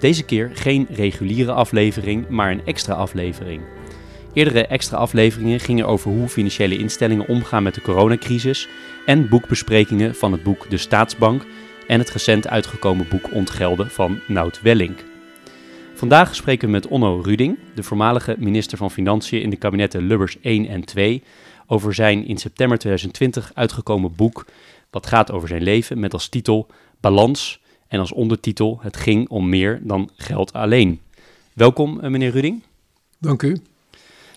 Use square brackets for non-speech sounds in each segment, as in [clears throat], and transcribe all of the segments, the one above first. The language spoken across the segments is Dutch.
Deze keer geen reguliere aflevering, maar een extra aflevering. Eerdere extra afleveringen gingen over hoe financiële instellingen omgaan met de coronacrisis en boekbesprekingen van het boek De Staatsbank en het recent uitgekomen boek Ontgelden van Nout Wellink. Vandaag spreken we met Onno Ruding, de voormalige minister van Financiën in de kabinetten Lubbers 1 en 2, over zijn in september 2020 uitgekomen boek wat gaat over zijn leven met als titel Balans en als ondertitel Het ging om meer dan geld alleen. Welkom eh, meneer Ruding. Dank u.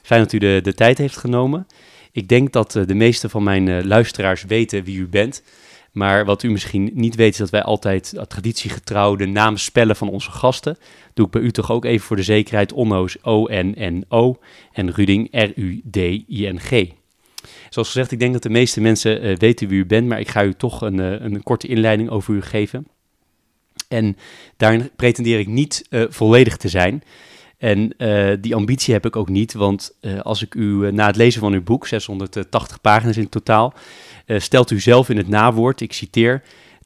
Fijn dat u de, de tijd heeft genomen. Ik denk dat eh, de meeste van mijn eh, luisteraars weten wie u bent. Maar wat u misschien niet weet is dat wij altijd traditiegetrouw de naam spellen van onze gasten. Doe ik bij u toch ook even voor de zekerheid. Onno's O-N-N-O en Ruding R-U-D-I-N-G. Zoals gezegd, ik denk dat de meeste mensen uh, weten wie u bent, maar ik ga u toch een, uh, een korte inleiding over u geven. En daarin pretendeer ik niet uh, volledig te zijn. En die ambitie heb ik ook niet, want als ik u na het lezen van uw boek, 680 pagina's in totaal, stelt u zelf in het nawoord, ik citeer,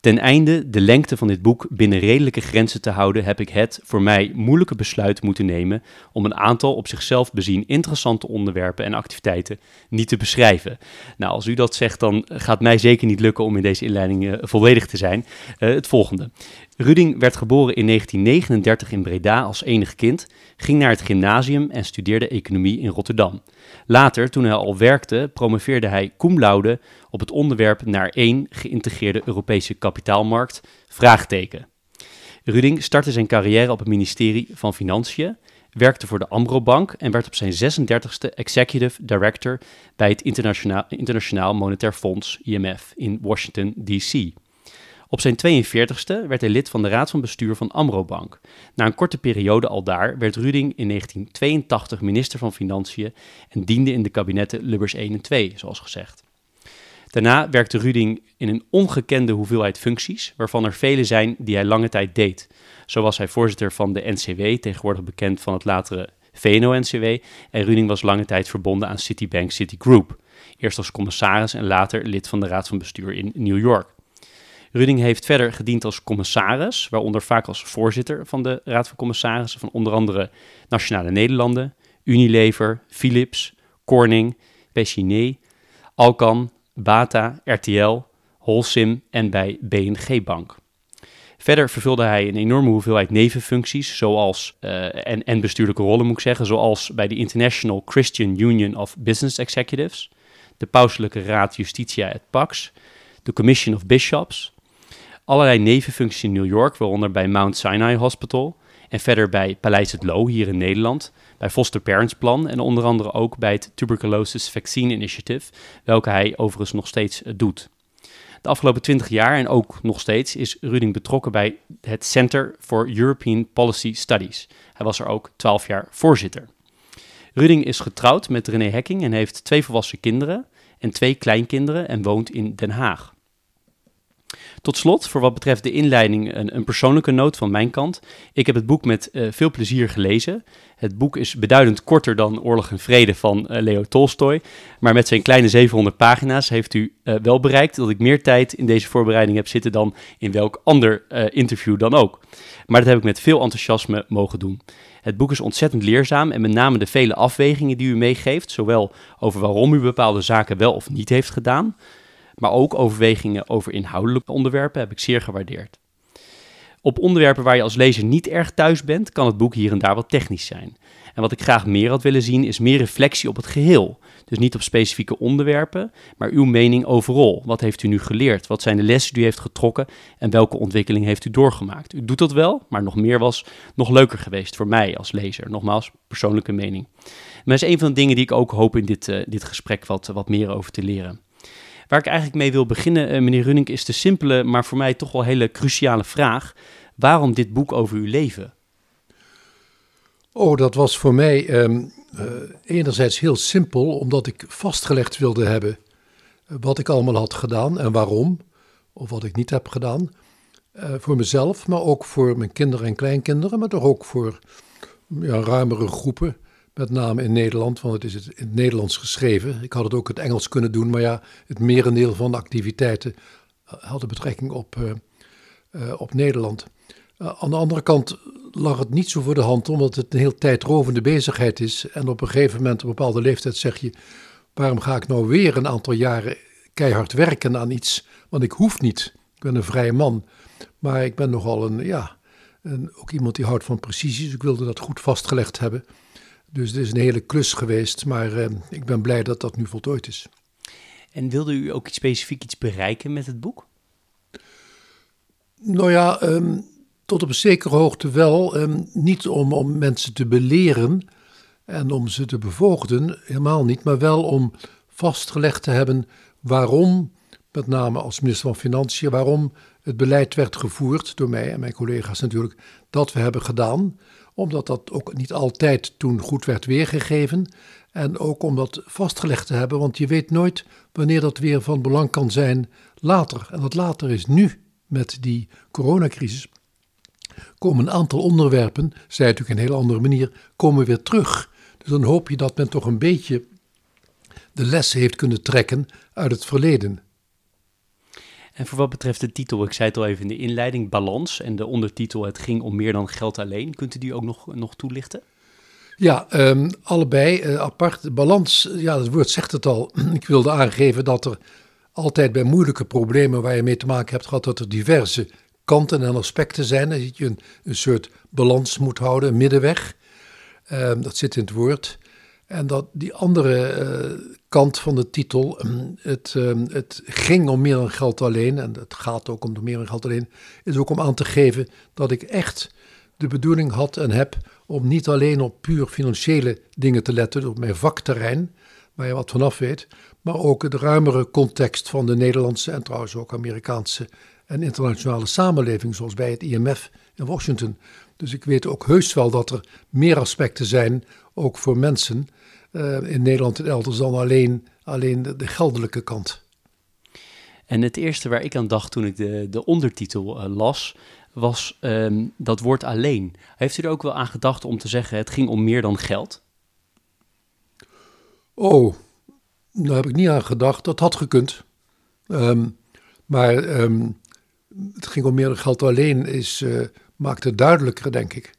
Ten einde de lengte van dit boek binnen redelijke grenzen te houden, heb ik het voor mij moeilijke besluit moeten nemen om een aantal op zichzelf bezien interessante onderwerpen en activiteiten niet te beschrijven. Nou, als u dat zegt, dan gaat mij zeker niet lukken om in deze inleiding uh, volledig te zijn. Uh, het volgende. Ruding werd geboren in 1939 in Breda als enig kind, ging naar het gymnasium en studeerde economie in Rotterdam. Later, toen hij al werkte, promoveerde hij cum laude op het onderwerp naar één geïntegreerde Europese kapitaalmarkt, vraagteken. Ruding startte zijn carrière op het ministerie van Financiën, werkte voor de Ambro Bank en werd op zijn 36e executive director bij het Internationaal, Internationaal Monetair Fonds, IMF, in Washington, D.C. Op zijn 42e werd hij lid van de raad van bestuur van Amro Bank. Na een korte periode al daar werd Ruding in 1982 minister van Financiën en diende in de kabinetten Lubbers 1 en 2, zoals gezegd. Daarna werkte Ruding in een ongekende hoeveelheid functies, waarvan er vele zijn die hij lange tijd deed. Zo was hij voorzitter van de NCW, tegenwoordig bekend van het latere VNO-NCW, en Ruding was lange tijd verbonden aan Citibank Citigroup. Eerst als commissaris en later lid van de raad van bestuur in New York. Ruding heeft verder gediend als commissaris, waaronder vaak als voorzitter van de Raad van Commissarissen van onder andere Nationale Nederlanden, Unilever, Philips, Corning, Pessiné, Alcan, Bata, RTL, Holcim en bij BNG Bank. Verder vervulde hij een enorme hoeveelheid nevenfuncties, zoals, uh, en, en bestuurlijke rollen moet ik zeggen, zoals bij de International Christian Union of Business Executives, de Pauselijke Raad Justitia et Pax, de Commission of Bishops, allerlei nevenfuncties in New York, waaronder bij Mount Sinai Hospital en verder bij Paleis het Loo hier in Nederland, bij Foster Parents Plan en onder andere ook bij het Tuberculosis Vaccine Initiative, welke hij overigens nog steeds doet. De afgelopen 20 jaar en ook nog steeds is Ruding betrokken bij het Center for European Policy Studies. Hij was er ook 12 jaar voorzitter. Ruding is getrouwd met René Hekking en heeft twee volwassen kinderen en twee kleinkinderen en woont in Den Haag. Tot slot, voor wat betreft de inleiding, een, een persoonlijke noot van mijn kant. Ik heb het boek met uh, veel plezier gelezen. Het boek is beduidend korter dan Oorlog en Vrede van uh, Leo Tolstoy. Maar met zijn kleine 700 pagina's heeft u uh, wel bereikt dat ik meer tijd in deze voorbereiding heb zitten dan in welk ander interview dan ook. Maar dat heb ik met veel enthousiasme mogen doen. Het boek is ontzettend leerzaam en met name de vele afwegingen die u meegeeft, zowel over waarom u bepaalde zaken wel of niet heeft gedaan, maar ook overwegingen over inhoudelijke onderwerpen heb ik zeer gewaardeerd. Op onderwerpen waar je als lezer niet erg thuis bent, kan het boek hier en daar wat technisch zijn. En wat ik graag meer had willen zien, is meer reflectie op het geheel. Dus niet op specifieke onderwerpen, maar uw mening overal. Wat heeft u nu geleerd? Wat zijn de lessen die u heeft getrokken en welke ontwikkeling heeft u doorgemaakt? U doet dat wel, maar nog meer was nog leuker geweest voor mij als lezer. Nogmaals, persoonlijke mening. Maar dat is een van de dingen die ik ook hoop in dit, uh, dit gesprek wat, wat meer over te leren. Waar ik eigenlijk mee wil beginnen, uh, meneer Running, is de simpele, maar voor mij toch wel hele cruciale vraag. Waarom dit boek over uw leven? Oh, dat was voor mij ehm, eh, enerzijds heel simpel, omdat ik vastgelegd wilde hebben eh, wat ik allemaal had gedaan en waarom, of wat ik niet heb gedaan. Eh, voor mezelf, maar ook voor mijn kinderen en kleinkinderen, maar toch ook voor ja, ruimere groepen. Met name in Nederland, want het is in het Nederlands geschreven. Ik had het ook in het Engels kunnen doen, maar ja, het merendeel van de activiteiten hadden betrekking op, op Nederland. aan de andere kant lag het niet zo voor de hand, omdat het een heel tijdrovende bezigheid is. En op een gegeven moment, op een bepaalde leeftijd, zeg je: waarom ga ik nou weer een aantal jaren keihard werken aan iets? Want ik hoef niet. Ik ben een vrije man. Maar ik ben nogal een, ja, een, ook iemand die houdt van precisie. Dus ik wilde dat goed vastgelegd hebben. Dus het is een hele klus geweest. Maar eh, ik ben blij dat dat nu voltooid is. En wilde u ook iets specifiek iets bereiken met het boek? Nou ja, um, tot op een zekere hoogte wel. Ehm, niet om, om mensen te beleren en om ze te bevoogden, helemaal niet. Maar wel om vastgelegd te hebben waarom, met name als minister van Financiën, waarom het beleid werd gevoerd door mij en mijn collega's natuurlijk, dat we hebben gedaan. Omdat dat ook niet altijd toen goed werd weergegeven. En ook om dat vastgelegd te hebben, want je weet nooit wanneer dat weer van belang kan zijn later. En dat later is nu met die coronacrisis komen een aantal onderwerpen, zei natuurlijk een hele andere manier, komen weer terug. Dus dan hoop je dat men toch een beetje de lessen heeft kunnen trekken uit het verleden. En voor wat betreft de titel, ik zei het al even in de inleiding, balans en de ondertitel Het ging om meer dan geld alleen. Kunt u die ook nog, nog toelichten? Ja, um, allebei uh, apart. Balans, ja, het woord zegt het al. [clears throat] ik wilde aangeven dat er altijd bij moeilijke problemen waar je mee te maken hebt gehad, dat er diverse kanten en aspecten zijn. Dat je een, een soort balans moet houden, een middenweg. Ehm, dat zit in het woord. En dat die andere eh, kant van de titel, ehm, het, ehm, het ging om meer dan geld alleen, en het gaat ook om meer dan geld alleen, is ook om aan te geven dat ik echt de bedoeling had en heb om niet alleen op puur financiële dingen te letten, op mijn vakterrein, waar je wat vanaf weet, maar ook de ruimere context van de Nederlandse en trouwens ook Amerikaanse en internationale samenleving, zoals bij het IMF in Washington. Dus ik weet ook heus wel dat er meer aspecten zijn, ook voor mensen uh, in Nederland en elders, dan alleen, alleen de, de, geldelijke kant. En het eerste waar ik aan dacht toen ik de, de ondertitel uh, las, was um, dat woord alleen. Heeft u er ook wel aan gedacht om te zeggen, het ging om meer dan geld? Oh, daar heb ik niet aan gedacht. Dat had gekund. Um, maar um, het ging om meer geld alleen, is, uh, maakt het duidelijker, denk ik.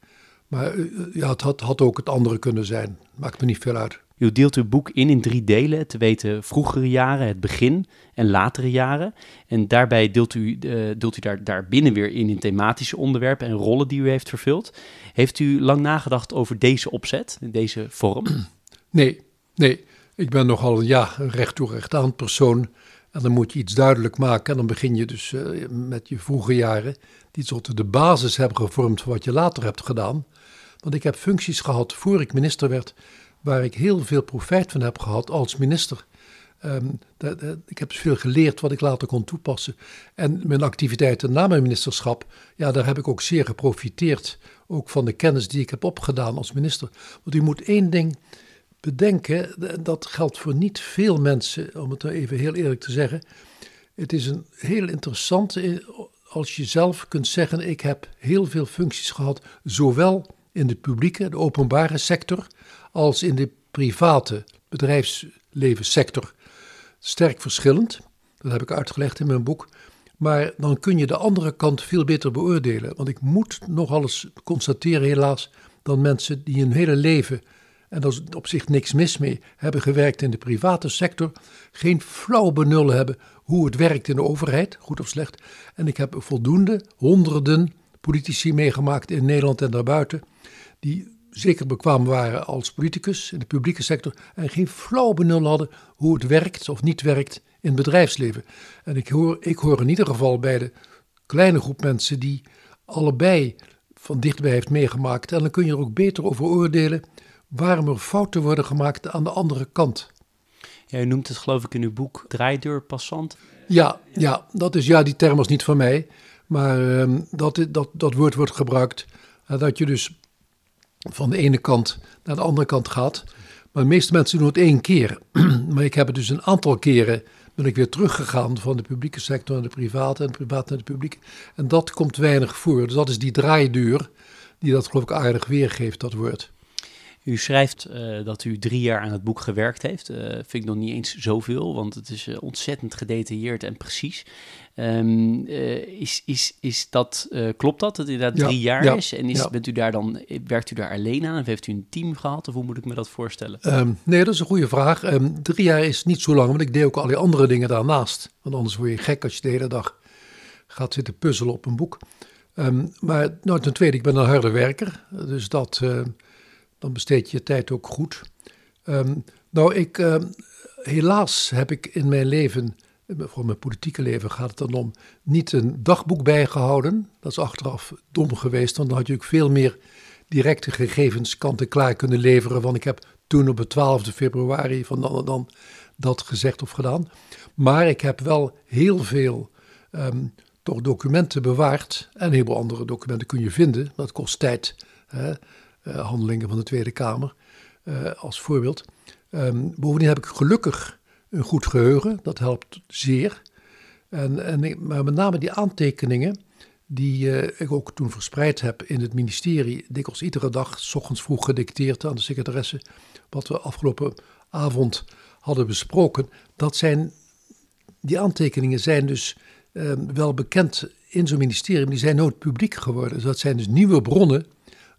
Maar uh, ja, het had, had, ook het andere kunnen zijn. Maakt me niet veel uit. U deelt uw boek in in drie delen, te weten vroegere jaren, het begin en latere jaren. En daarbij deelt u, uh, deelt u daar, daar binnen weer in in thematische onderwerpen en rollen die u heeft vervuld. Heeft u lang nagedacht over deze opzet, deze vorm? [clears throat] Nee, nee. Ik ben nogal ja, een recht toe recht aan persoon. En dan moet je iets duidelijk maken. En dan begin je dus uh, met je vroege jaren, die tot de basis hebben gevormd voor wat je later hebt gedaan. Want ik heb functies gehad voor ik minister werd, waar ik heel veel profijt van heb gehad als minister. De, ik heb dus veel geleerd wat ik later kon toepassen. En mijn activiteiten na mijn ministerschap, ja, daar heb ik ook zeer geprofiteerd. Ook van de kennis die ik heb opgedaan als minister. Want u moet één ding bedenken, dat geldt voor niet veel mensen, om het even heel eerlijk te zeggen. Het is een heel interessante als je zelf kunt zeggen: ik heb heel veel functies gehad, zowel in de publieke, de openbare sector, als in de private bedrijfslevenssector. Sterk verschillend, dat heb ik uitgelegd in mijn boek. Maar dan kun je de andere kant veel beter beoordelen. Want ik moet nogal eens constateren, helaas, dat mensen die hun hele leven en daar is op zich niks mis mee, hebben gewerkt in de private sector, geen flauw benul hebben hoe het werkt in de overheid, goed of slecht. En ik heb voldoende, honderden politici meegemaakt in Nederland en daarbuiten, die zeker bekwaam waren als politicus in de publieke sector en geen flauw benul hadden hoe het werkt of niet werkt in het bedrijfsleven. En ik hoor, ik hoor in ieder geval bij de kleine groep mensen die allebei van dichtbij heeft meegemaakt. En dan kun je er ook beter over oordelen waarom er fouten worden gemaakt aan de andere kant. Ja, u noemt het geloof ik in uw boek draaideurpassant. Ja, ja, dat is, ja die term was niet van mij, maar um, dat, dat, dat woord wordt gebruikt. Uh, dat je dus van de ene kant naar de andere kant gaat. Maar de meeste mensen doen het één keer. [clears throat] maar ik heb het dus een aantal keren ben ik weer teruggegaan van de publieke sector naar de private en de private naar de publieke. En dat komt weinig voor. Dus dat is die draaideur die dat geloof ik aardig weergeeft, dat woord. U schrijft uh, dat u drie jaar aan het boek gewerkt heeft. Uh, vind ik nog niet eens zoveel, want het is uh, ontzettend gedetailleerd en precies. Um, is, is, is dat, klopt dat, dat het inderdaad drie jaar ja, is? En is, ja. bent u daar dan, werkt u daar alleen aan of heeft u een team gehad? Of hoe moet ik me dat voorstellen? Um, nee, dat is een goede vraag. Um, drie jaar is niet zo lang, want ik deed ook al die andere dingen daarnaast. Want anders word je gek als je de hele dag gaat zitten puzzelen op een boek. maar nou, ten tweede, ik ben een harde werker, dus dat dan besteed je je tijd ook goed. Nou, ik, helaas heb ik in mijn leven, voor mijn politieke leven gaat het dan om, niet een dagboek bijgehouden. Dat is achteraf dom geweest, want dan had je ook veel meer directe gegevens kant-en-klaar kunnen leveren. Want ik heb toen op de 12 februari van dan en dan dat gezegd of gedaan. Maar ik heb wel heel veel um, toch documenten bewaard. En een heleboel andere documenten kun je vinden. Dat kost tijd. Hè. Eh, handelingen van de Tweede Kamer eh, als voorbeeld. Um, bovendien heb ik gelukkig een goed geheugen, dat helpt zeer. En, en, maar met name die aantekeningen, die uh, ik ook toen verspreid heb in het ministerie, dikwijls iedere dag, s ochtends vroeg gedicteerd aan de secretaresse, wat we afgelopen avond hadden besproken, dat zijn, die aantekeningen zijn dus uh, wel bekend in zo'n ministerie, maar die zijn nooit publiek geworden. Dus dat zijn dus nieuwe bronnen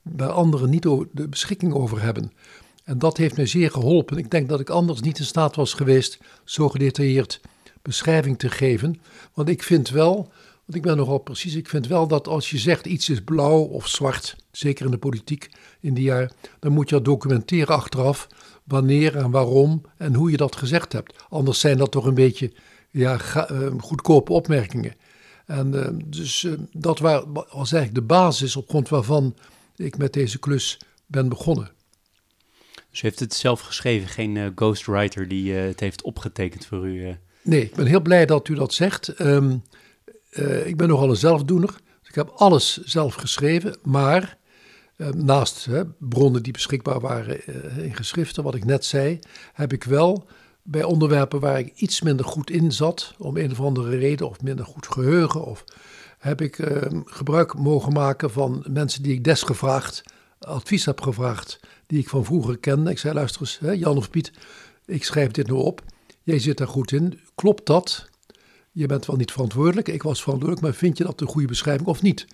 waar anderen niet de beschikking over hebben. En dat heeft mij zeer geholpen. Ik denk dat ik anders niet in staat was geweest zo gedetailleerd beschrijving te geven. Want ik vind wel, want ik ben nogal precies, ik vind wel dat als je zegt iets is blauw of zwart, zeker in de politiek in die jaar, dan moet je dat documenteren achteraf wanneer en waarom en hoe je dat gezegd hebt. Anders zijn dat toch een beetje ja, uh, goedkope opmerkingen. En uh, dus uh, dat was eigenlijk de basis op grond waarvan ik met deze klus ben begonnen. Dus u heeft het zelf geschreven, geen uh, ghostwriter die uh, het heeft opgetekend voor u? Uh. Nee, ik ben heel blij dat u dat zegt. Um, ik ben nogal een zelfdoener. Dus ik heb alles zelf geschreven, maar naast hè, bronnen die beschikbaar waren in geschriften, wat ik net zei, heb ik wel bij onderwerpen waar ik iets minder goed in zat, om een of andere reden, of minder goed geheugen, of heb ik uh, gebruik mogen maken van mensen die ik desgevraagd advies heb gevraagd, die ik van vroeger kende. Ik zei, luister eens, hè, Jan of Piet, ik schrijf dit nu op. Jij zit daar goed in. Klopt dat? Je bent wel niet verantwoordelijk. Ik was verantwoordelijk, maar vind je dat een goede beschrijving of niet?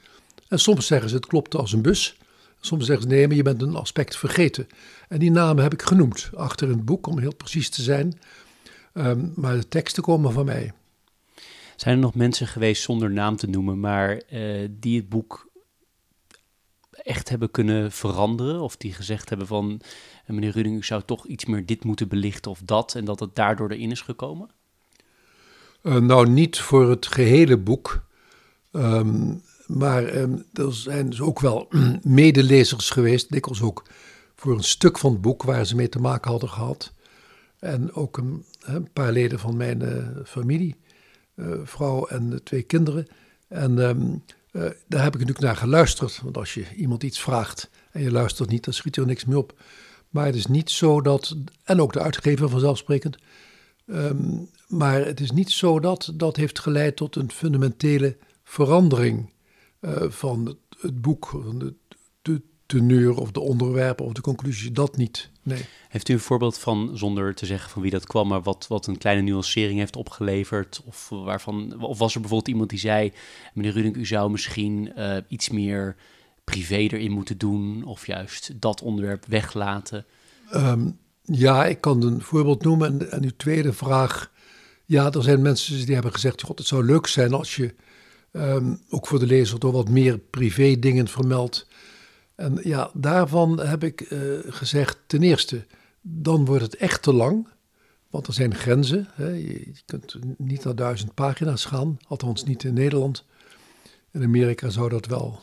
En soms zeggen ze, het klopt als een bus. Soms zeggen ze, nee, maar je bent een aspect vergeten. En die namen heb ik genoemd achter in het boek, om heel precies te zijn. Um, maar de teksten komen van mij. Zijn er nog mensen geweest zonder naam te noemen, maar uh, die het boek echt hebben kunnen veranderen? Of die gezegd hebben van, eh, meneer Ruding, u zou toch iets meer dit moeten belichten of dat, en dat het daardoor erin is gekomen? Uh, nou, niet voor het gehele boek. Um, maar um, er zijn dus ook wel [clears throat] medelezers geweest, dikwijls ook voor een stuk van het boek waar ze mee te maken hadden gehad. En ook een, een paar leden van mijn uh, familie. Eh, vrouw en twee kinderen. En um, uh, daar heb ik natuurlijk naar geluisterd. Want als je iemand iets vraagt en je luistert niet, dan schiet er niks meer op. Maar het is niet zo dat, en ook de uitgever vanzelfsprekend, um, maar het is niet zo dat dat heeft geleid tot een fundamentele verandering uh, van het, het, boek, van de teneur of de onderwerpen of de conclusie, dat niet. Nee. Heeft u een voorbeeld van, zonder te zeggen van wie dat kwam, maar wat, wat een kleine nuancering heeft opgeleverd? Of, waarvan, of was er bijvoorbeeld iemand die zei, meneer Rudink, u zou misschien uh, iets meer privé erin moeten doen, of juist dat onderwerp weglaten? Um, ja, ik kan een voorbeeld noemen. En, en uw tweede vraag, ja, er zijn mensen die hebben gezegd, god, het zou leuk zijn als je um, ook voor de lezer door wat meer privé dingen vermeldt en ja, daarvan heb ik uh, gezegd, ten eerste, dan wordt het echt te lang. Want er zijn grenzen. Hè. Je, kunt niet naar duizend pagina's gaan, althans niet in Nederland. In Amerika zou dat wel,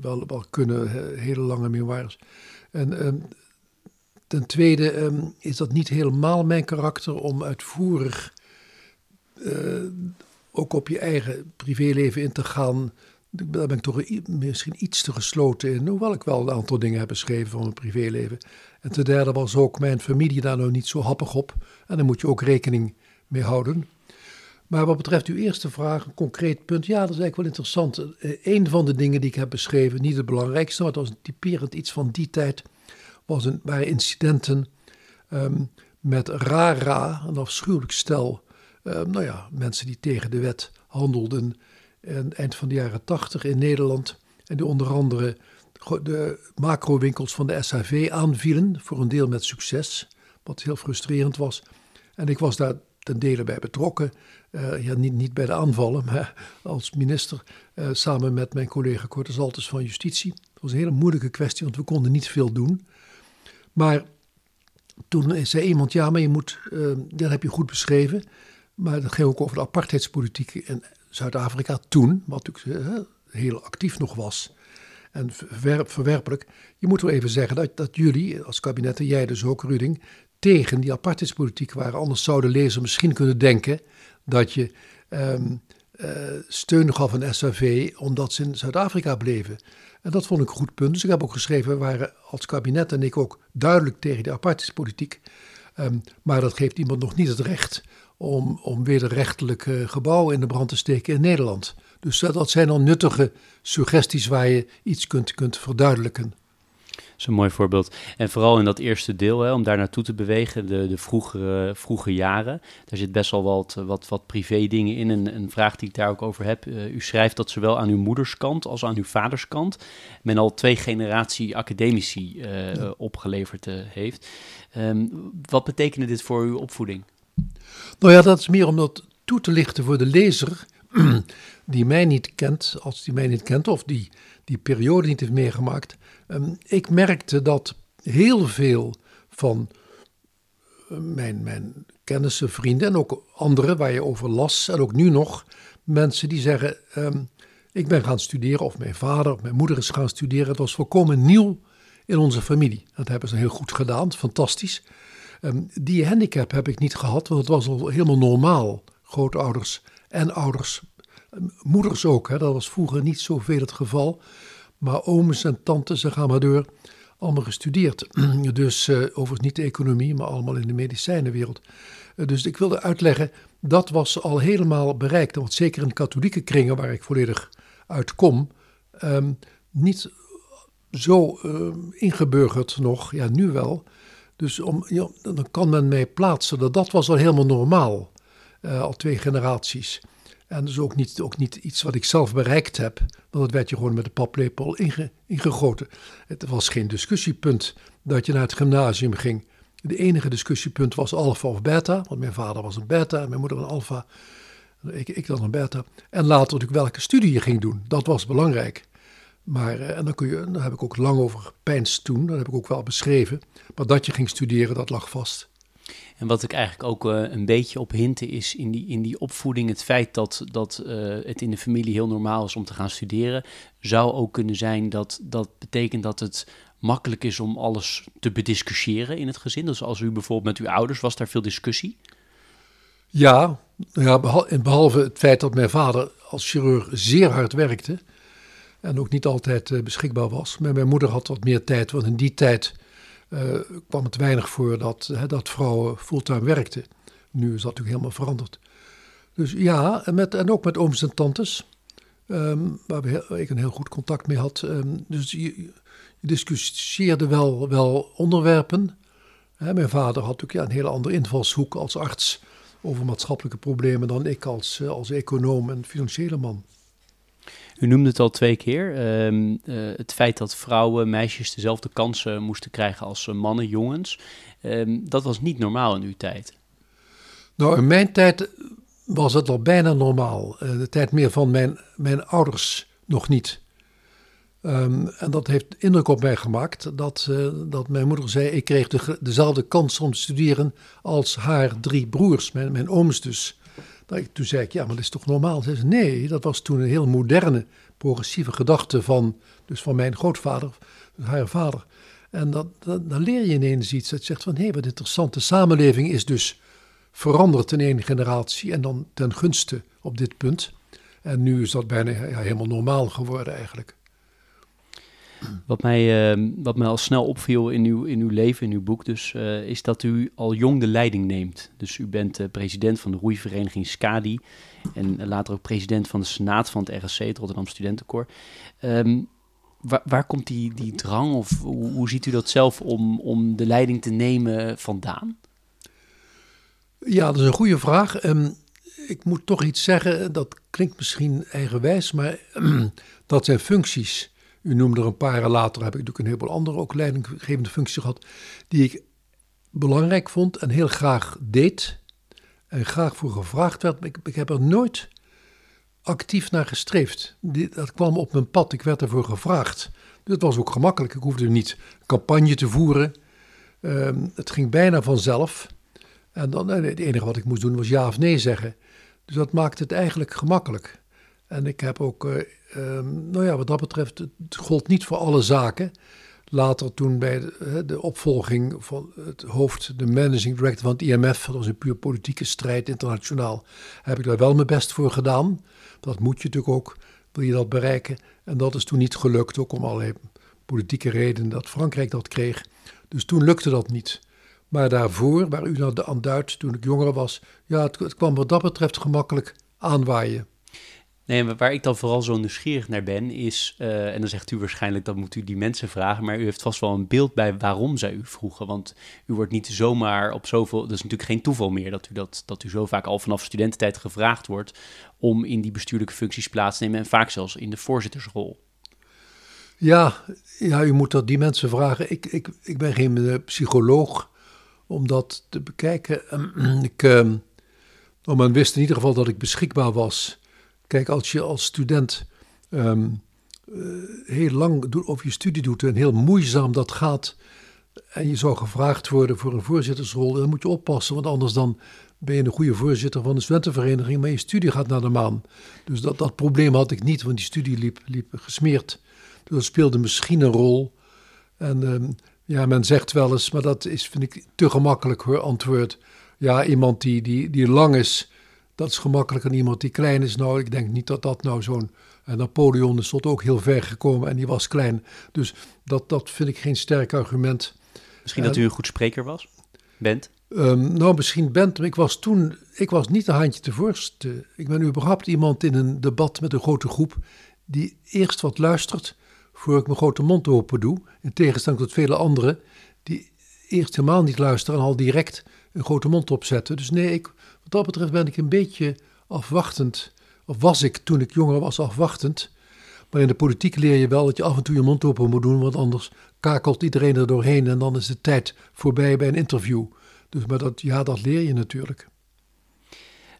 wel, wel kunnen, hele lange memoires. En um, ten tweede um, is dat niet helemaal mijn karakter om uitvoerig uh, ook op je eigen privéleven in te gaan daar ben ik toch misschien iets te gesloten in, hoewel ik wel een aantal dingen heb beschreven van mijn privéleven. En ten derde was ook mijn familie daar nou niet zo happig op. En daar moet je ook rekening mee houden. Maar wat betreft uw eerste vraag, een concreet punt, ja, dat is eigenlijk wel interessant. Eh, een van de dingen die ik heb beschreven, niet het belangrijkste, maar het was typerend iets van die tijd, was een, waren incidenten um, met Rara, een afschuwelijk stel. Um, nou ja, mensen die tegen de wet handelden. En eind van de jaren tachtig in Nederland. En die onder andere de macrowinkels van de SHV aanvielen. Voor een deel met succes, wat heel frustrerend was. En ik was daar ten dele bij betrokken. Uh, ja, niet, niet bij de aanvallen, maar [laughs] als minister. Uh, samen met mijn collega Cortes Altes van Justitie. Het was een hele moeilijke kwestie, want we konden niet veel doen. Maar toen zei iemand, ja, maar je moet, uh, dat heb je goed beschreven. Maar dat ging ook over de apartheidspolitiek in Zuid-Afrika toen, wat natuurlijk heel actief nog was. En verwerpelijk. Je moet wel even zeggen dat, dat jullie als kabinet en jij dus ook, Ruding, tegen die apartheidspolitiek waren. Anders zou de lezer misschien kunnen denken dat je um, uh, steun gaf aan SAV omdat ze in Zuid-Afrika bleven. En dat vond ik een goed punt. Dus ik heb ook geschreven, we waren als kabinet en ik ook duidelijk tegen de apartheidspolitiek. Um, maar dat geeft iemand nog niet het recht om, om wederrechtelijke gebouwen in de brand te steken in Nederland. Dus dat, zijn al nuttige suggesties waar je iets kunt, kunt verduidelijken. Dat is een mooi voorbeeld. En vooral in dat eerste deel, hè, om daar naartoe te bewegen, de, de vroegere, vroege jaren. Daar zit best wel wat, wat, wat privé dingen in. En een vraag die ik daar ook over heb. Uh, u schrijft dat zowel aan uw moederskant als aan uw vaderskant men al twee generatie academici uh, ja. opgeleverd uh, heeft. Um, wat betekende dit voor uw opvoeding? Nou ja, dat is meer om dat toe te lichten voor de lezer [clears throat] die mij niet kent, als die mij niet kent of die die periode niet heeft meegemaakt. Um, ik merkte dat heel veel van uh, mijn, mijn kennissen, vrienden en ook anderen waar je over las en ook nu nog mensen die zeggen: um, Ik ben gaan studeren, of mijn vader of mijn moeder is gaan studeren. Het was volkomen nieuw in onze familie. Dat hebben ze heel goed gedaan, fantastisch. Um, die handicap heb ik niet gehad, want het was al helemaal normaal. Grootouders en ouders, ehm, moeders ook, hè, dat was vroeger niet zoveel het geval. Maar ooms en tantes, ze gaan maar door, allemaal gestudeerd. [clears throat] dus uh, overigens niet de economie, maar allemaal in de medicijnenwereld. Uh, dus ik wilde uitleggen, dat was al helemaal bereikt. Want zeker in katholieke kringen, waar ik volledig uit kom, um, niet zo ingeburgerd nog, ja nu wel, dus om, ja, dan kan men mij plaatsen. Dat, dat was al helemaal normaal. Uh, al twee generaties. En dus ook niet, ook niet iets wat ik zelf bereikt heb. Want dat werd je gewoon met de paplepel inge, ingegoten. Het was geen discussiepunt dat je naar het gymnasium ging. De enige discussiepunt was alfa of beta. Want mijn vader was een beta en mijn moeder een alfa. Ik, ik dan een beta. En later natuurlijk welke studie je ging doen. Dat was belangrijk. Maar, eh, en dan kun je, daar heb ik ook lang over gepeinst toen, dat heb ik ook wel beschreven. Maar dat je ging studeren, dat lag vast. En wat ik eigenlijk ook uh, een beetje op hinten is in die, in die opvoeding, het feit dat, dat uh, het in de familie heel normaal is om te gaan studeren, zou ook kunnen zijn dat dat betekent dat het makkelijk is om alles te bediscussiëren in het gezin. Dus als u bijvoorbeeld met uw ouders, was daar veel discussie? Ja, ja behalve het feit dat mijn vader als chirurg zeer hard werkte, en ook niet altijd uh, beschikbaar was. Maar mijn moeder had wat meer tijd, want in die tijd uh, kwam het weinig voor dat, uh, dat vrouwen fulltime werkten. Nu is dat natuurlijk helemaal veranderd. Dus ja, en, met, en ook met ooms en tantes, um, waar we, ik een heel goed contact mee had. Um, dus je, je, discussieerde wel, wel onderwerpen. Hè, mijn vader had natuurlijk ja, een hele andere invalshoek als arts over maatschappelijke problemen dan ik als, als econoom en financiële man. U noemde het al twee keer. Um, uh, het feit dat vrouwen, meisjes dezelfde kansen moesten krijgen als uh, mannen, jongens. Um, dat was niet normaal in uw tijd. Nou, in mijn tijd was het al bijna normaal. Uh, de tijd meer van mijn, mijn ouders nog niet. Um, en dat heeft indruk op mij gemaakt dat, dat mijn moeder zei: ik kreeg de, dezelfde kans om te studeren als haar drie broers, mijn, mijn ooms dus. Toen zei ik, ja, maar dat is toch normaal? Ze zei, nee, dat was toen een heel moderne, progressieve gedachte van, dus van mijn grootvader, haar vader. En dat, dan leer je ineens iets. Dat zegt van, hé, wat interessant. De samenleving is dus veranderd in één generatie en dan ten gunste op dit punt. En nu is dat bijna ja, helemaal normaal geworden eigenlijk. Wat mij, uh, wat mij al snel opviel in uw, in uw leven, in uw boek dus, uh, is dat u al jong de leiding neemt. Dus u bent uh, president van de roeivereniging SCADI en later ook president van de Senaat van het RSC, het Rotterdam Studentenkoor. Um, waar, waar, komt die, die drang of hoe, ziet u dat zelf om, om de leiding te nemen vandaan? Ja, dat is een goede vraag. Um, ik moet toch iets zeggen, dat klinkt misschien eigenwijs, maar [clears throat] dat zijn functies u noemde er een paar jaar later, heb ik natuurlijk een heleboel andere ook leidinggevende functies gehad, die ik belangrijk vond en heel graag deed. En graag voor gevraagd werd. Ik, ik heb er nooit actief naar gestreefd. dat kwam op mijn pad, ik werd ervoor gevraagd. Dat was ook gemakkelijk, ik hoefde niet campagne te voeren. Um, het ging bijna vanzelf. En dan, het enige wat ik moest doen was ja of nee zeggen. Dus dat maakte het eigenlijk gemakkelijk. En ik heb ook, uh, um, nou ja, wat dat betreft, het gold niet voor alle zaken. Later toen bij de, de, opvolging van het hoofd, de managing director van het IMF, dat was een puur politieke strijd internationaal, heb ik daar wel mijn best voor gedaan. Dat moet je natuurlijk ook, wil je dat bereiken. En dat is toen niet gelukt, ook om allerlei politieke redenen dat Frankrijk dat kreeg. Dus toen lukte dat niet. Maar daarvoor, waar u aan duidt, toen ik jonger was, ja, het, het kwam wat dat betreft gemakkelijk aanwaaien. Nee, waar ik dan vooral zo nieuwsgierig naar ben, is, uh, en dan zegt u waarschijnlijk dat moet u die mensen vragen, maar u heeft vast wel een beeld bij waarom zij u vroegen. Want u wordt niet zomaar op zoveel, dat is natuurlijk geen toeval meer dat u, dat, dat u zo vaak al vanaf studententijd gevraagd wordt om in die bestuurlijke functies plaats te nemen en vaak zelfs in de voorzittersrol. Ja, ja u moet dat die mensen vragen. Ik, ik, ik ben geen uh, psycholoog om dat te bekijken. [clears throat] ik, uh, nou, men wist in ieder geval dat ik beschikbaar was Kijk, als je als student um, uh, heel lang over je studie doet en heel moeizaam dat gaat. En je zou gevraagd worden voor een voorzittersrol, dan moet je oppassen, want anders dan ben je een goede voorzitter van de studentenvereniging, maar je studie gaat naar de maan. Dus dat, dat probleem had ik niet, want die studie liep, liep gesmeerd. Dus dat speelde misschien een rol. En um, ja, men zegt wel eens, maar dat is, vind ik, te gemakkelijk hoor, antwoord. Ja, iemand die, die, die lang is, dat is gemakkelijker dan iemand die klein is. Nou, ik denk niet dat dat nou zo'n... Napoleon is tot ook heel ver gekomen en die was klein. Dus dat, dat vind ik geen sterk argument. Misschien dat u een goed spreker was? Bent? Um, nou, misschien bent. Ik was toen... Ik was niet een handje te voorste. Ik ben überhaupt iemand in een debat met een grote groep... die eerst wat luistert voor ik mijn grote mond open doe. In tegenstelling tot vele anderen... die eerst helemaal niet luisteren en al direct een grote mond opzetten. Dus nee, ik dat betreft ben ik een beetje afwachtend. Of was ik toen ik jonger was afwachtend. Maar in de politiek leer je wel dat je af en toe je mond open moet doen, want anders kakelt iedereen er doorheen en dan is de tijd voorbij bij een interview. Dus maar dat, ja, dat leer je natuurlijk.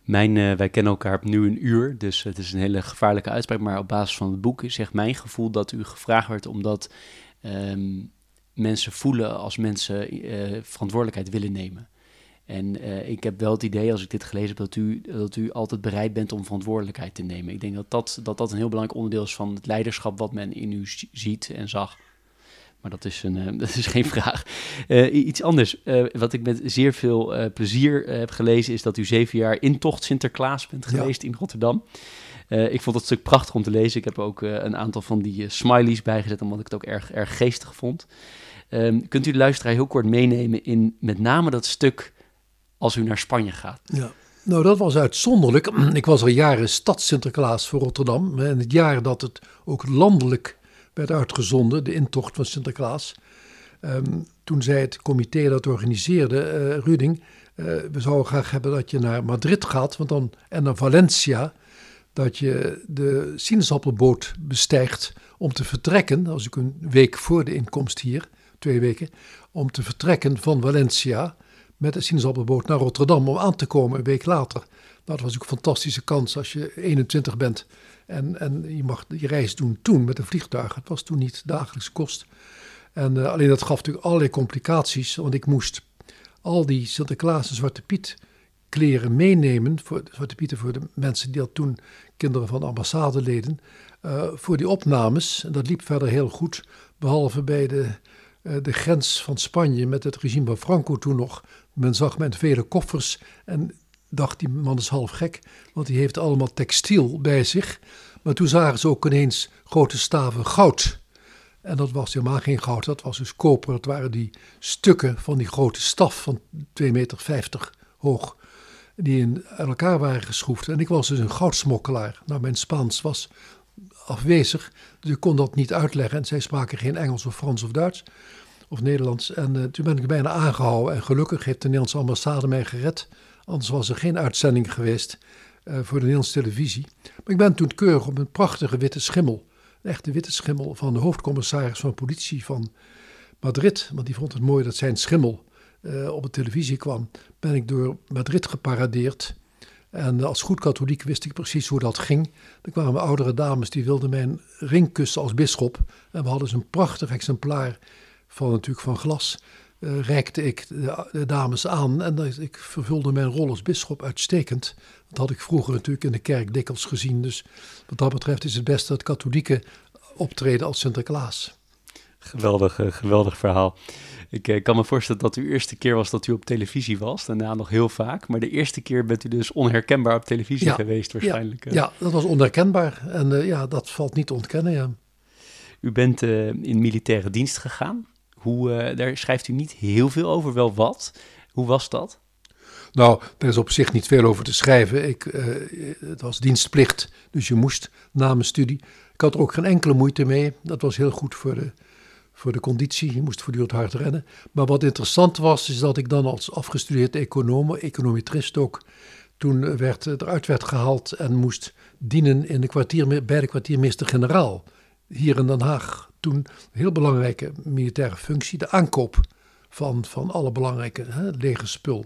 Mijn, uh, wij kennen elkaar nu een uur, dus het is een hele gevaarlijke uitspraak. Maar op basis van het boek zegt mijn gevoel dat u gevraagd werd omdat um, mensen voelen als mensen uh, verantwoordelijkheid willen nemen. En uh, ik heb wel het idee, als ik dit gelezen heb, dat u, dat u altijd bereid bent om verantwoordelijkheid te nemen. Ik denk dat dat, dat dat een heel belangrijk onderdeel is van het leiderschap wat men in u ziet en zag. Maar dat is, een, uh, [laughs] dat is geen vraag. Uh, iets anders, wat ik met zeer veel plezier heb gelezen, is dat u zeven jaar intocht Sinterklaas bent geweest in Rotterdam. ik vond het stuk prachtig om te lezen. Ik heb ook een aantal van die smileys bijgezet, omdat ik het ook erg, erg geestig vond. Ehm, kunt u de luisteraar heel kort meenemen in met name dat stuk als u naar Spanje gaat. Ja. Nou, dat was uitzonderlijk. [clears throat] Ik was al jaren stad Sinterklaas voor Rotterdam. En het jaar dat het ook landelijk werd uitgezonden, de intocht van Sinterklaas. Um, toen zei het comité dat organiseerde, uh, Ruding, uh, we zouden graag hebben dat je naar Madrid gaat want dan, en naar Valencia. Dat je de sinaasappelboot bestijgt om te vertrekken, als ik een week voor de inkomst hier, twee weken, om te vertrekken van Valencia met de sinaasappelboot naar Rotterdam om aan te komen een week later. Nou, dat was ook een fantastische kans als je 21 bent en, en je mag je reis doen toen met een vliegtuig. Het was toen niet dagelijks kost. En uh, alleen dat gaf natuurlijk allerlei complicaties, want ik moest al die Sinterklaas en Zwarte Piet kleren meenemen, voor Zwarte Pieten voor de mensen die dat toen kinderen van ambassadeleden, uh, voor die opnames. En dat liep verder heel goed, behalve bij de, uh, de grens van Spanje met het regime van Franco toen nog men zag met vele koffers en dacht, die man is half gek, want die heeft allemaal textiel bij zich. Maar toen zagen ze ook ineens grote staven goud. En dat was helemaal geen goud, dat was dus koper. Dat waren die stukken van die grote staf van 2,50 meter hoog, die in elkaar waren geschroefd. En ik was dus een goudsmokkelaar. Nou, mijn Spaans was afwezig, dus ik kon dat niet uitleggen. En zij spraken geen Engels of Frans of Duits of Nederlands. En uh, toen ben ik bijna aangehouden. En gelukkig heeft de Nederlandse ambassade mij gered. Anders was er geen uitzending geweest uh, voor de Nederlandse televisie. Maar ik ben toen keurig op een prachtige witte schimmel, een echte witte schimmel van de hoofdcommissaris van politie van Madrid, want die vond het mooi dat zijn schimmel uh, op de televisie kwam, ben ik door Madrid geparadeerd. En als goed katholiek wist ik precies hoe dat ging. Er kwamen oudere dames die wilden mijn ring kussen als bisschop. En we hadden dus een prachtig exemplaar van natuurlijk van glas uh, reikte ik de, dames aan en ik vervulde mijn rol als bisschop uitstekend. Dat had ik vroeger natuurlijk in de kerk dikwijls gezien. Dus wat dat betreft is het best dat katholieken optreden als Sinterklaas. Geweldig, uh, geweldig verhaal. Ik uh, kan me voorstellen dat uw eerste keer was dat u op televisie was. Daarna nog heel vaak. Maar de eerste keer bent u dus onherkenbaar op televisie geweest waarschijnlijk. Ja, ja, dat was onherkenbaar. En ja, dat valt niet te ontkennen, ja. U bent in militaire dienst gegaan. Hoe, uh, daar schrijft u niet heel veel over, wel wat. Hoe was dat? Nou, er is op zich niet veel over te schrijven. Ik, uh, het was dienstplicht, dus je moest na studie. Ik had er ook geen enkele moeite mee. Dat was heel goed voor de, voor de conditie. Je moest voortdurend hard rennen. Maar wat interessant was, is dat ik dan als afgestudeerd econoom, econometrist ook, toen werd, eruit werd gehaald en moest dienen in de kwartier, bij de kwartiermeester-generaal hier in Den Haag toen een heel belangrijke militaire functie, de aankoop van, van alle belangrijke hè, lege spul.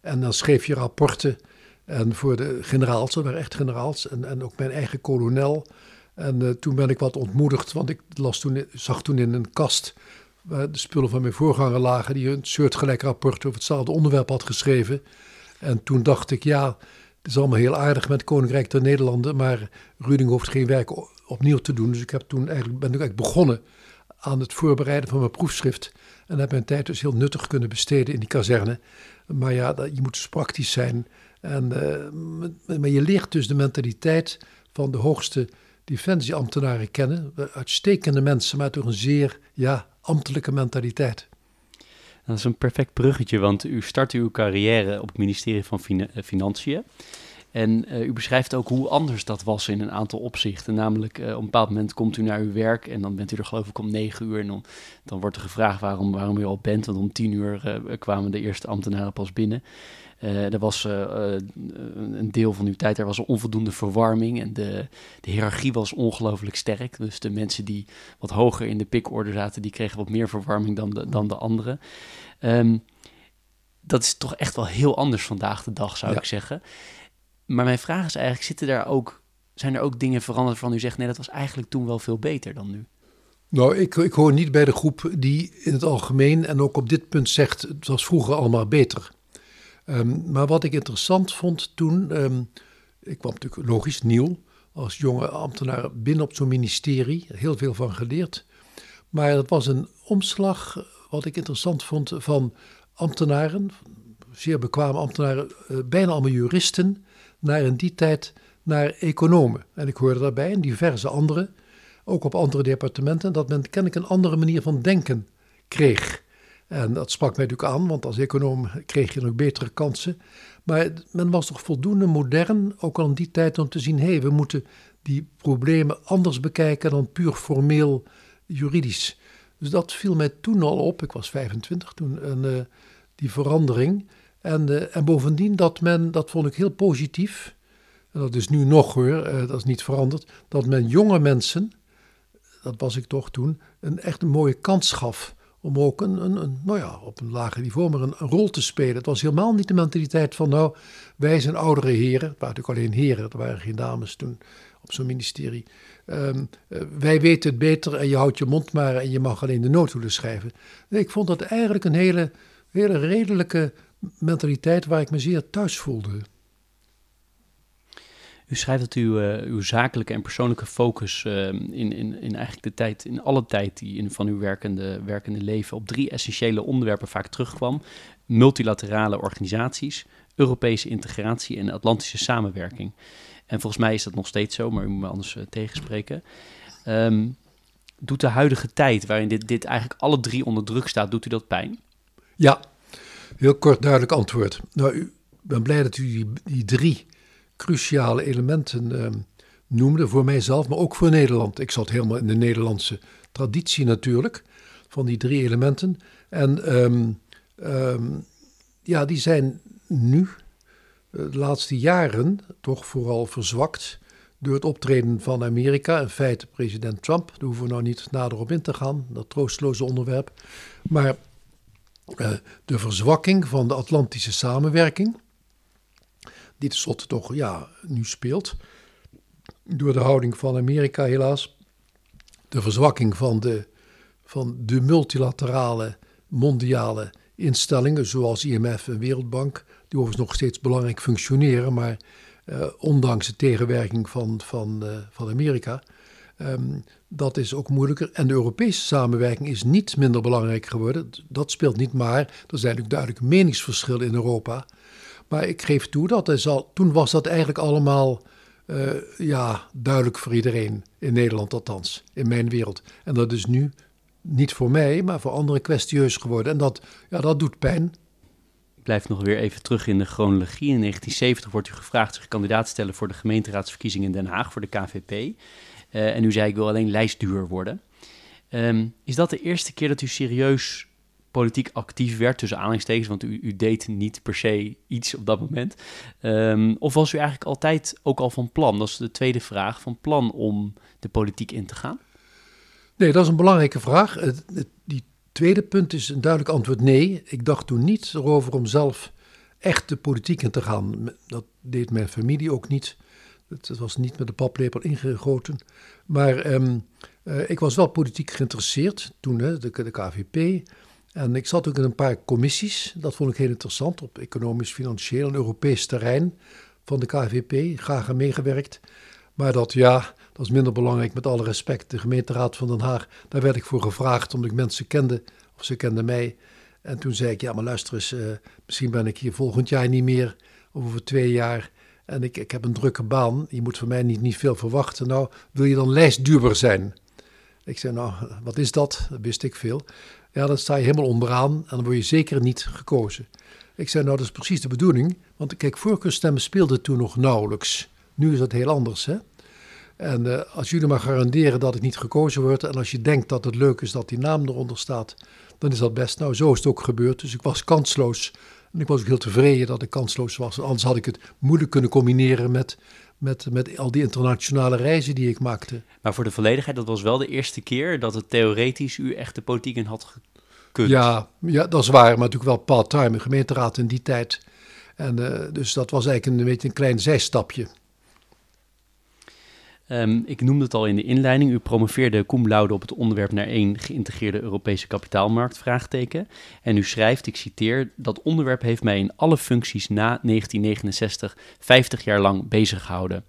En dan schreef je rapporten en voor de generaals, dat waren echt generaals, en, en ook mijn eigen kolonel. En uh, toen ben ik wat ontmoedigd, want ik las toen, zag toen in een kast waar de spullen van mijn voorganger lagen, die een soortgelijk rapport over hetzelfde onderwerp had geschreven. En toen dacht ik, ja, het is allemaal heel aardig met Koninkrijk der Nederlanden, maar Ruding hoeft geen werk opnieuw te doen. Dus ik heb toen eigenlijk, ben ik eigenlijk begonnen aan het voorbereiden van mijn proefschrift. En heb mijn tijd dus heel nuttig kunnen besteden in die kazerne. Maar ja, je moet dus praktisch zijn. En, uh, maar je leert dus de mentaliteit van de hoogste defensieambtenaren kennen. Uitstekende mensen, maar toch een zeer ja, ambtelijke mentaliteit. Dat is een perfect bruggetje, want u startte uw carrière op het ministerie van Financiën. En uh, u beschrijft ook hoe anders dat was in een aantal opzichten. Namelijk, uh, op een bepaald moment komt u naar uw werk en dan bent u er geloof ik om negen uur. En dan, dan wordt er gevraagd waarom, waarom u al bent. Want om tien uur uh, kwamen de eerste ambtenaren pas binnen. er was een deel van uw tijd, er was onvoldoende verwarming en de, de hiërarchie was ongelooflijk sterk. Dus de mensen die wat hoger in de pikorde zaten, die kregen wat meer verwarming dan de, dan de anderen. Um, dat is toch echt wel heel anders vandaag de dag, zou ja. ik zeggen. Maar mijn vraag is eigenlijk, zitten daar ook, zijn er ook dingen veranderd van u zegt, nee, dat was eigenlijk toen wel veel beter dan nu? Nou, ik, ik hoor niet bij de groep die in het algemeen en ook op dit punt zegt, het was vroeger allemaal beter. Um, maar wat ik interessant vond toen, um, ik kwam natuurlijk logisch nieuw als jonge ambtenaar binnen op zo'n ministerie, heel veel van geleerd. Maar het was een omslag, wat ik interessant vond, van ambtenaren, zeer bekwame ambtenaren, uh, bijna allemaal juristen, naar in die tijd naar economen. En ik hoorde daarbij en diverse anderen, ook op andere departementen, dat men kennelijk een andere manier van denken kreeg. En dat sprak mij natuurlijk aan, want als econoom kreeg je nog betere kansen. Maar men was toch voldoende modern, ook al in die tijd, om te zien: hé, hey, we moeten die problemen anders bekijken dan puur formeel juridisch. Dus dat viel mij toen al op. Ik was 25 toen, en, uh, die verandering. En, uh, en bovendien dat men, dat vond ik heel positief, en dat is nu nog hoor, uh, dat is niet veranderd, dat men jonge mensen, dat was ik toch toen, een echt een mooie kans gaf om ook een, een, nou ja, op een lager niveau maar een, rol te spelen. Het was helemaal niet de mentaliteit van nou, wij zijn oudere heren, het waren natuurlijk alleen heren, er waren geen dames toen op zo'n ministerie. Um, uh, wij weten het beter en je houdt je mond maar en je mag alleen de noodhoeden schrijven. Nee, ik vond dat eigenlijk een hele, hele redelijke mentaliteit waar ik me zeer thuis voelde. U schrijft dat u uh, uw zakelijke en persoonlijke focus uh, in, in, in eigenlijk de tijd, in alle tijd die in, van uw werkende, werkende leven op drie essentiële onderwerpen vaak terugkwam. Multilaterale organisaties, Europese integratie en Atlantische samenwerking. En volgens mij is dat nog steeds zo, maar u moet me anders uh, tegenspreken. Ehm, doet de huidige tijd, waarin dit, dit eigenlijk alle drie onder druk staat, doet u dat pijn? Ja, heel kort duidelijk antwoord. Nou, ik ben blij dat u die, die drie cruciale elementen uh, noemde, voor mijzelf, maar ook voor Nederland. Ik zat helemaal in de Nederlandse traditie natuurlijk, van die drie elementen. En um, um, ja, die zijn nu, eh, de laatste jaren, toch vooral verzwakt door het optreden van Amerika. In feite president Trump, daar hoeven we nou niet nader op in te gaan, dat troosteloze onderwerp. Maar de verzwakking van de Atlantische samenwerking, die tenslotte toch ja, nu speelt, door de houding van Amerika helaas. De verzwakking van de, van de multilaterale mondiale instellingen zoals IMF en Wereldbank, die overigens nog steeds belangrijk functioneren, maar uh, ondanks de tegenwerking van, van, uh, van Amerika, um, dat is ook moeilijker. En de Europese samenwerking is niet minder belangrijk geworden. Dat speelt niet maar. Er zijn natuurlijk duidelijk meningsverschillen in Europa. Maar ik geef toe dat toen was dat eigenlijk allemaal uh, ja, duidelijk voor iedereen. In Nederland althans, in mijn wereld. En dat is nu niet voor mij, maar voor anderen kwestieus geworden. En dat, ja, dat doet pijn. Ik blijf nog weer even terug in de chronologie. In 1970 wordt u gevraagd zich kandidaat te stellen voor de gemeenteraadsverkiezingen in Den Haag voor de KVP. Uh, en u zei ik wil alleen lijstduur worden. Um, is dat de eerste keer dat u serieus politiek actief werd, tussen aanhalingstekens, want u, u, deed niet per se iets op dat moment. Um, of was u eigenlijk altijd ook al van plan, dat is de tweede vraag, van plan om de politiek in te gaan? Nee, dat is een belangrijke vraag. Het, het, die tweede punt is een duidelijk antwoord nee. Ik dacht toen niet erover om zelf echt de politiek in te gaan. Dat deed mijn familie ook niet. Het, was niet met de paplepel ingegoten. Maar um, uh, ik was wel politiek geïnteresseerd toen, hè, de, KVP. En ik zat ook in een paar commissies. Dat vond ik heel interessant op economisch, financieel en Europees terrein van de KVP. Graag aan meegewerkt. Maar dat ja, dat is minder belangrijk met alle respect. De gemeenteraad van Den Haag, daar werd ik voor gevraagd omdat ik mensen kende, of ze kenden mij. En toen zei ik, ja maar luister eens, uh, misschien ben ik hier volgend jaar niet meer, of over twee jaar. En ik, ik heb een drukke baan, je moet van mij niet, niet veel verwachten. Nou, wil je dan lijstduurder zijn? Ik zei, nou, wat is dat? Dat wist ik veel. Ja, dan sta je helemaal onderaan en dan word je zeker niet gekozen. Ik zei, nou, dat is precies de bedoeling. Want kijk, voorkeurstemmen speelden toen nog nauwelijks. Nu is dat heel anders, hè? En uh, als jullie maar garanderen dat ik niet gekozen word en als je denkt dat het leuk is dat die naam eronder staat, dan is dat best. Nou, zo is het ook gebeurd. Dus ik was kansloos. En ik was ook heel tevreden dat ik kansloos was. Anders had ik het moeilijk kunnen combineren met, met, met al die internationale reizen die ik maakte. Maar voor de volledigheid, dat was wel de eerste keer dat het theoretisch u echt de politiek in had gekund. Ja, ja dat is waar, maar natuurlijk wel part-time, gemeenteraad in die tijd. En uh, dus dat was eigenlijk een, een beetje een klein zijstapje. Um, ik noemde het al in de inleiding. U promoveerde cum laude op het onderwerp naar één geïntegreerde Europese kapitaalmarkt, vraagteken. En u schrijft, ik citeer, dat onderwerp heeft mij in alle functies na 1969 50 jaar lang bezig gehouden.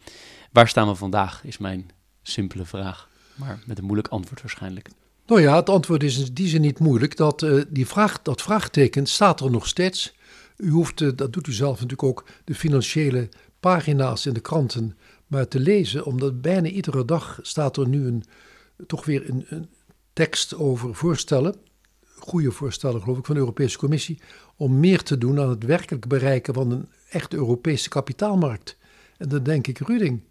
Waar staan we vandaag, is mijn simpele vraag. Maar met een moeilijk antwoord waarschijnlijk. Nou ja, het antwoord is in die zin niet moeilijk. Dat, uh, die vraag, dat vraagteken staat er nog steeds. U hoeft, uh, dat doet u zelf natuurlijk ook, de financiële pagina's in de kranten maar te lezen, omdat bijna iedere dag staat er nu een, toch weer een, een tekst over voorstellen, goede voorstellen geloof ik, van de Europese Commissie, om meer te doen aan het werkelijk bereiken van een echte Europese kapitaalmarkt. En dan denk ik, Ruding,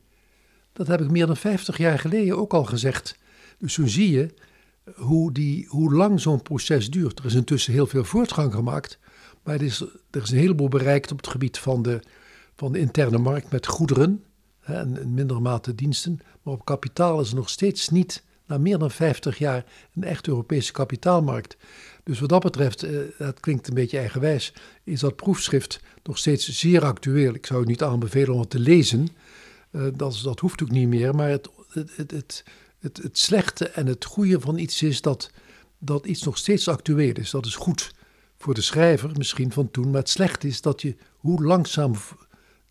dat heb ik meer dan 50 jaar geleden ook al gezegd. Dus zo zie je hoe, die, hoe lang zo'n proces duurt. Er is intussen heel veel voortgang gemaakt, maar er is, er is een heleboel bereikt op het gebied van de, van de interne markt met goederen en in mindere mate diensten. Maar op kapitaal is er nog steeds niet, na meer dan 50 jaar, een echt Europese kapitaalmarkt. Dus wat dat betreft, eh, dat klinkt een beetje eigenwijs, is dat proefschrift nog steeds zeer actueel. Ik zou het niet aanbevelen om het te lezen, uh, dat, dat hoeft ook niet meer. Maar het, het, het, het, het, het slechte en het goede van iets is dat, dat iets nog steeds actueel is. Dat is goed voor de schrijver misschien van toen, maar het slechte is dat je hoe langzaam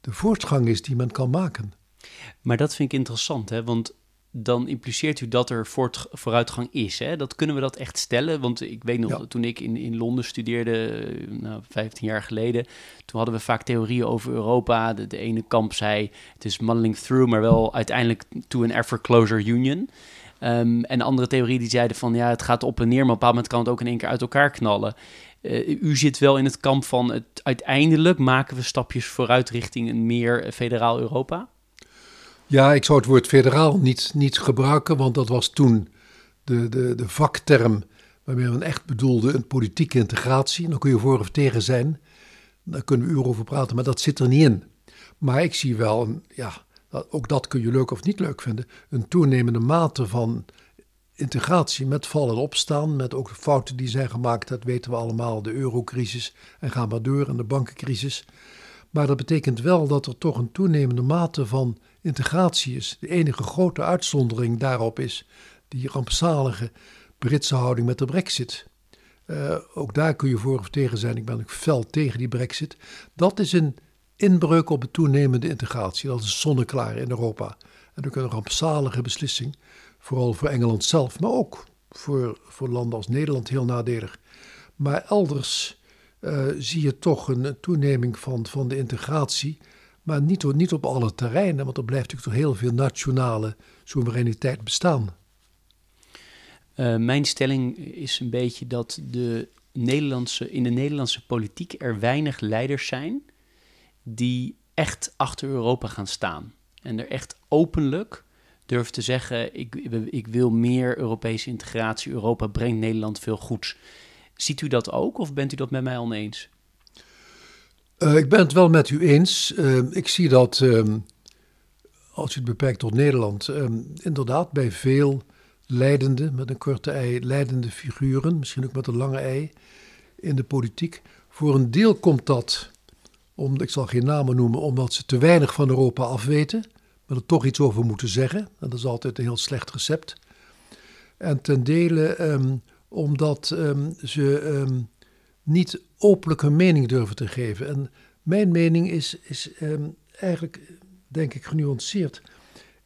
de voortgang is die men kan maken. Maar dat vind ik interessant, hè? want dan impliceert u dat er voort, vooruitgang is. Hè? Dat kunnen we dat echt stellen? Want ik weet nog, toen ik in, in Londen studeerde, nou, 15 jaar geleden, toen hadden we vaak theorieën over Europa. De, de ene kamp zei, het is muddling through, maar wel uiteindelijk to an ever closer union. Um, en andere theorieën die zeiden van, ja, het gaat op en neer, maar op een bepaald moment kan het ook in één keer uit elkaar knallen. Uh, u zit wel in het kamp van, het, uiteindelijk maken we stapjes vooruit richting een meer federaal Europa? Ja, ik zou het woord federaal niet, niet gebruiken, want dat was toen de, de, de vakterm waarmee men echt bedoelde een politieke integratie. Dan kun je voor of tegen zijn, daar kunnen we uren over praten, maar dat zit er niet in. Maar ik zie wel, een, ja, ook dat kun je leuk of niet leuk vinden, een toenemende mate van integratie met vallen en opstaan, met ook de fouten die zijn gemaakt, dat weten we allemaal, de eurocrisis en gaan maar door en de bankencrisis. Maar dat betekent wel dat er toch een toenemende mate van integratie is. De enige grote uitzondering daarop is die rampzalige Britse houding met de brexit. Uh, ook daar kun je voor of tegen zijn. Ik ben ook fel tegen die brexit. Dat is een inbreuk op de toenemende integratie. Dat is zonneklaar in Europa. En ook een rampzalige beslissing, vooral voor Engeland zelf, maar ook voor, voor landen als Nederland heel nadelig. Maar elders uh, zie je toch een toeneming van, van de integratie maar niet, niet op alle terreinen, want er blijft natuurlijk toch heel veel nationale soevereiniteit bestaan. Uh, mijn stelling is een beetje dat de Nederlandse, in de Nederlandse politiek er weinig leiders zijn die echt achter Europa gaan staan. En er echt openlijk durven te zeggen: ik, ik wil meer Europese integratie. Europa brengt Nederland veel goeds. Ziet u dat ook of bent u dat met mij oneens? Uh, ik ben het wel met u eens. Uh, ik zie dat, um, als je het beperkt tot Nederland, um, inderdaad bij veel leidende, met een korte ei, leidende figuren, misschien ook met een lange ei, in de politiek. Voor een deel komt dat, om, ik zal geen namen noemen, omdat ze te weinig van Europa afweten, maar er toch iets over moeten zeggen. En dat is altijd een heel slecht recept. En ten dele um, omdat ze niet openlijk mening durven te geven. En mijn mening is, is ehm, eigenlijk, denk ik, genuanceerd.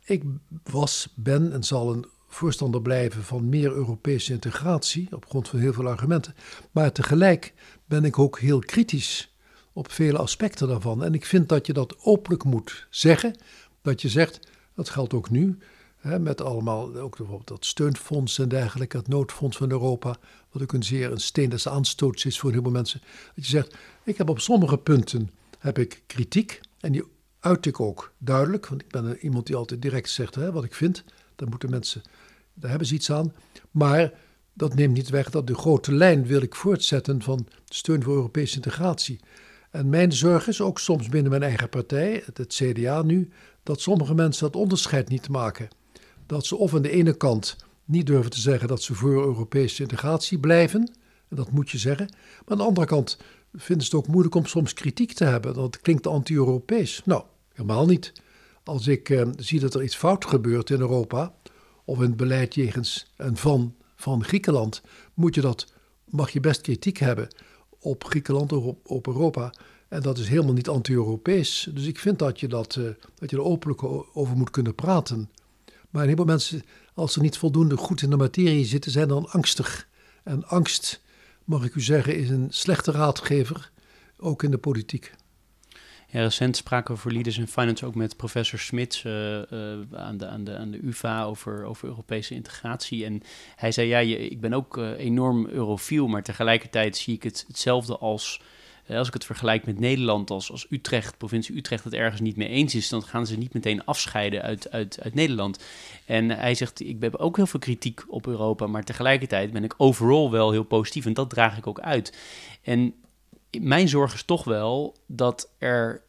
Ik was, ben en zal een voorstander blijven van meer Europese integratie, op grond van heel veel argumenten. Maar tegelijk ben ik ook heel kritisch op vele aspecten daarvan. En ik vind dat je dat openlijk moet zeggen. Dat je zegt, dat geldt ook nu, met allemaal, ook bijvoorbeeld dat steunfonds en dergelijke, het noodfonds van Europa, wat ook een zeer een steen des aanstoots is voor heel veel mensen. Dat je zegt, ik heb op sommige punten heb ik kritiek en die uit ik ook duidelijk, want ik ben iemand die altijd direct zegt wat ik vind. Daar moeten mensen, daar hebben ze iets aan. Maar dat neemt niet weg dat de grote lijn wil ik voortzetten van steun voor Europese integratie. En mijn zorg is ook soms binnen mijn eigen partij, het CDA nu, dat sommige mensen dat onderscheid niet maken. Dat ze of aan de ene kant niet durven te zeggen dat ze voor Europese integratie blijven. En dat moet je zeggen. Maar aan de andere kant vinden ze het ook moeilijk om soms kritiek te hebben. Dat klinkt anti-Europees. Nou, helemaal niet. Als ik eh, zie dat er iets fout gebeurt in Europa, of in het beleid jegens en van, van Griekenland, moet je dat, mag je best kritiek hebben op Griekenland of op, op Europa. En dat is helemaal niet anti-Europees. Dus ik vind dat je, dat, uh, dat je er openlijk over moet kunnen praten. Maar een heleboel mensen als ze niet voldoende goed in de materie zitten, zijn dan angstig. En angst, mag ik u zeggen, is een slechte raadgever, ook in de politiek. Ja, recent spraken we voor Leaders in Finance ook met professor Smits uh, uh, aan, de, aan, de, aan de UvA over, over Europese integratie. En hij zei, ja, je, ik ben ook uh, enorm eurofiel, maar tegelijkertijd zie ik het hetzelfde als eh, als ik het vergelijk met Nederland, als, als Utrecht, provincie Utrecht, het ergens niet mee eens is, dan gaan ze niet meteen afscheiden uit, uit, uit Nederland. En hij zegt, ik heb ook heel veel kritiek op Europa, maar tegelijkertijd ben ik overal wel heel positief en dat draag ik ook uit. En mijn zorg is toch wel dat er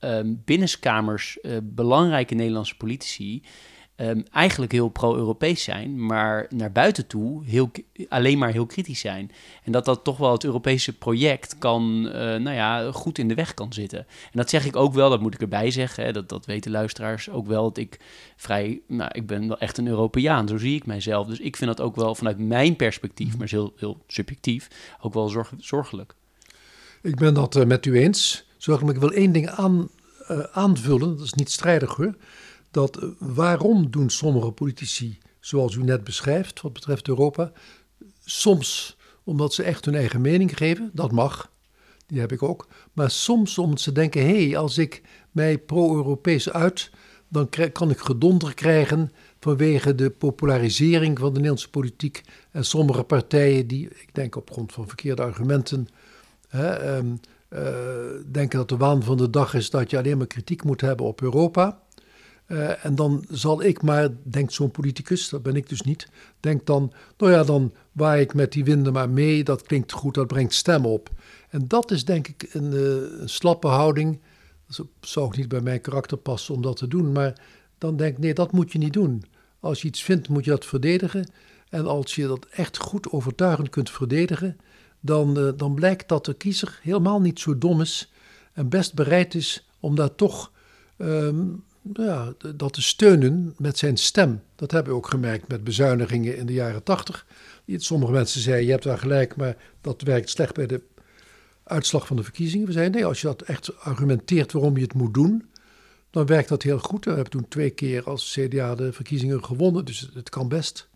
um, binnenskamers uh, belangrijke Nederlandse politici um, eigenlijk heel pro-Europees zijn, maar naar buiten toe heel, alleen maar heel kritisch zijn. En dat dat toch wel het Europese project kan, uh, nou ja, goed in de weg kan zitten. En dat zeg ik ook wel, dat moet ik erbij zeggen, hè, dat, dat weten luisteraars ook wel, dat ik vrij, nou, ik ben wel echt een Europeaan, zo zie ik mijzelf. Dus ik vind dat ook wel vanuit mijn perspectief, mhm. maar heel, heel subjectief, ook wel zorg, zorgelijk. Ik ben dat uh, met u eens. Zorgelijk, ik wil één ding aan, uh, aanvullen, dat is niet strijdig hoor dat eh, waarom doen sommige politici, zoals u net beschrijft, wat betreft Europa, soms omdat ze echt hun eigen mening geven, dat mag, die heb ik ook, maar soms omdat ze denken, hé, hey, als ik mij pro-Europees uit, dan kan ik gedonder krijgen vanwege de popularisering van de Nederlandse politiek en sommige partijen die, ik denk op grond van verkeerde argumenten, hè, um, denken dat de waan van de dag is dat je alleen maar kritiek moet hebben op Europa. Uh, en dan zal ik maar, denkt zo'n politicus, dat ben ik dus niet, denkt dan, nou ja, dan waai ik met die winden maar mee, dat klinkt goed, dat brengt stem op. En dat is denk ik een, een slappe houding. Dat zou ook niet bij mijn karakter passen om dat te doen, maar dan denk ik, nee, dat moet je niet doen. Als je iets vindt, moet je dat verdedigen. En als je dat echt goed overtuigend kunt verdedigen, dan, uh, dan blijkt dat de kiezer helemaal niet zo dom is en best bereid is om daar toch um, ja, dat te steunen met zijn stem. Dat hebben we ook gemerkt met bezuinigingen in de jaren tachtig. Sommige mensen zeiden, je hebt wel gelijk, maar dat werkt slecht bij de uitslag van de verkiezingen. We zeiden, nee, als je dat echt argumenteert waarom je het moet doen, dan werkt dat heel goed. We hebben toen twee keer als CDA de verkiezingen gewonnen, dus het kan best.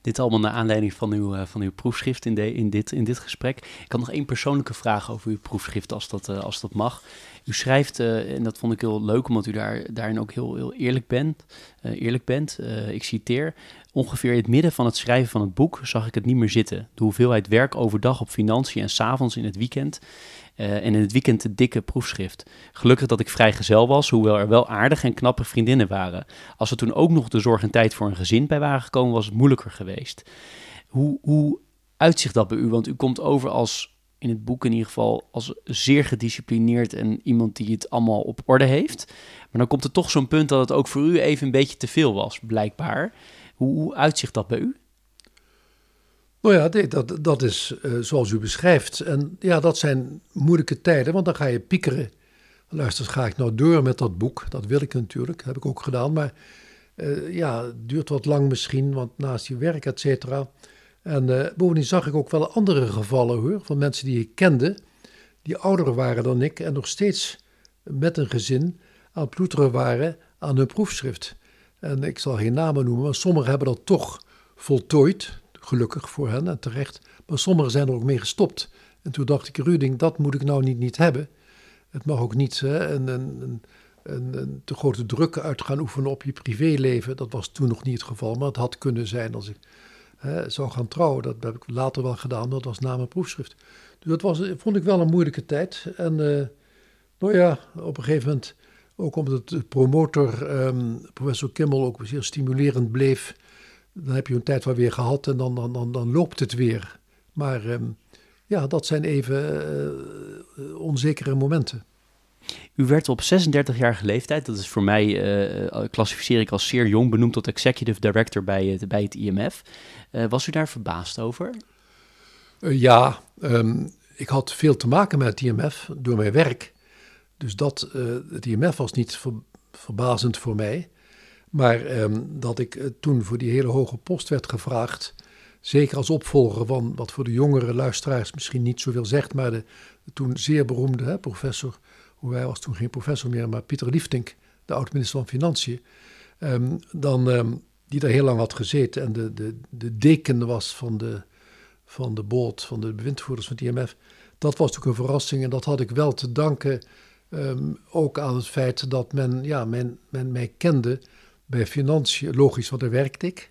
Dit allemaal naar aanleiding van uw, uh, van uw proefschrift in, de, in, dit, in dit gesprek. Ik had nog één persoonlijke vraag over uw proefschrift, als dat, uh, als dat mag. U schrijft, uh, en dat vond ik heel leuk, omdat u daar, daarin ook heel, heel eerlijk bent. eerlijk bent. ik citeer. Ongeveer in het midden van het schrijven van het boek zag ik het niet meer zitten. De hoeveelheid werk overdag op financiën en s'avonds in het weekend. Uh, en in het weekend de dikke proefschrift. Gelukkig dat ik vrijgezel was, hoewel er wel aardige en knappe vriendinnen waren. Als er toen ook nog de zorg en tijd voor een gezin bij waren gekomen, was het moeilijker geweest. Hoe, hoe uitzicht dat bij u? Want u komt over als, in het boek in ieder geval, als zeer gedisciplineerd en iemand die het allemaal op orde heeft. Maar dan komt er toch zo'n punt dat het ook voor u even een beetje te veel was, blijkbaar. Hoe, hoe uitzicht dat bij u? Nou ja, dat, is uh, zoals u beschrijft. En ja, dat zijn moeilijke tijden, want dan ga je piekeren. Luister, ga ik nou door met dat boek? Dat wil ik natuurlijk, dat heb ik ook gedaan. Maar uh, ja, het duurt wat lang misschien, want naast je werk, et cetera. En uh, bovendien zag ik ook wel andere gevallen hoor, van mensen die ik kende, die ouder waren dan ik en nog steeds met een gezin aan het ploeteren waren aan hun proefschrift. En ik zal geen namen noemen, maar sommigen hebben dat toch voltooid. Gelukkig voor hen en terecht. Maar sommigen zijn er ook mee gestopt. En toen dacht ik, Ruding, dat moet ik nou niet, niet hebben. Het mag ook niet hè, een, een, een, een, te grote druk uit gaan oefenen op je privéleven. Dat was toen nog niet het geval, maar het had kunnen zijn als ik hè, zou gaan trouwen. Dat heb ik later wel gedaan, dat was na mijn proefschrift. Dus dat was, vond ik wel een moeilijke tijd. En uh, nou ja, op een gegeven moment, ook omdat de promotor, um, professor Kimmel, ook zeer stimulerend bleef dan heb je een tijd wel weer gehad en dan, dan, dan, dan loopt het weer. Maar um, ja, dat zijn even uh, onzekere momenten. U werd op 36-jarige leeftijd, dat is voor mij, uh, klassificeer ik als zeer jong, benoemd tot executive director bij het, bij het IMF. Uh, was u daar verbaasd over? ja, um, ik had veel te maken met het IMF door mijn werk. Dus dat, het IMF was niet ver, verbazend voor mij. Maar ehm, dat ik eh, toen voor die hele hoge post werd gevraagd, zeker als opvolger van wat voor de jongere luisteraars misschien niet zoveel zegt, maar de, toen zeer beroemde hè, professor, hoe hij was toen geen professor meer, maar Pieter Liefdink, de oud-minister van Financiën, um, dan, um, die daar heel lang had gezeten en de, de, de deken was van de, van de board, van de bewindvoerders van het IMF. Dat was natuurlijk een verrassing en dat had ik wel te danken ook aan het feit dat men, ja, men, men mij kende bij financiën, logisch, want daar werkte ik.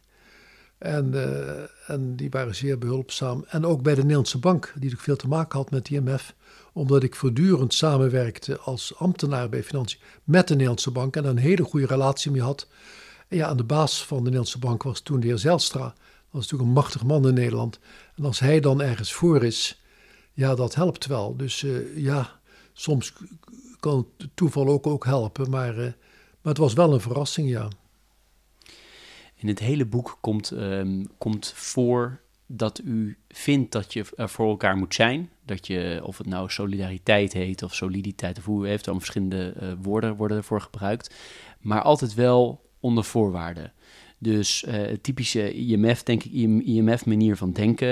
En, uh, en die waren zeer behulpzaam. En ook bij de Nederlandse Bank, die natuurlijk veel te maken had met de IMF, omdat ik voortdurend samenwerkte als ambtenaar bij financiën met de Nederlandse Bank en een hele goede relatie mee had. En ja, aan de baas van de Nederlandse Bank was toen de heer Zelstra. Dat was natuurlijk een machtig man in Nederland. En als hij dan ergens voor is, ja, dat helpt wel. Dus uh, ja, soms kan het toeval ook, ook helpen, maar, uh, maar het was wel een verrassing, ja. In het hele boek komt, um, komt voor dat u vindt dat je er voor elkaar moet zijn. Dat je, of het nou solidariteit heet of soliditeit, of hoe u heeft, dan verschillende uh, woorden worden ervoor gebruikt. Maar altijd wel onder voorwaarden. Dus uh, typische IMF, denk ik, IMF-manier van denken.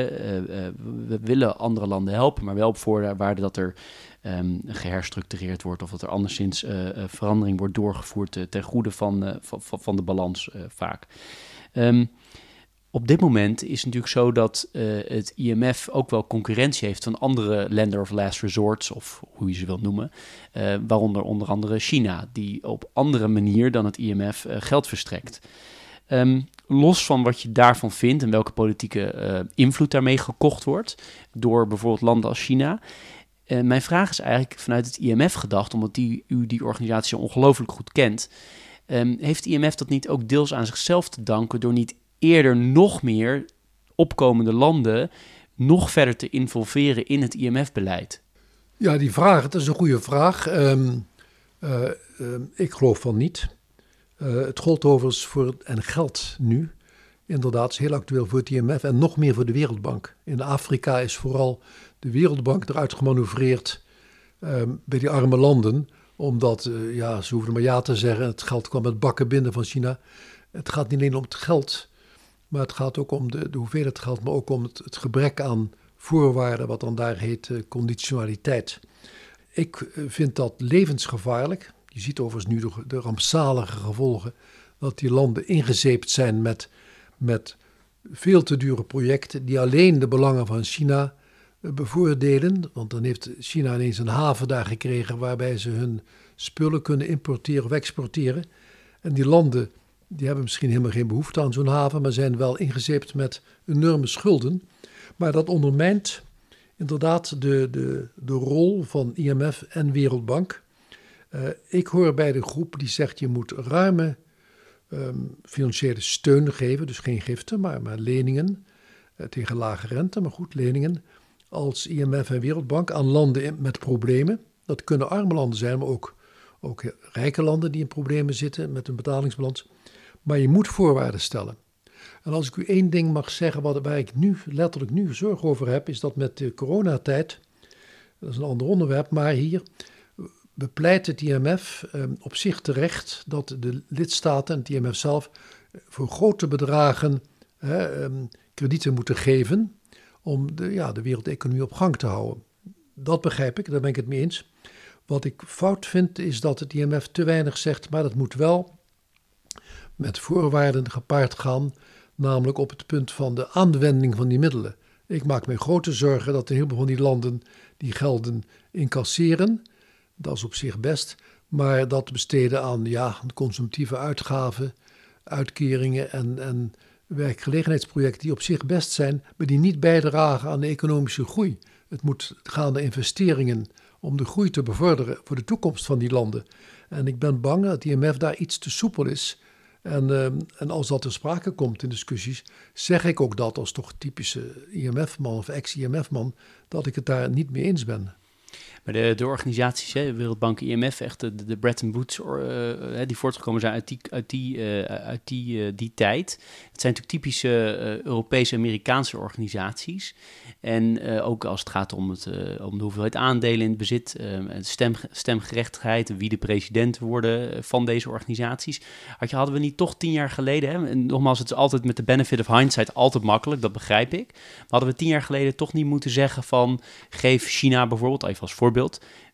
we willen andere landen helpen, maar wel op voorwaarde dat er um, geherstructureerd wordt of dat er anderszins verandering wordt doorgevoerd ten goede van, van, van, de balans vaak. Um, op dit moment is het natuurlijk zo dat het IMF ook wel concurrentie heeft van andere lender of last resorts, of hoe je ze wilt noemen. Waaronder onder andere China, die op andere manier dan het IMF eh, geld verstrekt. Um, los van wat je daarvan vindt en welke politieke invloed daarmee gekocht wordt door bijvoorbeeld landen als China. mijn vraag is eigenlijk vanuit het IMF gedacht, omdat die, u die organisatie ongelooflijk goed kent. Um, heeft IMF dat niet ook deels aan zichzelf te danken door niet eerder nog meer opkomende landen nog verder te involveren in het IMF-beleid? Ja, die vraag, dat is een goede vraag. Um, uh, ik geloof van niet. Uh, het gold overigens voor, en geld nu, inderdaad, is heel actueel voor het IMF en nog meer voor de Wereldbank. In Afrika is vooral de Wereldbank eruit gemanoeuvreerd um, bij die arme landen, omdat, uh, ja, ze hoeven maar ja te zeggen, het geld kwam met bakken binnen van China. Het gaat niet alleen om het geld, maar het gaat ook om de, de hoeveelheid geld, maar ook om het, gebrek aan voorwaarden, wat dan daar heet uh, conditionaliteit. Ik eh, vind dat levensgevaarlijk. Je ziet overigens nu de, de rampzalige gevolgen dat die landen ingezeept zijn met, met veel te dure projecten die alleen de belangen van China uh, bevoordelen. Want dan heeft China ineens een haven daar gekregen waarbij ze hun spullen kunnen importeren of exporteren. En die landen die hebben misschien helemaal geen behoefte aan zo'n haven, maar zijn wel ingezeept met enorme schulden. Maar dat ondermijnt inderdaad de, de, de rol van IMF en Wereldbank. Uh, ik hoor bij de groep die zegt je moet ruime um, financiële steun geven, dus geen giften, maar, maar leningen uh, tegen lage rente, maar goed, leningen als IMF en Wereldbank aan landen met problemen. Dat kunnen arme landen zijn, maar ook, ook rijke landen die in problemen zitten met hun betalingsbalans. Maar je moet voorwaarden stellen. En als ik u één ding mag zeggen, wat, waar ik nu letterlijk nu zorg over heb, is dat met de coronatijd, dat is een ander onderwerp, maar hier bepleit het IMF eh, op zich terecht dat de lidstaten en het IMF zelf voor grote bedragen eh, kredieten moeten geven om de, ja, de wereldeconomie op gang te houden. Dat begrijp ik, daar ben ik het mee eens. Wat ik fout vind is dat het IMF te weinig zegt, maar dat moet wel met voorwaarden gepaard gaan, namelijk op het punt van de aanwending van die middelen. Ik maak me grote zorgen dat een heleboel van die landen die gelden incasseren. Dat is op zich best, maar dat besteden aan ja, consumptieve uitgaven, uitkeringen en, en werkgelegenheidsprojecten die op zich best zijn, maar die niet bijdragen aan de economische groei. Het moet gaan naar investeringen om de groei te bevorderen voor de toekomst van die landen. En ik ben bang dat IMF daar iets te soepel is en, ehm, en als dat ter sprake komt in discussies, zeg ik ook dat als toch typische IMF-man of ex-IMF-man, dat ik het daar niet mee eens ben. Maar de, organisaties, hè, Wereldbank, IMF, echt de, Bretton Woods, uh, die voortgekomen zijn uit die, uit die, uh, uit die, uh, die tijd. Het zijn natuurlijk typische Europese Amerikaanse organisaties. En ook als het gaat om, het, om de hoeveelheid aandelen in het bezit, stem, stemgerechtigheid, wie de president worden van deze organisaties. Had je, hadden we niet toch tien jaar geleden, hè, en nogmaals, het is altijd met de benefit of hindsight altijd makkelijk, dat begrijp ik. Maar hadden we tien jaar geleden toch niet moeten zeggen van, geef China bijvoorbeeld, even als voorbeeld,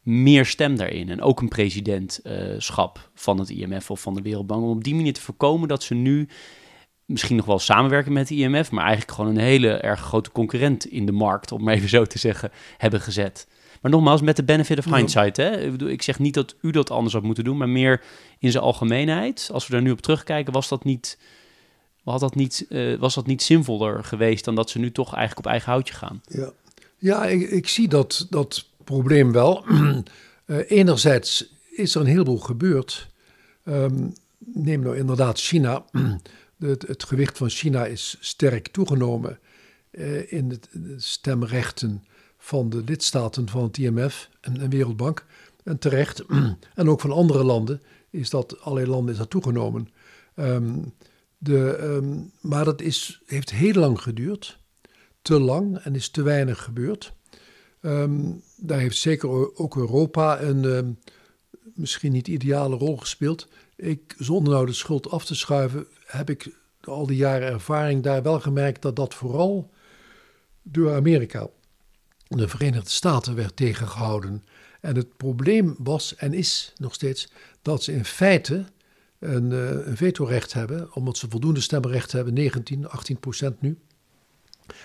meer stem daarin. En ook een presidentschap van het IMF of van de Wereldbank. Om op die manier te voorkomen dat ze nu misschien nog wel samenwerken met de IMF, maar eigenlijk gewoon een hele erg grote concurrent in de markt, om maar even zo te zeggen, hebben gezet. Maar nogmaals, met de benefit of hindsight. Hè? Ik, bedoel, ik zeg niet dat u dat anders had moeten doen, maar meer in zijn algemeenheid. Als we daar nu op terugkijken, was dat niet, had dat niet, uh, was dat niet zinvoller geweest dan dat ze nu toch eigenlijk op eigen houtje gaan? Ja, ja ik, ik zie dat, dat probleem wel. uh, [clears throat] enerzijds is er een heleboel gebeurd. Um, neem nou inderdaad China. [clears throat] het, het, gewicht van China is sterk toegenomen uh, in de stemrechten van de lidstaten van het IMF en de Wereldbank. En terecht. [clears throat] en ook van andere landen is dat, allerlei landen is dat toegenomen. Um, de, um, maar dat is, heeft heel lang geduurd. Te lang en is te weinig gebeurd. Um, daar heeft zeker ook Europa een uh, misschien niet ideale rol gespeeld. Ik, zonder nou de schuld af te schuiven, heb ik al die jaren ervaring daar wel gemerkt dat dat vooral door Amerika, de Verenigde Staten, werd tegengehouden. En het probleem was en is nog steeds dat ze in feite een, uh, een vetorecht hebben, omdat ze voldoende stemrecht hebben, 19, 18 procent nu.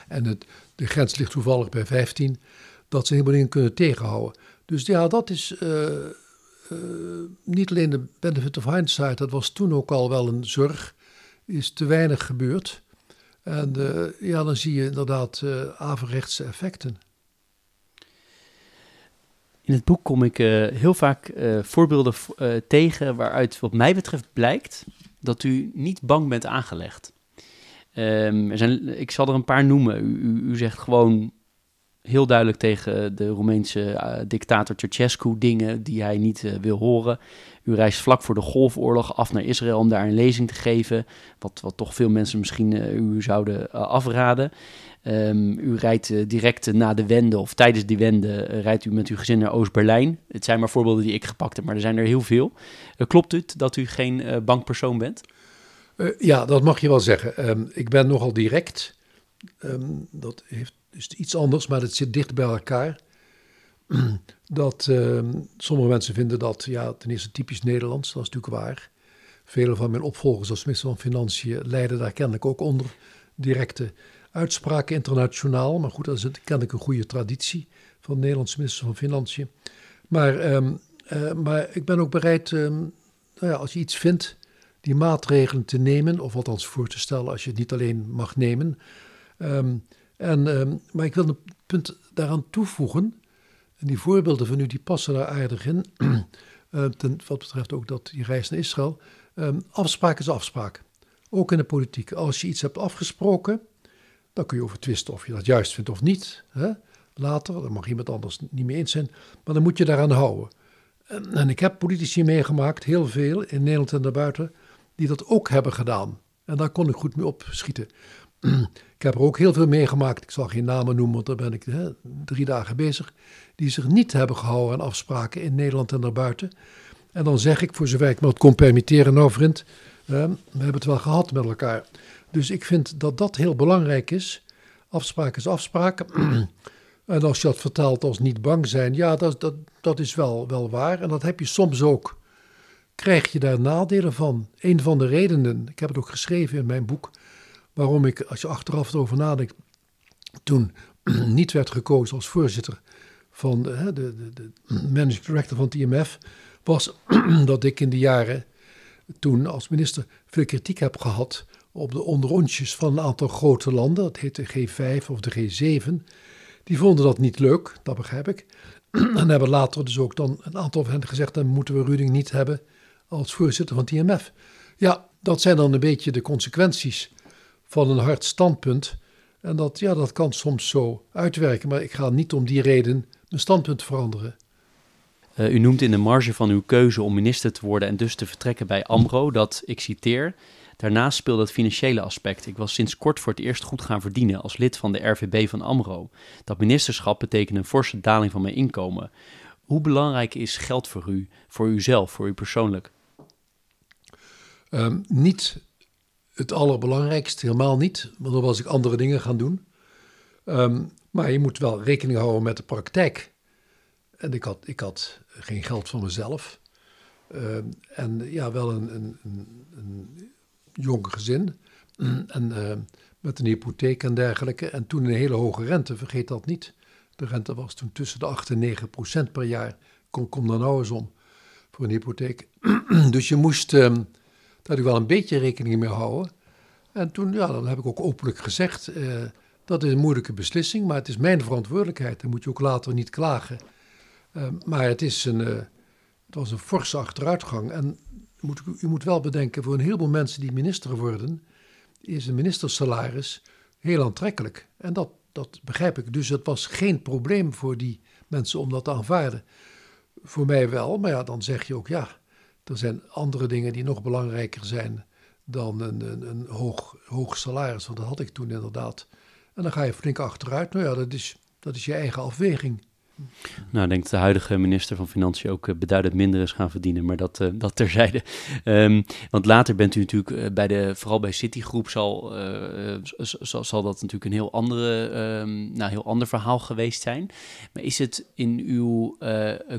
En het, de grens ligt toevallig bij 15, dat ze helemaal niet kunnen tegenhouden. Dus ja, dat is uh, uh, niet alleen de benefit of hindsight, dat was toen ook al wel een zorg, is te weinig gebeurd. En ja, dan zie je inderdaad averechtse effecten. In het boek kom ik heel vaak voorbeelden tegen waaruit wat mij betreft blijkt dat u niet bang bent aangelegd. Um, er zijn, ik zal er een paar noemen. U, u, zegt gewoon heel duidelijk tegen de Roemeense dictator Ceausescu dingen die hij niet wil horen. U reist vlak voor de Golfoorlog af naar Israël om daar een lezing te geven, wat, wat toch veel mensen misschien u zouden afraden. Um, u rijdt direct na de wende of tijdens die wende rijdt u met uw gezin naar Oost-Berlijn. Het zijn maar voorbeelden die ik gepakt heb, maar er zijn er heel veel. Klopt het dat u geen bankpersoon bent? ja, dat mag je wel zeggen. Um, ik ben nogal direct. Um, dat heeft, is iets anders, maar het zit dicht bij elkaar. [clears throat] dat sommige mensen vinden dat ja, ten eerste typisch Nederlands, dat is natuurlijk waar. Vele van mijn opvolgers als minister van Financiën leiden daar kennelijk ook onder. Directe uitspraken internationaal. Maar goed, dat is kennelijk een goede traditie van de Nederlandse minister van Financiën. Maar, um, uh, maar ik ben ook bereid, um, nou ja, als je iets vindt, die maatregelen te nemen, of althans voor te stellen als je het niet alleen mag nemen. En, maar ik wil een punt daaraan toevoegen. En die voorbeelden van u die passen daar aardig in. uh, [clears throat] ten, wat betreft ook dat die reis naar Israël. afspraak is afspraak. Ook in de politiek. Als je iets hebt afgesproken, dan kun je over twisten of je dat juist vindt of niet. Hè? Later, dan mag iemand anders niet mee eens zijn. Maar dan moet je daaraan houden. En, en ik heb politici meegemaakt, heel veel, in Nederland en daarbuiten, die dat ook hebben gedaan. En daar kon ik goed mee opschieten. Ik heb er ook heel veel meegemaakt, ik zal geen namen noemen, want daar ben ik hè, drie dagen bezig, die zich niet hebben gehouden aan afspraken in Nederland en daarbuiten. En dan zeg ik, voor zover ik me het kon permitteren, nou vriend, we hebben het wel gehad met elkaar. Dus ik vind dat dat heel belangrijk is. Afspraak is afspraak. [clears throat] en als je dat vertaalt als niet bang zijn, ja, dat, dat, dat is wel, wel waar. En dat heb je soms ook. Krijg je daar nadelen van? Een van de redenen, ik heb het ook geschreven in mijn boek, waarom ik, als je achteraf erover nadenkt, toen [clears throat] niet werd gekozen als voorzitter van de, de, de, managing director van het IMF, was [clears throat] dat ik in de jaren toen als minister veel kritiek heb gehad op de onderontjes van een aantal grote landen, dat heet de G5 of de G7, die vonden dat niet leuk, dat begrijp ik. [clears throat] En hebben later dus ook dan een aantal van hen gezegd, dan moeten we Ruding niet hebben als voorzitter van het IMF. Ja, dat zijn dan een beetje de consequenties van een hard standpunt. En dat, ja, dat kan soms zo uitwerken, maar ik ga niet om die reden mijn standpunt veranderen. Uh, u noemt in de marge van uw keuze om minister te worden en dus te vertrekken bij AMRO dat, ik citeer, Daarnaast speelde het financiële aspect. Ik was sinds kort voor het eerst goed gaan verdienen als lid van de RVB van AMRO. Dat ministerschap betekende een forse daling van mijn inkomen. Hoe belangrijk is geld voor u, voor uzelf, voor u persoonlijk? Um, niet het allerbelangrijkste, helemaal niet. Want dan was ik andere dingen gaan doen. Um, maar je moet wel rekening houden met de praktijk. En ik had, ik had geen geld voor mezelf. Um, en ja, wel een, een, een jong gezin. [clears throat] En uh, met een hypotheek en dergelijke. En toen een hele hoge rente, vergeet dat niet. De rente was toen tussen de 8 en 9 procent per jaar. Kom, kom daar nou eens om voor een hypotheek. [clears throat] dus je moest uh, daar wel een beetje rekening mee houden. En toen, ja, dan heb ik ook openlijk gezegd, uh, dat is een moeilijke beslissing, maar het is mijn verantwoordelijkheid. Dan moet je ook later niet klagen. Uh, maar het, is een, uh, het was een forse achteruitgang. En moet, u moet wel bedenken, voor een heleboel mensen die minister worden, is een ministersalaris heel aantrekkelijk. En dat, dat begrijp ik. Dus het was geen probleem voor die mensen om dat te aanvaarden. Voor mij wel, maar ja, dan zeg je ook ja, er zijn andere dingen die nog belangrijker zijn dan een, een, een hoog, hoog salaris. Want dat had ik toen inderdaad. En dan ga je flink achteruit. Nou ja, dat is, dat is je eigen afweging. Nou, ik denk dat de huidige minister van Financiën ook uh, beduidend minder is gaan verdienen, maar dat, uh, dat terzijde. Um, want later bent u natuurlijk uh, bij de, vooral bij Citigroep zal, zal, zal, dat natuurlijk een heel, andere, um, nou, heel ander verhaal geweest zijn. Maar is het in uw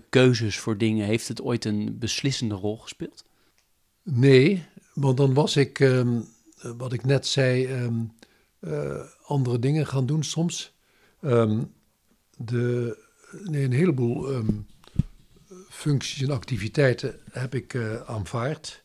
keuzes voor dingen, heeft het ooit een beslissende rol gespeeld? Nee, want dan was ik, um, wat ik net zei, andere dingen gaan doen soms. de nee, een heleboel um, functies en activiteiten heb ik uh, aanvaard.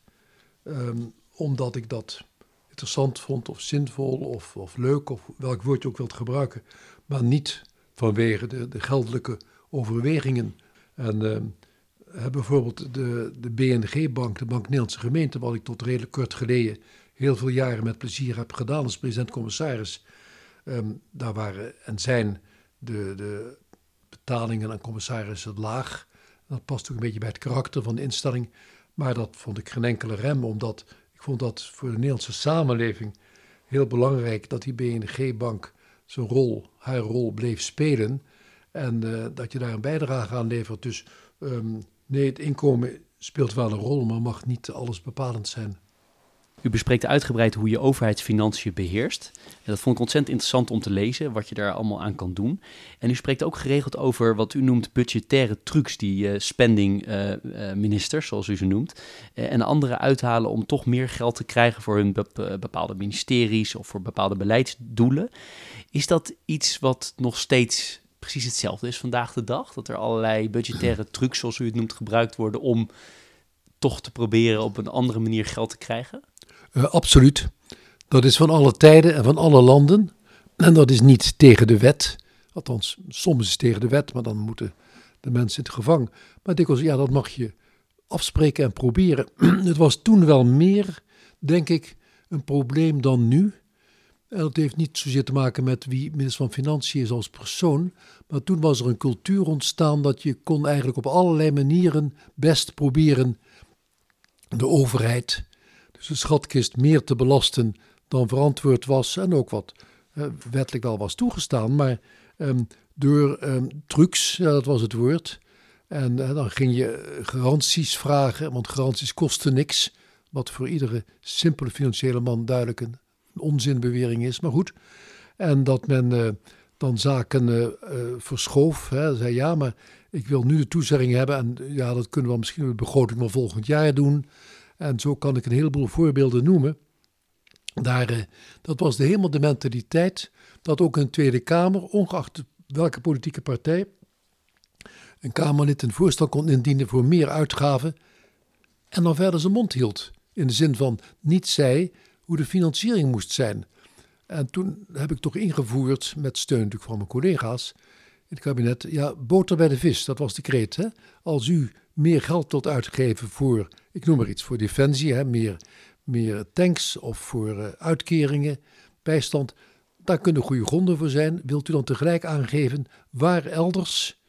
Um, omdat ik dat interessant vond of zinvol of, of leuk of welk woord je ook wilt gebruiken. Maar niet vanwege de, de geldelijke overwegingen. En uh, bijvoorbeeld de, de BNG-bank, de Bank Nederlandse Gemeente, wat ik tot redelijk kort geleden heel veel jaren met plezier heb gedaan als president-commissaris. Um, daar waren en zijn de, de betalingen aan commissarissen laag. Dat past ook een beetje bij het karakter van de instelling. Maar dat vond ik geen enkele rem, omdat ik vond dat voor de Nederlandse samenleving heel belangrijk dat die BNG-bank zijn rol, haar rol bleef spelen. En uh, dat je daar een bijdrage aan levert. Dus um, nee, het inkomen speelt wel een rol, maar mag niet alles bepalend zijn. U bespreekt uitgebreid hoe je overheidsfinanciën beheerst. En dat vond ik ontzettend interessant om te lezen, wat je daar allemaal aan kan doen. En u spreekt ook geregeld over wat u noemt budgettaire trucs, die uh, spending uh, uh, ministers, zoals u ze noemt, en anderen uithalen om toch meer geld te krijgen voor hun bepaalde ministeries of voor bepaalde beleidsdoelen. Is dat iets wat nog steeds precies hetzelfde is vandaag de dag? Dat er allerlei budgettaire [clears throat] trucs, zoals u het noemt, gebruikt worden om toch te proberen op een andere manier geld te krijgen? Uh, absoluut. Dat is van alle tijden en van alle landen. En dat is niet tegen de wet. Althans, soms is het tegen de wet, maar dan moeten de mensen in het gevangen. Maar dikwijls, ja, dat mag je afspreken en proberen. [clears throat] het was toen wel meer, denk ik, een probleem dan nu. En dat heeft niet zozeer te maken met wie minister van Financiën is als persoon. Maar toen was er een cultuur ontstaan dat je kon eigenlijk op allerlei manieren best proberen de overheid de schatkist meer te belasten dan verantwoord was en ook wat uh, wettelijk wel was toegestaan, maar um, door um, trucs, ja, dat was het woord. En uh, dan ging je garanties vragen, want garanties kosten niks, wat voor iedere simpele financiële man duidelijk een, onzinbewering is, maar goed. En dat men dan zaken verschoof, hè, zei ja, maar ik wil nu de toezegging hebben en ja, dat kunnen we misschien met de begroting van volgend jaar doen. En zo kan ik een heleboel voorbeelden noemen. Daar, eh, dat was de helemaal de mentaliteit dat ook een Tweede Kamer, ongeacht welke politieke partij, een Kamerlid een voorstel kon indienen voor meer uitgaven en dan verder zijn mond hield. In de zin van niet zei hoe de financiering moest zijn. En toen heb ik toch ingevoerd, met steun natuurlijk van mijn collega's in het kabinet, ja, boter bij de vis, dat was de kreet. Hè? Als u meer geld wilt uitgeven voor ik noem maar iets, voor defensie, hè, meer, meer tanks of voor uh, uitkeringen, bijstand. Daar kunnen goede gronden voor zijn. Wilt u dan tegelijk aangeven waar elders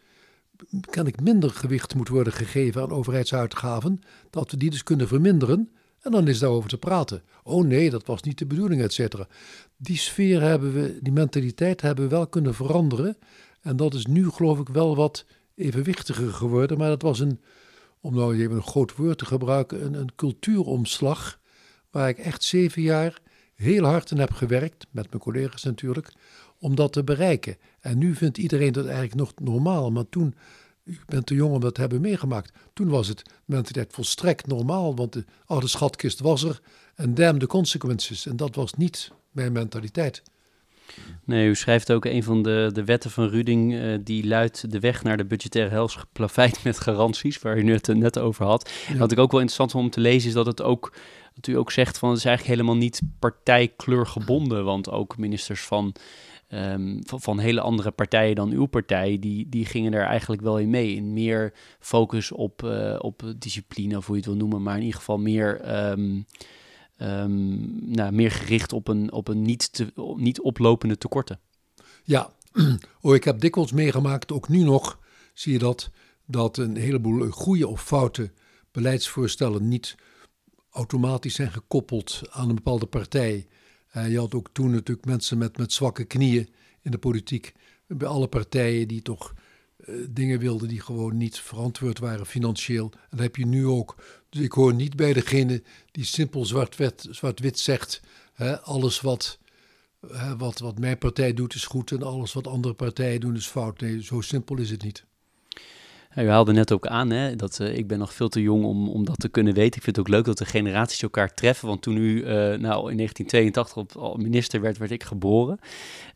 kan ik minder gewicht moet worden gegeven aan overheidsuitgaven, dat we die dus kunnen verminderen en dan is daarover te praten. Oh nee, dat was niet de bedoeling, et cetera. Die sfeer hebben we, die mentaliteit hebben we wel kunnen veranderen en dat is nu geloof ik wel wat evenwichtiger geworden, maar dat was een, om nou even een groot woord te gebruiken, een, een cultuuromslag. Waar ik echt zeven jaar heel hard in heb gewerkt, met mijn collega's natuurlijk, om dat te bereiken. En nu vindt iedereen dat eigenlijk nog normaal. Maar toen, u bent te jong om dat te hebben meegemaakt, toen was het mentaliteit volstrekt normaal. Want de oude schatkist was er en damn the consequences. En dat was niet mijn mentaliteit. Nee, u schrijft ook een van de, de wetten van Ruding, uh, die luidt de weg naar de budgettaire geplaveid met garanties, waar u het net over had. Wat ik ook wel interessant vond om te lezen, is dat het ook, dat u ook zegt van het is eigenlijk helemaal niet partijkleurgebonden, want ook ministers van, um, van, van, hele andere partijen dan uw partij, die, die gingen er eigenlijk wel in mee. In meer focus op, uh, op discipline, of hoe je het wil noemen, maar in ieder geval meer... Um, um, nou, meer gericht op een, op een niet, te, niet oplopende tekorten. Ja, [clears throat] oh, ik heb dikwijls meegemaakt, ook nu nog zie je dat, dat een heleboel goede of foute beleidsvoorstellen niet automatisch zijn gekoppeld aan een bepaalde partij. Uh, je had ook toen natuurlijk mensen met, met zwakke knieën in de politiek, bij alle partijen die toch dingen wilden die gewoon niet verantwoord waren financieel. En dat heb je nu ook. Dus ik hoor niet bij degene die simpel zwart-wit zwart zegt: hè, alles wat, hè, wat, wat mijn partij doet is goed en alles wat andere partijen doen is fout. Nee, zo simpel is het niet. U haalde net ook aan, hè, dat uh, ik ben nog veel te jong om, om dat te kunnen weten. Ik vind het ook leuk dat de generaties elkaar treffen. Want toen u uh, nou, in 1982 op, minister werd, werd ik geboren.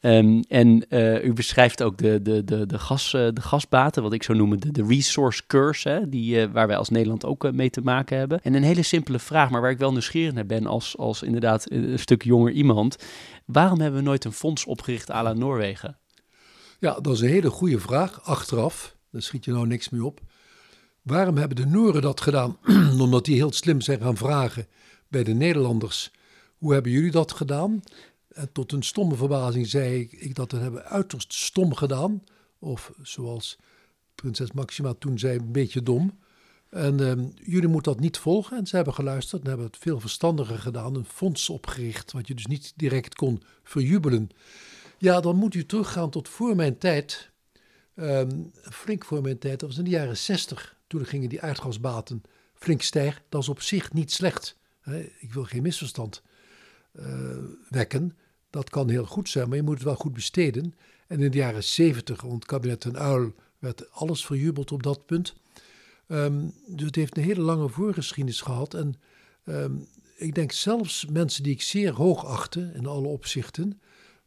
Um, en uh, u beschrijft ook de, de, de, de, gas, de gasbaten, wat ik zou noemen de, de resource curse, hè, die, waar wij als Nederland ook mee te maken hebben. En een hele simpele vraag, maar waar ik wel nieuwsgierig naar ben als, als inderdaad een stuk jonger iemand. Waarom hebben we nooit een fonds opgericht à la Noorwegen? Ja, dat is een hele goede vraag, achteraf. Daar schiet je nou niks meer op. Waarom hebben de Nooren dat gedaan? [clears throat] Omdat die heel slim zijn gaan vragen bij de Nederlanders. Hoe hebben jullie dat gedaan? En tot een stomme verbazing zei ik dat we hebben uiterst stom gedaan. Of zoals prinses Maxima toen zei, een beetje dom. En ehm, jullie moeten dat niet volgen. En ze hebben geluisterd en hebben het veel verstandiger gedaan. Een fonds opgericht, wat je dus niet direct kon verjubelen. Ja, dan moet u teruggaan tot voor mijn tijd. Um, flink voor mijn tijd, dat was in de jaren 60. Toen gingen die aardgasbaten flink stijgen. Dat is op zich niet slecht. Ik wil geen misverstand uh, wekken. Dat kan heel goed zijn, maar je moet het wel goed besteden. En in de jaren 70, onder het kabinet Ten Uil, werd alles verjubeld op dat punt. Um, dus het heeft een hele lange voorgeschiedenis gehad. En um, ik denk zelfs mensen die ik zeer hoog achtte in alle opzichten,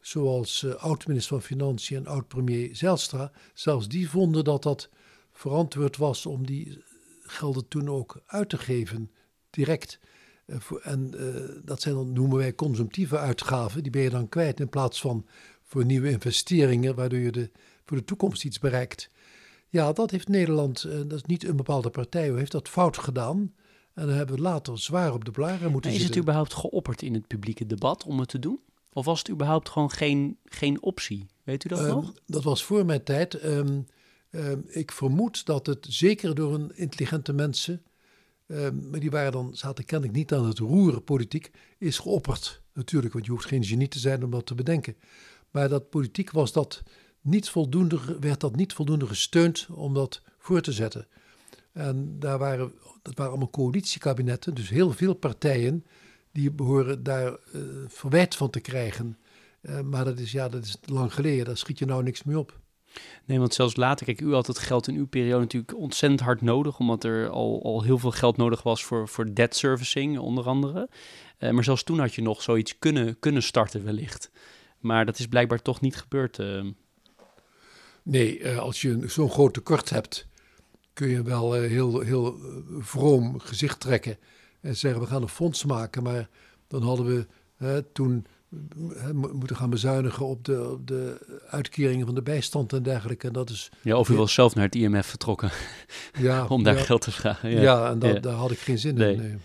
zoals uh, oud-minister van Financiën en oud-premier Zijlstra, zelfs die vonden dat dat verantwoord was om die gelden toen ook uit te geven, direct. Uh, voor, en uh, dat zijn dan, noemen wij consumptieve uitgaven, die ben je dan kwijt in plaats van voor nieuwe investeringen, waardoor je de, voor de toekomst iets bereikt. Ja, dat heeft Nederland, dat is niet een bepaalde partij, heeft dat fout gedaan. En dan hebben we later zwaar op de blaren moeten Is zitten. het überhaupt geopperd in het publieke debat om het te doen? Of was het überhaupt gewoon geen, geen optie? Weet u dat um, nog? Dat was voor mijn tijd. Um, um, ik vermoed dat het zeker door een intelligente mensen, maar die waren dan, zaten kennelijk niet aan het roeren politiek, is geopperd. Natuurlijk, want je hoeft geen genie te zijn om dat te bedenken. Maar dat politiek was dat niet voldoende, werd dat niet voldoende gesteund om dat voor te zetten. En daar waren, dat waren allemaal coalitiekabinetten, dus heel veel partijen die behoren daar uh, verwijt van te krijgen. Uh, maar dat is, ja, dat is lang geleden, daar schiet je nou niks meer op. Nee, want zelfs later, kijk, u had het geld in uw periode natuurlijk ontzettend hard nodig, omdat er al, al heel veel geld nodig was voor, voor debt servicing, onder andere. Uh, maar zelfs toen had je nog zoiets kunnen, kunnen starten, wellicht. Maar dat is blijkbaar toch niet gebeurd. Nee, als je zo'n groot tekort hebt, kun je wel heel, heel vroom gezicht trekken en zeggen we gaan een fonds maken. Maar dan hadden we hè, toen hè, moeten gaan bezuinigen op de, op de uitkeringen van de bijstand en dergelijke. En dat is, ja, of u was zelf naar het IMF vertrokken [laughs] ja, [laughs] om daar ja, geld te vragen. Ja, ja en dat, daar had ik geen zin nee. in. Nee.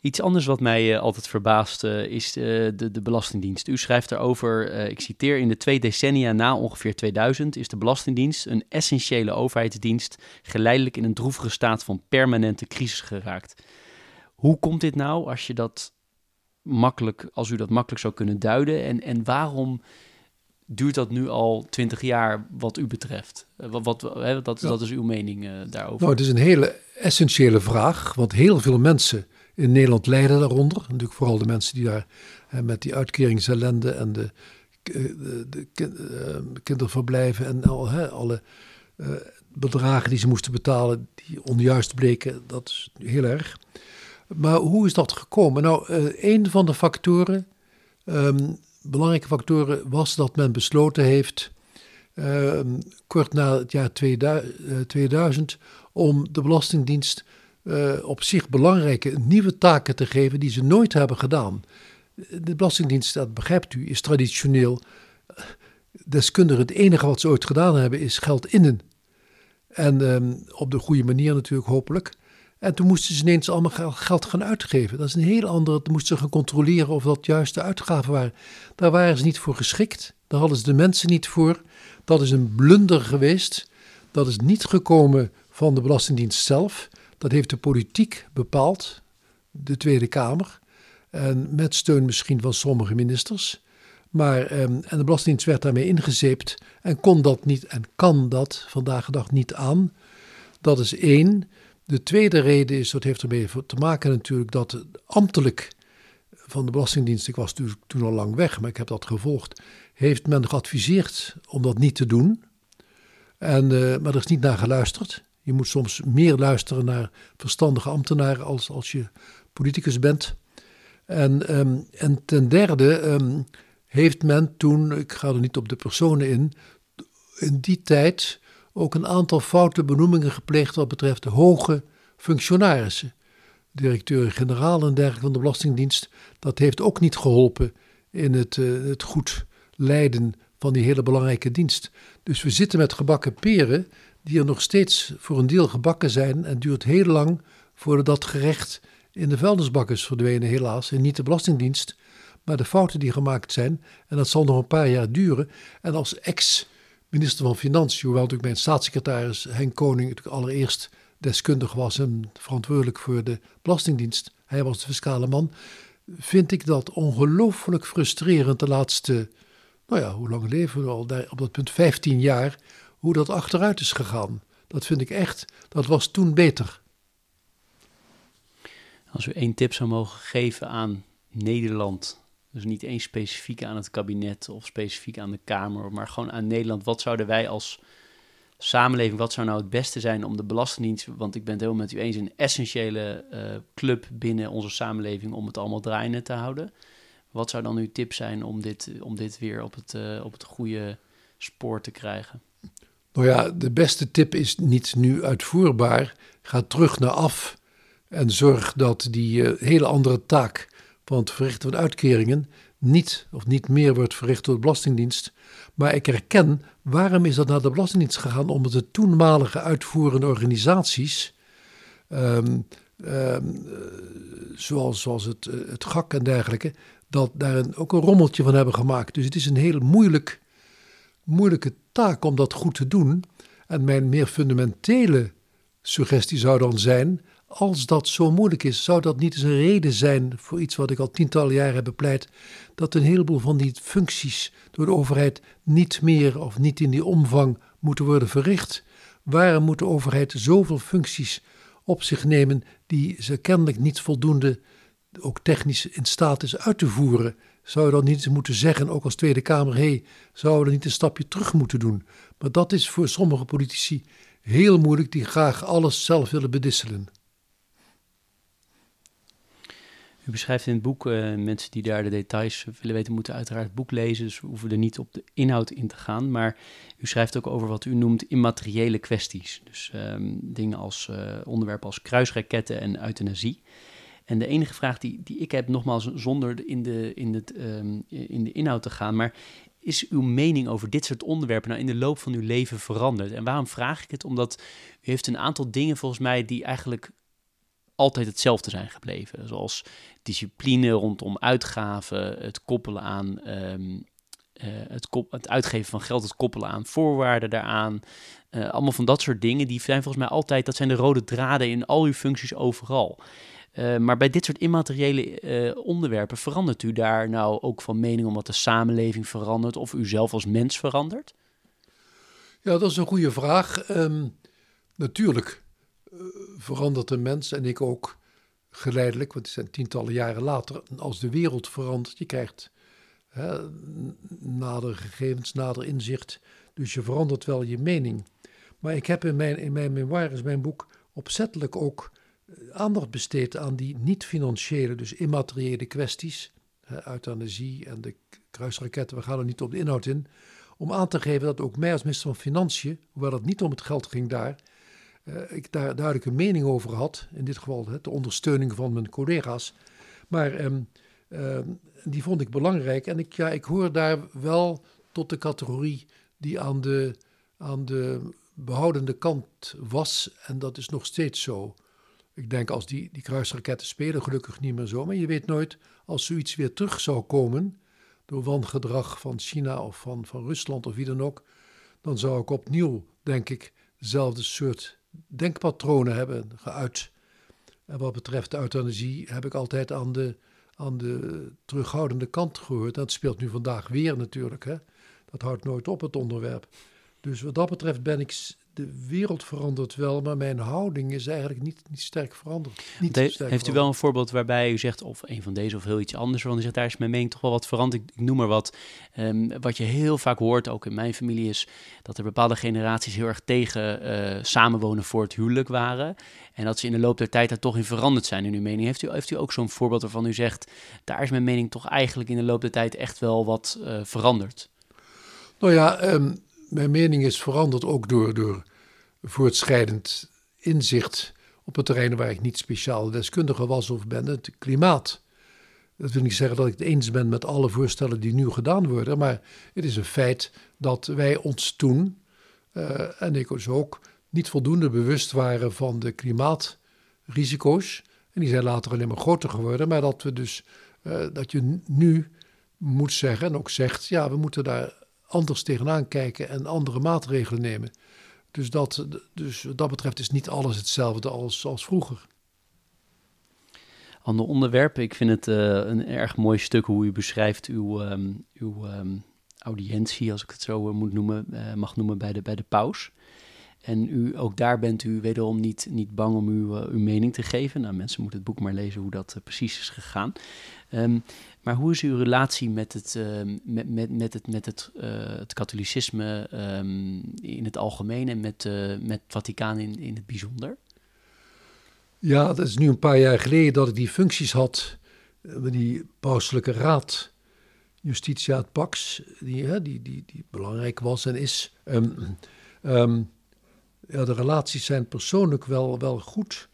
Iets anders wat mij uh, altijd verbaast uh, is uh, de, de Belastingdienst. U schrijft daarover, ik citeer, in de twee decennia na ongeveer 2000 is de Belastingdienst een essentiële overheidsdienst geleidelijk in een droevige staat van permanente crisis geraakt. Hoe komt dit nou als je dat makkelijk, als u dat makkelijk zou kunnen duiden? En, en waarom duurt dat nu al twintig jaar wat u betreft? Wat, wat, hè, dat, ja. dat is uw mening uh, daarover. Nou, het is een hele essentiële vraag, want heel veel mensen in Nederland lijden daaronder. Natuurlijk vooral de mensen die daar hè, met die uitkeringsellende en de, de, de, de kinderverblijven en al, hè, alle uh, bedragen die ze moesten betalen, die onjuist bleken, dat is heel erg. Maar hoe is dat gekomen? Nou, uh, een van de factoren, um, belangrijke factoren, was dat men besloten heeft, uh, kort na het jaar 2000, uh, 2000 om de Belastingdienst eh, op zich belangrijke nieuwe taken te geven die ze nooit hebben gedaan. De Belastingdienst, dat begrijpt u, is traditioneel deskundig. Het enige wat ze ooit gedaan hebben is geld innen. En um, op de goede manier natuurlijk, hopelijk. En toen moesten ze ineens allemaal geld gaan uitgeven. Dat is een heel andere. Toen moesten ze gaan controleren of dat juist de uitgaven waren. Daar waren ze niet voor geschikt. Daar hadden ze de mensen niet voor. Dat is een blunder geweest. Dat is niet gekomen van de Belastingdienst zelf. Dat heeft de politiek bepaald, de Tweede Kamer. En met steun misschien van sommige ministers. Maar, ehm, en de Belastingdienst werd daarmee ingezeept en kon dat niet en kan dat vandaag de dag niet aan. Dat is één. De tweede reden is, dat heeft ermee te maken natuurlijk, dat ambtelijk van de Belastingdienst, ik was toen al lang weg, maar ik heb dat gevolgd, heeft men geadviseerd om dat niet te doen. En, uh, maar er is niet naar geluisterd. Je moet soms meer luisteren naar verstandige ambtenaren als, als je politicus bent. En, um, en ten derde um, heeft men toen, ik ga er niet op de personen in, in die tijd ook een aantal foute benoemingen gepleegd wat betreft de hoge functionarissen. Directeur-generaal en dergelijke van de Belastingdienst. Dat heeft ook niet geholpen in het, uh, het goed leiden van die hele belangrijke dienst. Dus we zitten met gebakken peren die er nog steeds voor een deel gebakken zijn en duurt heel lang voordat dat gerecht in de vuilnisbak is verdwenen helaas. En niet de Belastingdienst, maar de fouten die gemaakt zijn. En dat zal nog een paar jaar duren. En als ex-minister van Financiën, hoewel natuurlijk mijn staatssecretaris Henk Koning natuurlijk allereerst deskundig was en verantwoordelijk voor de Belastingdienst, hij was de fiscale man, vind ik dat ongelooflijk frustrerend de laatste, nou ja, hoe lang leven we al? Daar, op dat punt 15 jaar, hoe dat achteruit is gegaan. Dat vind ik echt, dat was toen beter. Als u één tip zou mogen geven aan Nederland, dus niet eens specifiek aan het kabinet of specifiek aan de Kamer, maar gewoon aan Nederland, wat zouden wij als samenleving, wat zou nou het beste zijn om de Belastingdienst, want ik ben het helemaal met u eens, een essentiële uh, club binnen onze samenleving om het allemaal draaiende te houden. Wat zou dan uw tip zijn om dit, om dit weer op het, uh, op het goede spoor te krijgen? Nou ja, de beste tip is niet nu uitvoerbaar. Ga terug naar af en zorg dat die uh, hele andere taak van het verrichten van uitkeringen niet of niet meer wordt verricht door de Belastingdienst. Maar ik herken, waarom is dat naar de Belastingdienst gegaan? Omdat de toenmalige uitvoerende organisaties, um, um, zoals, zoals het, eh, het GAK en dergelijke, dat daar een, ook een rommeltje van hebben gemaakt. Dus het is een heel moeilijk, moeilijke taak om dat goed te doen. En mijn meer fundamentele suggestie zou dan zijn als dat zo moeilijk is, zou dat niet eens een reden zijn voor iets wat ik al tientallen jaren heb bepleit, dat een heleboel van die functies door de overheid niet meer of niet in die omvang moeten worden verricht? Waarom moet de overheid zoveel functies op zich nemen die ze kennelijk niet voldoende, ook technisch in staat is uit te voeren? Zou je dan niet moeten zeggen, ook als Tweede Kamer, hé, hey, zouden we niet een stapje terug moeten doen? Maar dat is voor sommige politici heel moeilijk, die graag alles zelf willen bedisselen. U beschrijft in het boek, uh, mensen die daar de details willen weten, moeten uiteraard het boek lezen. Dus we hoeven er niet op de inhoud in te gaan. Maar u schrijft ook over wat u noemt immateriële kwesties. Dus um, dingen als uh, onderwerpen als kruisraketten en euthanasie. En de enige vraag die, die ik heb, nogmaals zonder in de, in, het, um, in de inhoud te gaan, maar is uw mening over dit soort onderwerpen nou in de loop van uw leven veranderd? En waarom vraag ik het? Omdat u heeft een aantal dingen volgens mij die eigenlijk altijd hetzelfde zijn gebleven. Zoals discipline rondom uitgaven, het koppelen aan um, uh, het, het, uitgeven van geld, het koppelen aan voorwaarden daaraan. Uh, allemaal van dat soort dingen, die zijn volgens mij altijd, dat zijn de rode draden in al uw functies overal. Uh, maar bij dit soort immateriële onderwerpen, verandert u daar nou ook van mening omdat de samenleving verandert of u zelf als mens verandert? Ja, dat is een goede vraag. Um, natuurlijk verandert een mens en ik ook geleidelijk, want het zijn tientallen jaren later, als de wereld verandert, je krijgt hè, nader gegevens, nader inzicht, dus je verandert wel je mening. Maar ik heb in mijn, in mijn memoires, mijn boek, opzettelijk ook eh, aandacht besteed aan die niet-financiële, dus immateriële kwesties, hè, euthanasie en de kruisraketten, we gaan er niet op de inhoud in, om aan te geven dat ook mij als minister van Financiën, hoewel het niet om het geld ging daar, ik daar duidelijk een mening over had. In dit geval de ondersteuning van mijn collega's. Maar um, uh, die vond ik belangrijk. En ik, ja, ik hoor daar wel tot de categorie die aan de, aan de behoudende kant was. En dat is nog steeds zo. Ik denk als die, die kruisraketten spelen, gelukkig niet meer zo. Maar je weet nooit als zoiets weer terug zou komen. Door wangedrag van China of van, van Rusland of wie dan ook. Dan zou ik opnieuw, denk ik, dezelfde soort denkpatronen hebben geuit. En wat betreft de euthanasie heb ik altijd aan de, aan de terughoudende kant gehoord. Dat speelt nu vandaag weer natuurlijk. Hè? Dat houdt nooit op, het onderwerp. Dus wat dat betreft ben ik de wereld verandert wel, maar mijn houding is eigenlijk niet, niet sterk veranderd. Niet sterk heeft u wel een voorbeeld waarbij u zegt, of een van deze of heel iets anders, want u zegt, daar is mijn mening toch wel wat veranderd. Ik, noem maar wat. Ehm, wat je heel vaak hoort, ook in mijn familie, is dat er bepaalde generaties heel erg tegen uh, samenwonen voor het huwelijk waren. En dat ze in de loop der tijd daar toch in veranderd zijn in uw mening. Heeft u, heeft u ook zo'n voorbeeld waarvan u zegt, daar is mijn mening toch eigenlijk in de loop der tijd echt wel wat uh, veranderd? Nou ja, um, mijn mening is veranderd ook door, door voortschrijdend inzicht op het terrein waar ik niet speciaal deskundige was of ben, het klimaat. Dat wil niet zeggen dat ik het eens ben met alle voorstellen die nu gedaan worden, maar het is een feit dat wij ons toen, uh, en ik dus ook, niet voldoende bewust waren van de klimaatrisico's. En die zijn later alleen maar groter geworden, maar dat we dus, uh, dat je nu moet zeggen en ook zegt, ja, we moeten daar anders tegenaan kijken en andere maatregelen nemen. Dus, dat, dus wat dat betreft is niet alles hetzelfde als, als vroeger. Ander onderwerp. Ik vind het uh, een erg mooi stuk hoe u beschrijft uw, um, uw um, audiëntie, als ik het zo uh, moet noemen, uh, mag noemen, bij de, bij de paus. En u, ook daar bent u wederom niet, niet bang om uw, uw mening te geven. Nou, mensen moeten het boek maar lezen hoe dat precies is gegaan. Um, maar hoe is uw relatie met het, uh, met, met, met het, met het, uh, het katholicisme um, in het algemeen en met, uh, met het Vaticaan in, in het bijzonder? Ja, dat is nu een paar jaar geleden dat ik die functies had met die pauselijke raad, Justitia et Pax, die, die, die, die belangrijk was en is. Ja, de relaties zijn persoonlijk wel, wel goed,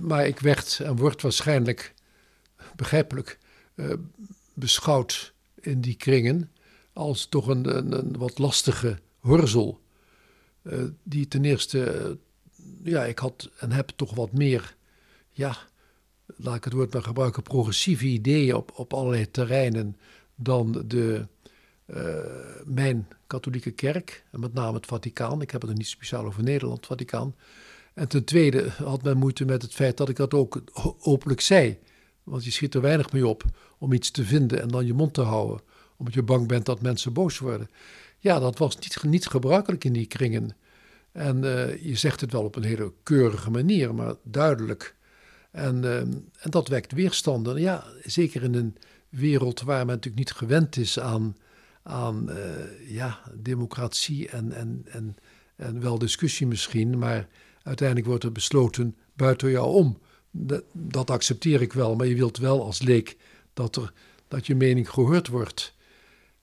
maar ik werd en word waarschijnlijk begrijpelijk uh, beschouwd in die kringen als toch een, een, een wat lastige horzel. Uh, die ten eerste, uh, ja, ik had en heb toch wat meer, ja, laat ik het woord maar gebruiken, progressieve ideeën op, op allerlei terreinen dan de, mijn katholieke kerk, en met name het Vaticaan. Ik heb het er niet speciaal over Nederland, Vaticaan. En ten tweede had men moeite met het feit dat ik dat ook openlijk zei. Want je schiet er weinig mee op om iets te vinden en dan je mond te houden. Omdat je bang bent dat mensen boos worden. Ja, dat was niet, niet gebruikelijk in die kringen. En uh, je zegt het wel op een hele keurige manier, maar duidelijk. En, uh, en dat wekt weerstanden. Ja, zeker in een wereld waar men natuurlijk niet gewend is aan, aan uh, ja, democratie en, en, en, en wel discussie misschien. Maar uiteindelijk wordt er besloten buiten jou om dat, dat, accepteer ik wel, maar je wilt wel als leek dat, er, dat je mening gehoord wordt.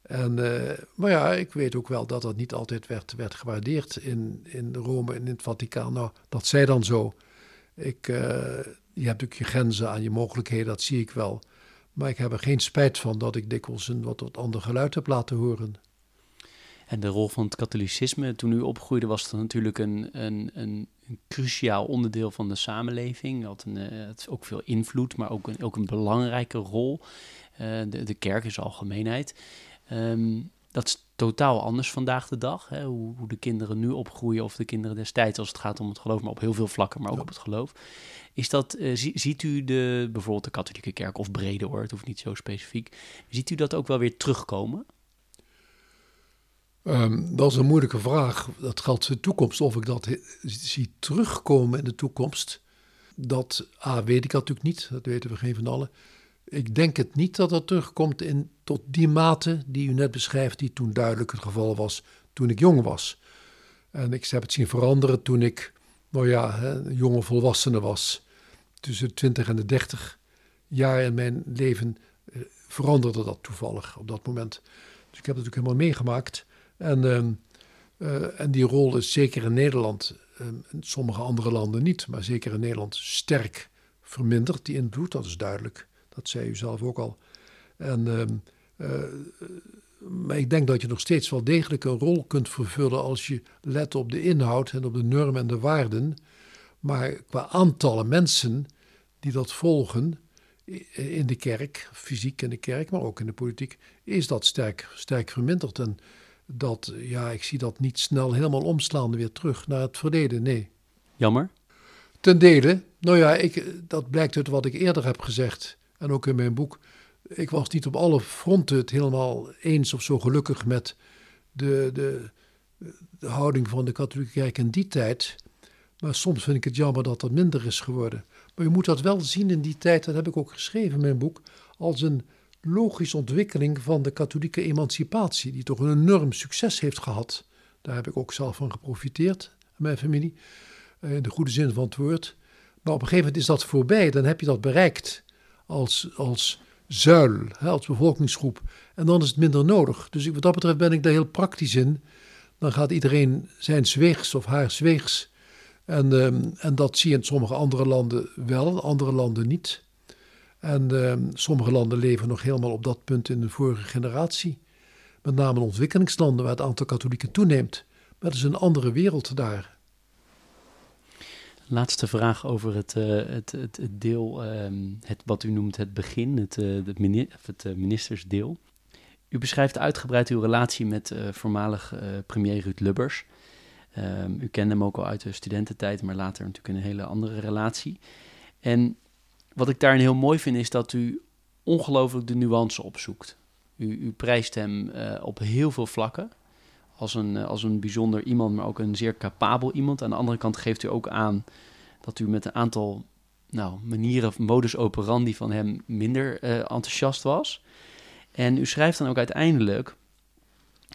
En, uh, maar ja, ik weet ook wel dat dat niet altijd werd, werd gewaardeerd in, in Rome en in het Vaticaan. Nou, dat zij dan zo. Ik, uh, je hebt natuurlijk je grenzen aan je mogelijkheden, dat zie ik wel. Maar ik heb er geen spijt van dat ik dikwijls een wat, wat ander geluid heb laten horen. En de rol van het katholicisme, toen u opgroeide, was dat natuurlijk een, een, een, een cruciaal onderdeel van de samenleving. Had een, uh, het ook veel invloed, maar ook een, ook een belangrijke rol. Uh, de, de kerk is algemeenheid. Um, dat totaal anders vandaag de dag. Hè? Hoe, hoe, de kinderen nu opgroeien of de kinderen destijds als het gaat om het geloof, maar op heel veel vlakken, maar ook ja. op het geloof. Is dat, uh, zie, ziet u de, bijvoorbeeld de katholieke kerk of brede hoor, het hoeft niet zo specifiek. Ziet u dat ook wel weer terugkomen? Um, dat is een moeilijke vraag. Dat geldt voor de toekomst. Of ik dat zie terugkomen in de toekomst, dat A, weet ik natuurlijk niet. Dat weten we geen van allen. Ik denk het niet dat dat terugkomt in, tot die mate die u net beschrijft, die toen duidelijk het geval was toen ik jong was. En ik heb het zien veranderen toen ik, nou ja, een jonge volwassene was. Tussen de 20 en de 30 jaar in mijn leven eh, veranderde dat toevallig op dat moment. Dus ik heb het natuurlijk helemaal meegemaakt. En, uh, en die rol is zeker in Nederland, uh, in sommige andere landen niet, maar zeker in Nederland sterk verminderd, die invloed, dat is duidelijk. Dat zei u zelf ook al. En, uh, maar ik denk dat je nog steeds wel degelijk een rol kunt vervullen als je let op de inhoud en op de normen en de waarden. Maar qua aantallen mensen die dat volgen in de kerk, fysiek in de kerk, maar ook in de politiek, is dat sterk, sterk verminderd. En dat, ja, ik zie dat niet snel helemaal omslaan weer terug naar het verleden, nee. Jammer? Ten dele, nou ja, ik, dat blijkt uit wat ik eerder heb gezegd. En ook in mijn boek. Ik was niet op alle fronten het helemaal eens of zo gelukkig met de, de, de houding van de katholieke kerk in die tijd. Maar soms vind ik het jammer dat dat minder is geworden. Maar je moet dat wel zien in die tijd, dat heb ik ook geschreven in mijn boek, als een logische ontwikkeling van de katholieke emancipatie, die toch een enorm succes heeft gehad. Daar heb ik ook zelf van geprofiteerd, mijn familie, eh, in de goede zin van het woord. Maar op een gegeven moment is dat voorbij, dan heb je dat bereikt als, als zuil, als bevolkingsgroep. En dan is het minder nodig. Dus wat dat betreft ben ik daar heel praktisch in. Dan gaat iedereen zijn zweegs of haar zweegs. En, ehm, en dat zie je in sommige andere landen wel, andere landen niet. En ehm, sommige landen leven nog helemaal op dat punt in de vorige generatie. Met name in ontwikkelingslanden waar het aantal katholieken toeneemt. Maar het is een andere wereld daar. Laatste vraag over het, uh, het, het, deel, ehm, het, wat u noemt het begin, het, uh, het, uh, ministersdeel. U beschrijft uitgebreid uw relatie met voormalig premier Ruud Lubbers. Um, u kende hem ook al uit de studententijd, maar later natuurlijk een hele andere relatie. En wat ik daarin heel mooi vind, is dat u ongelooflijk de nuance opzoekt. U, u prijst hem op heel veel vlakken als een, eh, als een bijzonder iemand, maar ook een zeer capabel iemand. Aan de andere kant geeft u ook aan dat u met een aantal nou, manieren of modus operandi van hem minder uh, enthousiast was. En u schrijft dan ook uiteindelijk,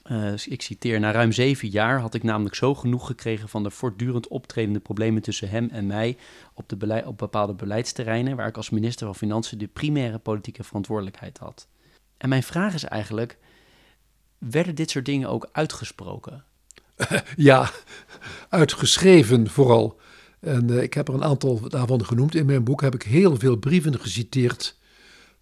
uh, ik citeer, na ruim zeven jaar had ik namelijk zo genoeg gekregen van de voortdurend optredende problemen tussen hem en mij op, de op bepaalde beleidsterreinen, waar ik als minister van Financiën de primaire politieke verantwoordelijkheid had. En mijn vraag is eigenlijk, werden dit soort dingen ook uitgesproken? [laughs] Ja, uitgeschreven vooral. En uh, ik heb er een aantal daarvan genoemd. In mijn boek heb ik heel veel brieven geciteerd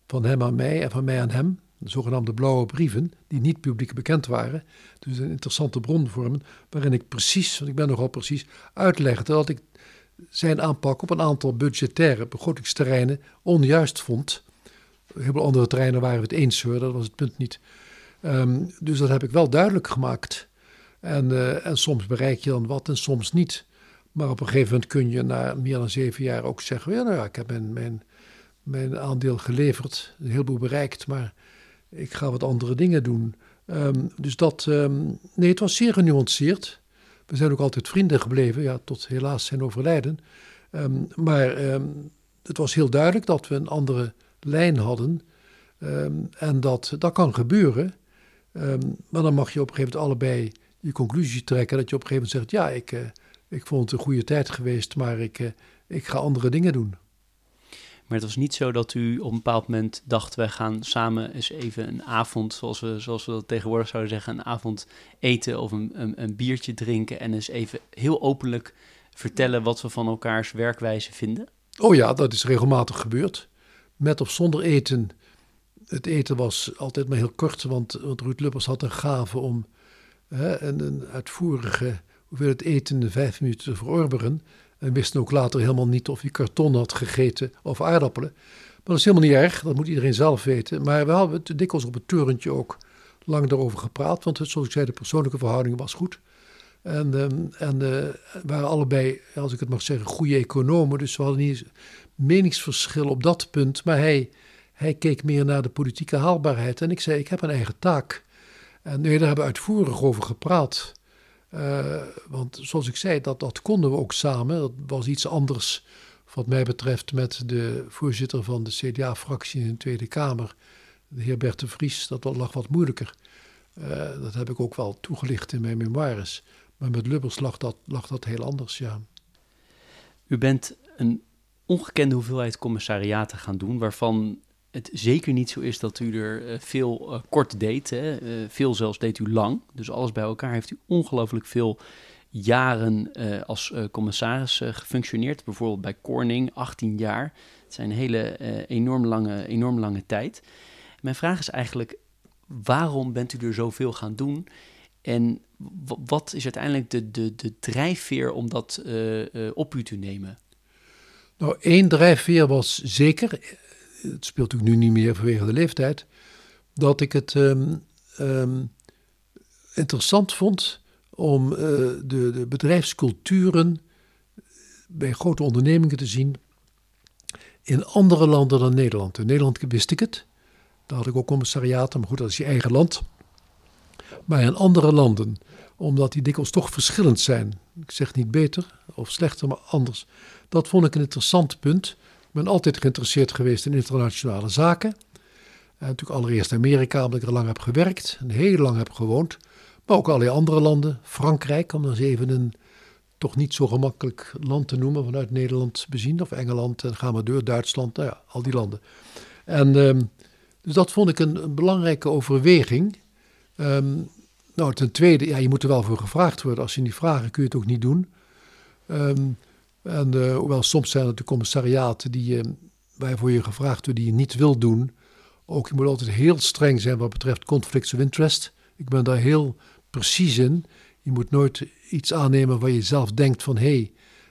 van hem aan mij en van mij aan hem. De zogenaamde blauwe brieven, die niet publiek bekend waren. Dus een interessante bron vormen, waarin ik precies, want ik ben nogal precies, uitlegde dat ik zijn aanpak op een aantal budgettaire begrotingsterreinen onjuist vond. Heel veel andere terreinen waren we het eens hoor, dat was het punt niet. Um, dus dat heb ik wel duidelijk gemaakt. En, uh, en soms bereik je dan wat en soms niet. Maar op een gegeven moment kun je na meer dan zeven jaar ook zeggen: ja, nou ja, ik heb mijn, mijn, mijn aandeel geleverd, een heleboel bereikt, maar ik ga wat andere dingen doen. Um, dus dat, um, nee, het was zeer genuanceerd. We zijn ook altijd vrienden gebleven, ja, tot helaas zijn overlijden. Maar het was heel duidelijk dat we een andere lijn hadden. en dat, dat kan gebeuren. Um, maar dan mag je op een gegeven moment allebei je conclusie trekken. Dat je op een gegeven moment zegt: Ja, ik, uh, ik vond het een goede tijd geweest, maar ik, uh, ik ga andere dingen doen. Maar het was niet zo dat u op een bepaald moment dacht: wij gaan samen eens even een avond, zoals we, zoals we dat tegenwoordig zouden zeggen, een avond eten of een, een, een biertje drinken. En eens even heel openlijk vertellen wat we van elkaars werkwijze vinden? Oh ja, dat is regelmatig gebeurd. Met of zonder eten het eten was altijd maar heel kort, want, want Ruud Lubbers had een gave om hè, een, een uitvoerige hoeveelheid eten in vijf minuten te verorberen. En wist ook later helemaal niet of hij karton had gegeten of aardappelen. Maar dat is helemaal niet erg, dat moet iedereen zelf weten. Maar we hadden het dikwijls op het turentje ook lang daarover gepraat, want het, zoals ik zei, de persoonlijke verhouding was goed. En, um, en uh, waren allebei, als ik het mag zeggen, goede economen. Dus we hadden niet meningsverschil op dat punt. Maar hij hij keek meer naar de politieke haalbaarheid. En ik zei, ik heb een eigen taak. En nee, daar hebben we uitvoerig over gepraat. Uh, want zoals ik zei, dat, dat konden we ook samen. Dat was iets anders, wat mij betreft, met de voorzitter van de CDA-fractie in de Tweede Kamer, de heer Bert de Vries. Dat lag wat moeilijker. Uh, dat heb ik ook wel toegelicht in mijn memoires. Maar met Lubbers lag dat, lag dat heel anders, ja. U bent een ongekende hoeveelheid commissariaten gaan doen, waarvan het zeker niet zo is dat u er uh, veel uh, kort deed. Uh, veel zelfs deed u lang. Dus alles bij elkaar heeft u ongelooflijk veel jaren als commissaris gefunctioneerd. Bijvoorbeeld bij Corning, 18 jaar. Het zijn hele enorm, lange, enorm lange tijd. Mijn vraag is eigenlijk, waarom bent u er zoveel gaan doen? En wat is uiteindelijk de, de, de drijfveer om dat op u te nemen? Nou, één drijfveer was zeker het speelt natuurlijk nu niet meer vanwege de leeftijd, dat ik het um, um, interessant vond om uh, de, de, bedrijfsculturen bij grote ondernemingen te zien in andere landen dan Nederland. In Nederland wist ik het. Daar had ik ook commissariaten, maar goed, dat is je eigen land. Maar in andere landen, omdat die dikwijls toch verschillend zijn. Ik zeg niet beter of slechter, maar anders. Dat vond ik een interessant punt. Ben altijd geïnteresseerd geweest in internationale zaken. En natuurlijk allereerst Amerika, omdat ik er lang heb gewerkt en heel lang heb gewoond. Maar ook allerlei andere landen. Frankrijk, om dan eens even een toch niet zo gemakkelijk land te noemen vanuit Nederland bezien. Of Engeland en ga maar door, Duitsland, nou ja, al die landen. En ehm, dus dat vond ik een, belangrijke overweging. Ehm, nou, ten tweede, ja, je moet er wel voor gevraagd worden. Als je niet vragen, kun je het ook niet doen. Ehm, en uh, hoewel soms zijn het de commissariaten die, uh, waarvoor je gevraagd wordt die je niet wil doen. Ook je moet altijd heel streng zijn wat betreft conflicts of interest. Ik ben daar heel precies in. Je moet nooit iets aannemen waar je zelf denkt van hé,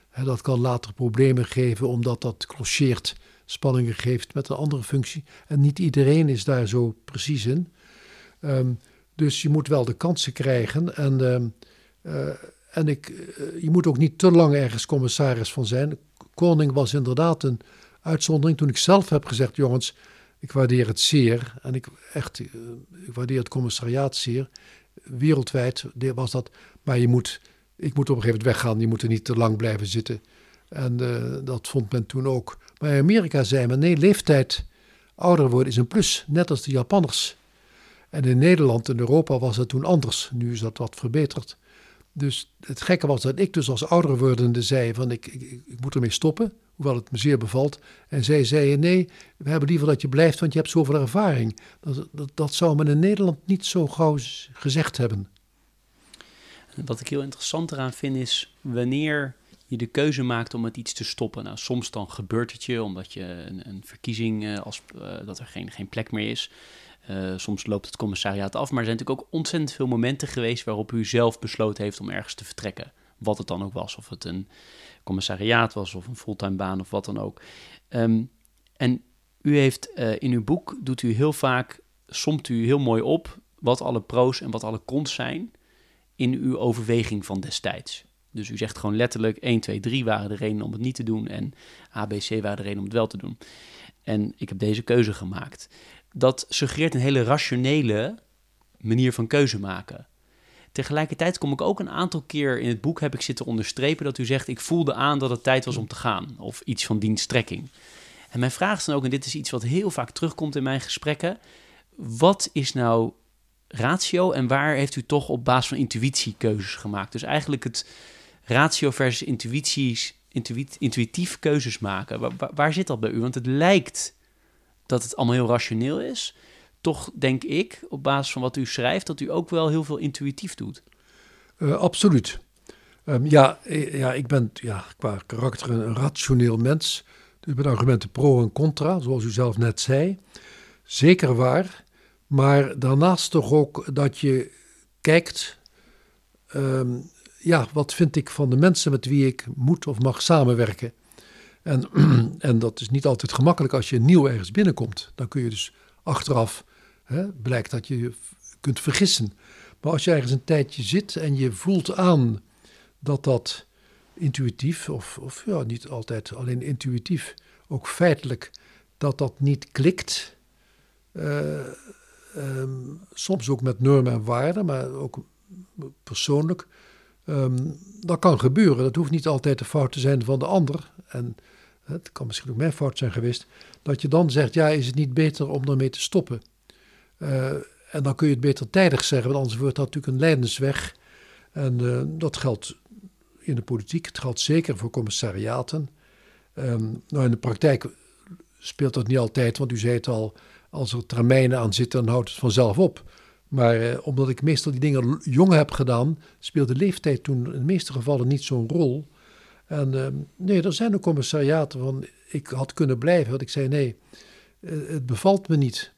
hey, dat kan later problemen geven omdat dat clocheert, spanningen geeft met een andere functie. En niet iedereen is daar zo precies in. Um, dus je moet wel de kansen krijgen. En, uh, en ik, uh, je moet ook niet te lang ergens commissaris van zijn. Koning was inderdaad een uitzondering. Toen ik zelf heb gezegd, jongens, ik waardeer het zeer. En ik echt, uh, ik waardeer het commissariaat zeer. Wereldwijd was dat. Maar je moet, ik moet op een gegeven moment weggaan. Je moet er niet te lang blijven zitten. En dat vond men toen ook. Maar in Amerika zei men, nee, leeftijd ouder worden is een plus. Net als de Japanners. En in Nederland en Europa was het toen anders. Nu is dat wat verbeterd. Dus het gekke was dat ik dus als ouder wordende zei van ik, ik, moet ermee stoppen, hoewel het me zeer bevalt. En zij zeiden nee, we hebben liever dat je blijft, want je hebt zoveel ervaring. Dat, dat, dat zou men in Nederland niet zo gauw gezegd hebben. Wat ik heel interessant eraan vind is wanneer je de keuze maakt om met iets te stoppen. Nou, soms dan gebeurt het je omdat je een, een verkiezing, uh, als, uh, dat er geen, geen plek meer is. Uh, soms loopt het commissariaat af, maar er zijn natuurlijk ook ontzettend veel momenten geweest waarop u zelf besloten heeft om ergens te vertrekken. Wat het dan ook was, of het een commissariaat was of een fulltime baan of wat dan ook. Um, en u heeft in uw boek, doet u heel vaak, somt u heel mooi op wat alle pro's en wat alle cons zijn in uw overweging van destijds. Dus u zegt gewoon letterlijk 1, 2, 3 waren de redenen om het niet te doen en ABC waren de redenen om het wel te doen. En ik heb deze keuze gemaakt dat suggereert een hele rationele manier van keuze maken. Tegelijkertijd kom ik ook een aantal keer in het boek heb ik zitten onderstrepen dat u zegt ik voelde aan dat het tijd was om te gaan of iets van dienststrekking. En mijn vraag is dan ook, en dit is iets wat heel vaak terugkomt in mijn gesprekken, wat is nou ratio en waar heeft u toch op basis van intuïtie keuzes gemaakt? Dus eigenlijk het ratio versus intuïties, intuïtief keuzes maken. Waar, waar zit dat bij u? Want het lijkt dat het allemaal heel rationeel is. Toch denk ik, op basis van wat u schrijft, dat u ook wel heel veel intuïtief doet. Uh, absoluut. Um, ja, ja, ik ben ja, qua karakter een rationeel mens. Dus met argumenten pro en contra, zoals u zelf net zei. Zeker waar. Maar daarnaast toch ook dat je kijkt. Um, ja, wat vind ik van de mensen met wie ik moet of mag samenwerken? En, [clears throat] en dat is niet altijd gemakkelijk als je nieuw ergens binnenkomt. Dan kun je dus achteraf, hè, blijkt dat je je kunt vergissen. Maar als je ergens een tijdje zit en je voelt aan dat dat intuïtief, of, of ja, niet altijd alleen intuïtief, ook feitelijk, dat dat niet klikt. Uh, um, soms ook met normen en waarden, maar ook persoonlijk. Um, dat kan gebeuren. Dat hoeft niet altijd de fout te zijn van de ander. En het kan misschien ook mijn fout zijn geweest, dat je dan zegt, ja, is het niet beter om daarmee te stoppen? Uh, en dan kun je het beter tijdig zeggen, want anders wordt dat natuurlijk een leidensweg. En uh, dat geldt in de politiek, het geldt zeker voor commissariaten. Um, nou, in de praktijk speelt dat niet altijd, want u zei het al, als er termijnen aan zitten, dan houdt het vanzelf op. Maar uh, omdat ik meestal die dingen jong heb gedaan, speelt de leeftijd toen in de meeste gevallen niet zo'n rol. En uh, nee, er zijn ook commissariaten van, ik had kunnen blijven. Want ik zei, nee, eh, het bevalt me niet.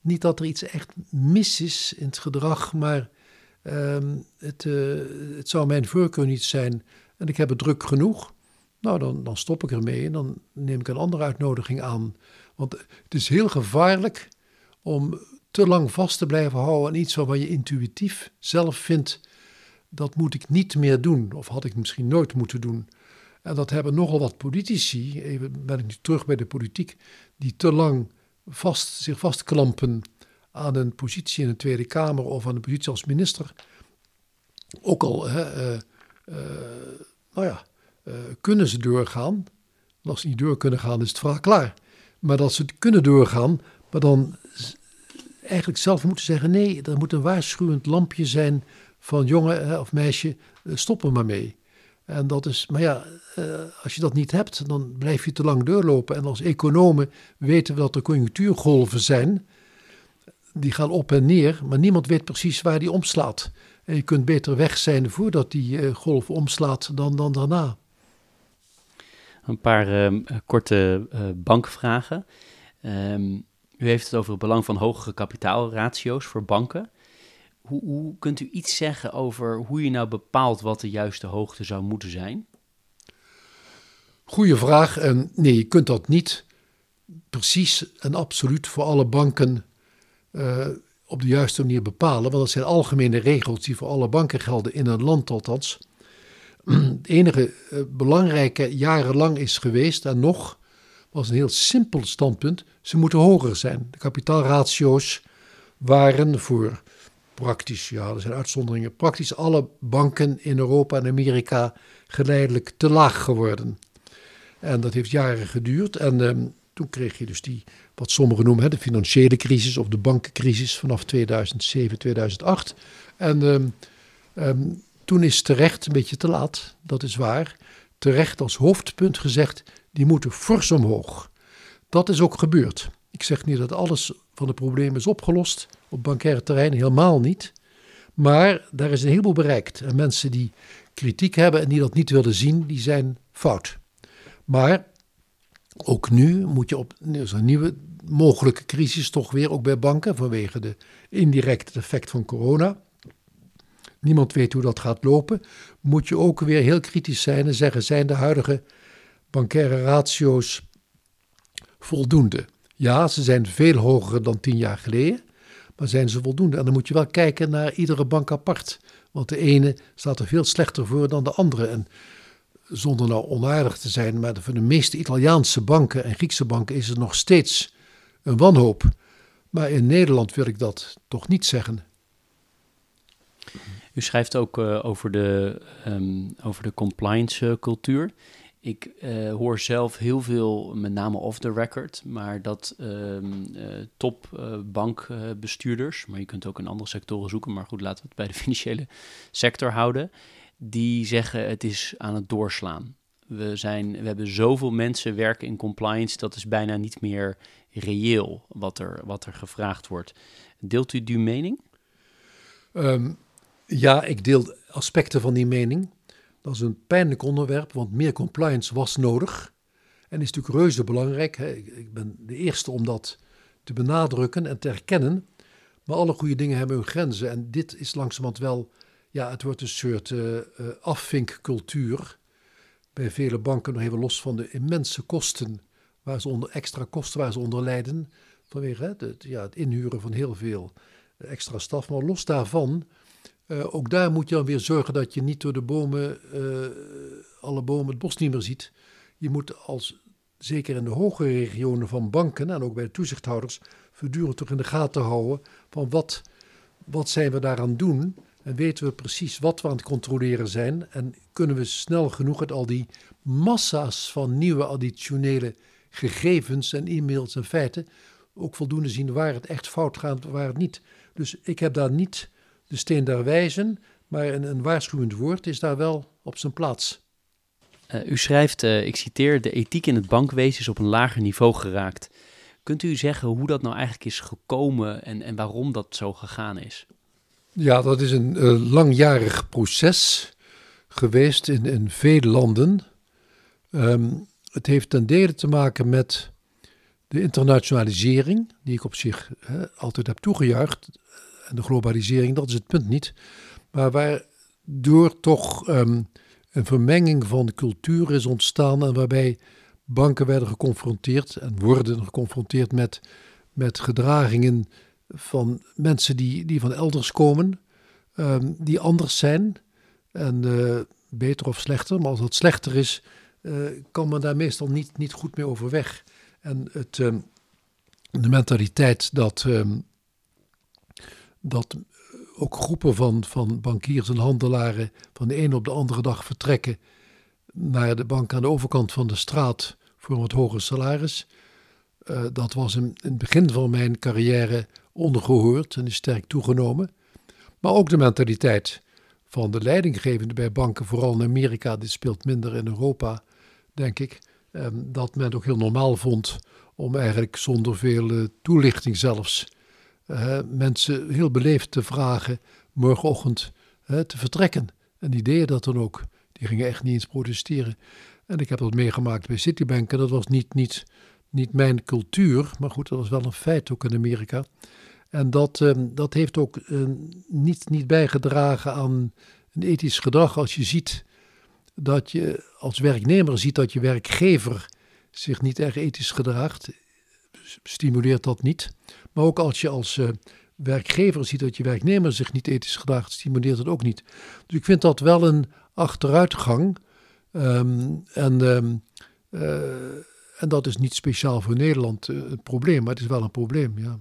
Niet dat er iets echt mis is in het gedrag, maar uh, het, uh, het zou mijn voorkeur niet zijn. En ik heb het druk genoeg. Nou, dan, dan stop ik ermee en dan neem ik een andere uitnodiging aan. Want het is heel gevaarlijk om te lang vast te blijven houden aan iets waarvan je intuïtief zelf vindt, dat moet ik niet meer doen. Of had ik misschien nooit moeten doen. En dat hebben nogal wat politici, even ben ik nu terug bij de politiek, die te lang vast, zich vastklampen aan een positie in de Tweede Kamer of aan een positie als minister. Ook al hè, uh, uh, nou ja, uh, kunnen ze doorgaan. Als ze niet door kunnen gaan, is het verhaal klaar. Maar dat ze kunnen doorgaan, maar dan eigenlijk zelf moeten zeggen: nee, er moet een waarschuwend lampje zijn van jongen of meisje, stop er maar mee. En dat is, maar ja, als je dat niet hebt, dan blijf je te lang doorlopen. En als economen weten we dat er conjunctuurgolven zijn die gaan op en neer, maar niemand weet precies waar die omslaat. En je kunt beter weg zijn voordat die golf omslaat dan, dan daarna. Een paar uh, korte bankvragen. Um, u heeft het over het belang van hogere kapitaalratio's voor banken. Hoe, hoe, kunt u iets zeggen over hoe je nou bepaalt wat de juiste hoogte zou moeten zijn? Goeie vraag. En nee, je kunt dat niet precies en absoluut voor alle banken uh, op de juiste manier bepalen. Want dat zijn algemene regels die voor alle banken gelden, in een land althans. [clears throat] Het enige uh, belangrijke jarenlang is geweest, en nog, was een heel simpel standpunt. Ze moeten hoger zijn. De kapitaalratio's waren voor praktisch, ja, er zijn uitzonderingen, praktisch alle banken in Europa en Amerika geleidelijk te laag geworden. En dat heeft jaren geduurd. En um, toen kreeg je dus die, wat sommigen noemen, hè, de financiële crisis of de bankencrisis vanaf 2007, 2008. En um, um, toen is terecht, een beetje te laat, dat is waar, terecht als hoofdpunt gezegd, die moeten fors omhoog. Dat is ook gebeurd. Ik zeg niet dat alles van de problemen is opgelost op bankaire terrein, helemaal niet. Maar daar is een heleboel bereikt. En mensen die kritiek hebben en die dat niet willen zien, die zijn fout. Maar ook nu moet je op is een nieuwe mogelijke crisis toch weer, ook bij banken, vanwege de indirecte effect van corona. Niemand weet hoe dat gaat lopen. Moet je ook weer heel kritisch zijn en zeggen: zijn de huidige bankaire ratio's voldoende? Ja, ze zijn veel hoger dan tien jaar geleden, maar zijn ze voldoende? En dan moet je wel kijken naar iedere bank apart. Want de ene staat er veel slechter voor dan de andere. En zonder nou onaardig te zijn, maar voor de meeste Italiaanse banken en Griekse banken is er nog steeds een wanhoop. Maar in Nederland wil ik dat toch niet zeggen. U schrijft ook uh, over, de, um, over de compliance uh, cultuur. Ik uh, hoor zelf heel veel, met name off the record, maar dat um, top bankbestuurders, maar je kunt ook in andere sectoren zoeken, maar goed, laten we het bij de [laughs] financiële sector houden die zeggen het is aan het doorslaan. We, zijn, we hebben zoveel mensen werken in compliance, dat is bijna niet meer reëel wat er, wat er gevraagd wordt. Deelt u die mening? Um, ja, ik deel aspecten van die mening. Dat is een pijnlijk onderwerp, want meer compliance was nodig. En is natuurlijk reuze belangrijk. Hè. Ik ben de eerste om dat te benadrukken en te erkennen. Maar alle goede dingen hebben hun grenzen. En dit is langzamerhand wel ja, het wordt een soort uh, afvinkcultuur. Bij vele banken nog even los van de immense kosten, waar ze onder, extra kosten waar ze onder lijden. Vanwege hè, de, ja, het inhuren van heel veel eh, extra staf. Maar los daarvan, uh, ook daar moet je dan weer zorgen dat je niet door de bomen, uh, alle bomen het bos niet meer ziet. Je moet als, zeker in de hogere regionen van banken en ook bij de toezichthouders, voortdurend toch in de gaten houden van wat, wat zijn we daaraan doen en weten we precies wat we aan het controleren zijn. En kunnen we snel genoeg uit al die massa's van nieuwe additionele gegevens en e-mails en feiten ook voldoende zien waar het echt fout gaat waar het niet. Dus ik heb daar niet de steen der wijzen, maar een, een waarschuwend woord is daar wel op zijn plaats. Uh, u schrijft, uh, ik citeer, de ethiek in het bankwezen is op een lager niveau geraakt. Kunt u zeggen hoe dat nou eigenlijk is gekomen en, en waarom dat zo gegaan is? Ja, dat is een uh, langjarig proces geweest in, in veel landen. Um, het heeft ten dele te maken met de internationalisering, die ik op zich altijd heb toegejuicht. En de globalisering, dat is het punt niet. Maar waardoor toch um, een vermenging van cultuur is ontstaan en waarbij banken werden geconfronteerd en worden geconfronteerd met, met gedragingen van mensen die, die van elders komen, um, die anders zijn. En uh, beter of slechter, maar als dat slechter is, kan men daar meestal niet, niet goed mee overweg. En het, ehm, de mentaliteit dat, ehm, dat ook groepen van, van bankiers en handelaren van de ene op de andere dag vertrekken naar de bank aan de overkant van de straat voor een wat hoger salaris. Uh, dat was in, het begin van mijn carrière ondergehoord en is sterk toegenomen. Maar ook de mentaliteit van de leidinggevende bij banken, vooral in Amerika, dit speelt minder in Europa, denk ik, um, dat men ook heel normaal vond om eigenlijk zonder veel toelichting zelfs uh, mensen heel beleefd te vragen morgenochtend uh, te vertrekken. En die deden dat dan ook. Die gingen echt niet eens protesteren. En ik heb dat meegemaakt bij Citibank en dat was niet, niet, niet mijn cultuur, maar goed, dat was wel een feit ook in Amerika. En dat, uh, dat heeft ook niet, niet bijgedragen aan een ethisch gedrag als je ziet dat je als werknemer ziet dat je werkgever zich niet erg ethisch gedraagt, stimuleert dat niet. Maar ook als je als uh, werkgever ziet dat je werknemer zich niet ethisch gedraagt, stimuleert dat ook niet. Dus ik vind dat wel een achteruitgang. Um, en, um, uh, en dat is niet speciaal voor Nederland uh, het probleem, maar het is wel een probleem, ja.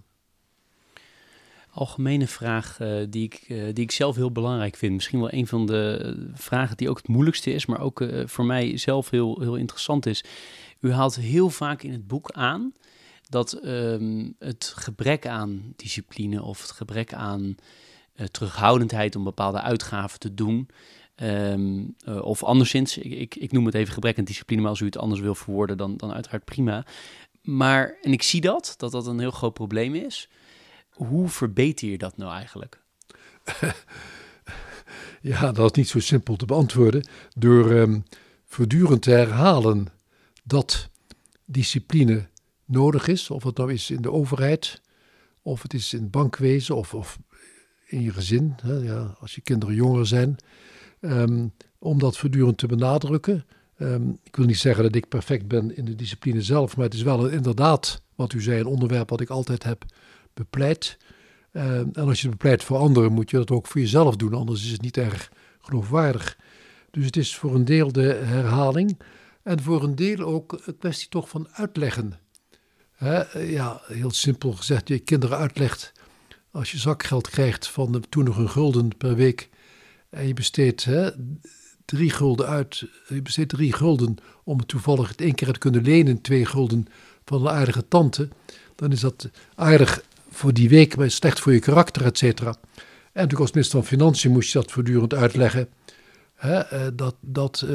Algemene vraag die, ik, die ik zelf heel belangrijk vind. Misschien wel een van de vragen die ook het moeilijkste is, maar ook voor mij zelf heel, heel interessant is. U haalt heel vaak in het boek aan dat um, het gebrek aan discipline of het gebrek aan uh, terughoudendheid om bepaalde uitgaven te doen. Um, uh, of anderszins, ik, ik, noem het even gebrek aan discipline, maar als u het anders wil verwoorden, dan, dan uiteraard prima. Maar, en ik zie dat, dat dat een heel groot probleem is. Hoe verbeter je dat nou eigenlijk? [laughs] ja, dat is niet zo simpel te beantwoorden. Door um, voortdurend te herhalen dat discipline nodig is. Of het nou is in de overheid, of het is in het bankwezen, of, of in je gezin, hè, ja, als je kinderen jonger zijn. Um, om dat voortdurend te benadrukken. Um, ik wil niet zeggen dat ik perfect ben in de discipline zelf, maar het is wel inderdaad, wat u zei, een onderwerp wat ik altijd heb bepleit. Um, en als je het bepleit voor anderen, moet je dat ook voor jezelf doen, anders is het niet erg geloofwaardig. Dus het is voor een deel de herhaling en voor een deel ook een kwestie toch van uitleggen. Ja, heel simpel gezegd, je kinderen uitlegt als je zakgeld krijgt van de, toen nog een gulden per week en je besteedt hè, drie gulden uit, je besteedt drie gulden om toevallig het één keer te kunnen lenen, twee gulden van een aardige tante, dan is dat aardig voor die week, maar slecht voor je karakter, et cetera. En natuurlijk als minister van Financiën moest je dat voortdurend uitleggen. Hè, eh, dat, dat,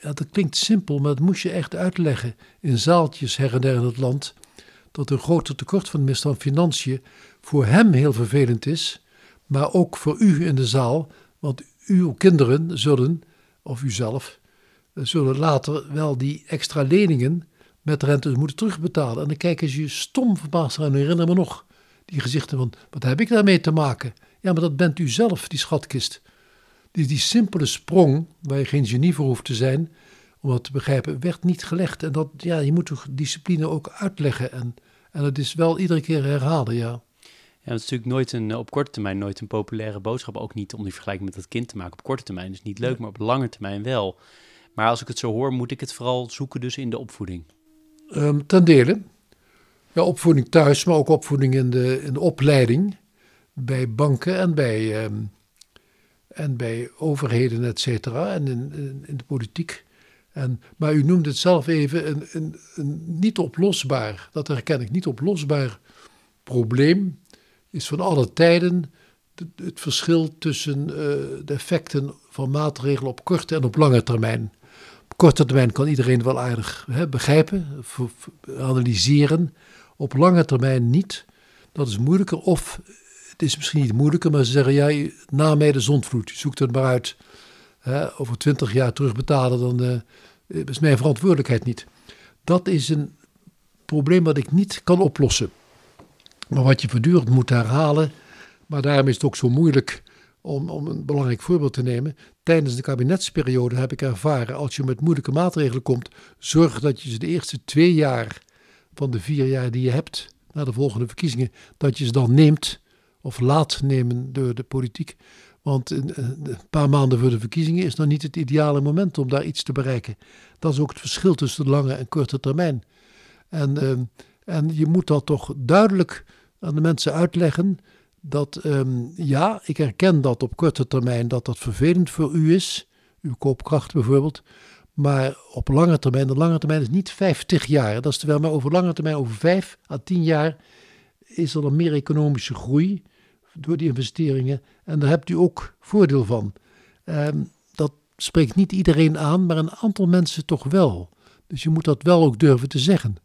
ja, dat klinkt simpel, maar dat moest je echt uitleggen in zaaltjes her en der in het land. Dat een groter tekort van minister van Financiën voor hem heel vervelend is, maar ook voor u in de zaal. Want uw kinderen zullen, of u zelf, zullen later wel die extra leningen met rente moeten terugbetalen. En dan kijken ze je stom verbaasd aan. Herinner me nog die gezichten van, wat heb ik daarmee te maken? Ja, maar dat bent u zelf, die schatkist. Die, die simpele sprong, waar je geen genie voor hoeft te zijn, om dat te begrijpen, werd niet gelegd. En dat, ja, je moet toch discipline ook uitleggen. En, en het is wel iedere keer herhalen, ja. Ja, het is natuurlijk nooit een, op korte termijn nooit een populaire boodschap. Ook niet om die vergelijking met het kind te maken. Op korte termijn is niet leuk, maar op lange termijn wel. Maar als ik het zo hoor, moet ik het vooral zoeken dus in de opvoeding. Um, ten dele. Ja, opvoeding thuis, maar ook opvoeding in de, in de opleiding. Bij banken en bij, um, en bij overheden, et cetera. En in, in, in, de politiek. En, maar u noemde het zelf even een, een, een niet oplosbaar, dat herken ik, niet oplosbaar probleem is van alle tijden het verschil tussen uh, de effecten van maatregelen op korte en op lange termijn. Op korte termijn kan iedereen wel aardig hè, begrijpen, analyseren. Op lange termijn niet. Dat is moeilijker. Of het is misschien niet moeilijker, maar ze zeggen: ja, na mij de zondvloed. Je zoekt het maar uit. Over twintig jaar terugbetalen, dan uh, is mijn verantwoordelijkheid niet. Dat is een probleem wat ik niet kan oplossen. Maar wat je voortdurend moet herhalen, maar daarom is het ook zo moeilijk om, om een belangrijk voorbeeld te nemen. Tijdens de kabinetsperiode heb ik ervaren, als je met moeilijke maatregelen komt, zorg dat je ze de eerste twee jaar van de vier jaar die je hebt, na de volgende verkiezingen, dat je ze dan neemt of laat nemen door de politiek. Want een, een, paar maanden voor de verkiezingen is nog niet het ideale moment om daar iets te bereiken. Dat is ook het verschil tussen de lange en korte termijn. En, ehm, en je moet dat toch duidelijk aan de mensen uitleggen dat ehm, ja, ik herken dat op korte termijn dat dat vervelend voor u is, uw koopkracht bijvoorbeeld. Maar op lange termijn, de lange termijn is niet 50 jaar. Dat is terwijl, maar over lange termijn, over 5 à 10 jaar, is er dan meer economische groei door die investeringen. En daar hebt u ook voordeel van. Ehm, dat spreekt niet iedereen aan, maar een aantal mensen toch wel. Dus je moet dat wel ook durven te zeggen.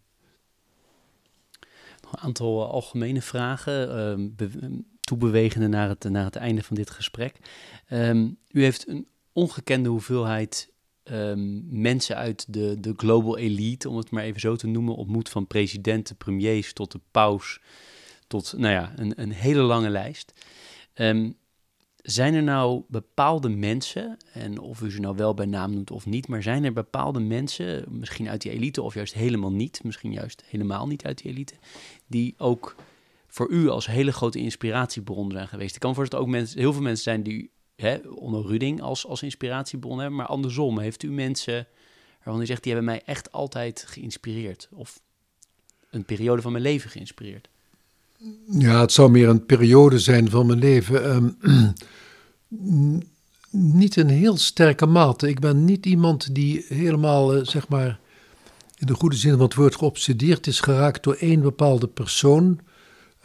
Nog een aantal algemene vragen, uh, toebewegende naar het, naar het einde van dit gesprek. Ehm, u heeft een ongekende hoeveelheid mensen uit de, de global elite, om het maar even zo te noemen, ontmoet van presidenten, premiers tot de paus, tot nou ja, een, een hele lange lijst. Um, zijn er nou bepaalde mensen, en of u ze nou wel bij naam noemt of niet, maar zijn er bepaalde mensen, misschien uit die elite of juist helemaal niet, misschien juist helemaal niet uit die elite, die ook voor u als hele grote inspiratiebron zijn geweest? Ik kan voorstellen dat ook mensen, heel veel mensen zijn die hè, onder Ruding als, als inspiratiebron hebben. Maar andersom, heeft u mensen waarvan u zegt, die hebben mij echt altijd geïnspireerd? Of een periode van mijn leven geïnspireerd? Ja, het zou meer een periode zijn van mijn leven. Ehm, [clears throat] niet een heel sterke mate. Ik ben niet iemand die helemaal, uh, zeg maar, in de goede zin van het woord geobsedeerd is geraakt door één bepaalde persoon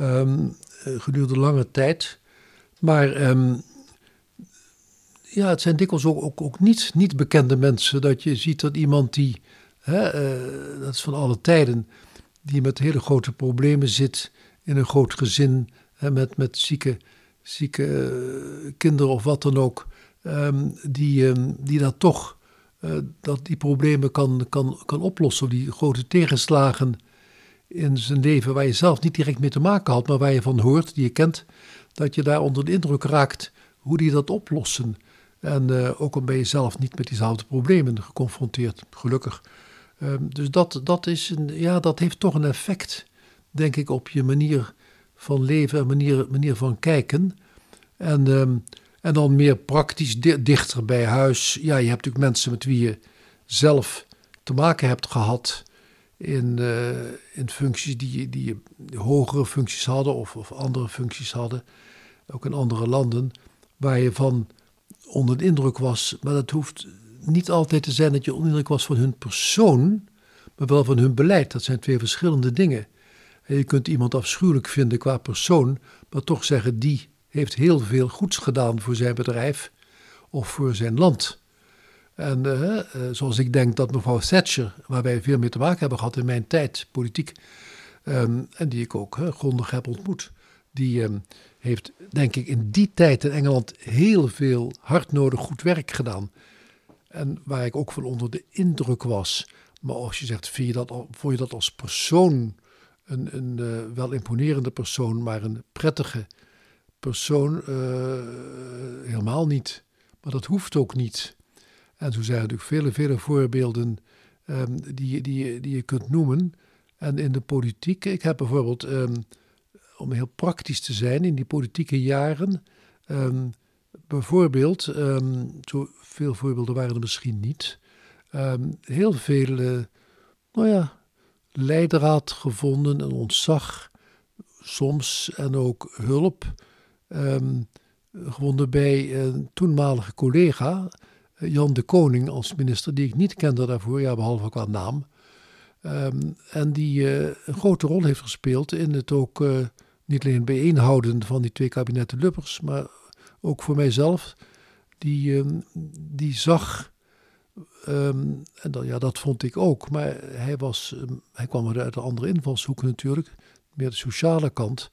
um, gedurende lange tijd. Maar um, ja, het zijn dikwijls ook, ook, ook niet, niet bekende mensen. Dat je ziet dat iemand die, hè, uh, dat is van alle tijden, die met hele grote problemen zit in een groot gezin, hè, met, met zieke, zieke uh, kinderen of wat dan ook, um, die, um, die dat toch, uh, dat die problemen kan, kan, kan oplossen. Die grote tegenslagen in zijn leven waar je zelf niet direct mee te maken had, maar waar je van hoort, die je kent, dat je daar onder de indruk raakt hoe die dat oplossen. En uh, ook al ben je zelf niet met diezelfde problemen geconfronteerd, gelukkig. Um, dus dat, dat, is een, ja, dat heeft toch een effect, denk ik, op je manier van leven en manier, manier van kijken. En, um, en dan meer praktisch di dichter bij huis. Ja, je hebt natuurlijk mensen met wie je zelf te maken hebt gehad in, uh, in functies die, die hogere functies hadden of, of andere functies hadden, ook in andere landen, waar je van onder de indruk was. Maar dat hoeft niet altijd te zijn dat je onder de indruk was van hun persoon, maar wel van hun beleid. Dat zijn twee verschillende dingen. Je kunt iemand afschuwelijk vinden qua persoon, maar toch zeggen die heeft heel veel goeds gedaan voor zijn bedrijf of voor zijn land. En uh, zoals ik denk dat mevrouw Thatcher, waar wij veel mee te maken hebben gehad in mijn tijd, politiek, um, en die ik ook grondig heb ontmoet, die um, heeft, denk ik, in die tijd in Engeland heel veel hardnodig goed werk gedaan. En waar ik ook van onder de indruk was. Maar als je zegt, vind dat, je dat als persoon een, een uh, wel imponerende persoon, maar een prettige persoon? Uh, helemaal niet. Maar dat hoeft ook niet. En zo zijn er natuurlijk vele, vele voorbeelden um, die, die, die je kunt noemen. En in de politiek, ik heb bijvoorbeeld um, om heel praktisch te zijn in die politieke jaren. Um, bijvoorbeeld, um, zo veel voorbeelden waren er misschien niet, heel veel, uh, nou ja, leidraad gevonden en ontzag soms en ook hulp gevonden bij een toenmalige collega, eh, Jan de Koning als minister, die ik niet kende daarvoor, ja, behalve qua naam. Um, en die uh, een grote rol heeft gespeeld in het ook uh, niet alleen bijeenhouden van die twee kabinetten Lubbers, maar ook voor mijzelf, die, um, die zag, um, en dat, ja, dat vond ik ook, maar hij, was, um, hij kwam uit een andere invalshoek natuurlijk, meer de sociale kant,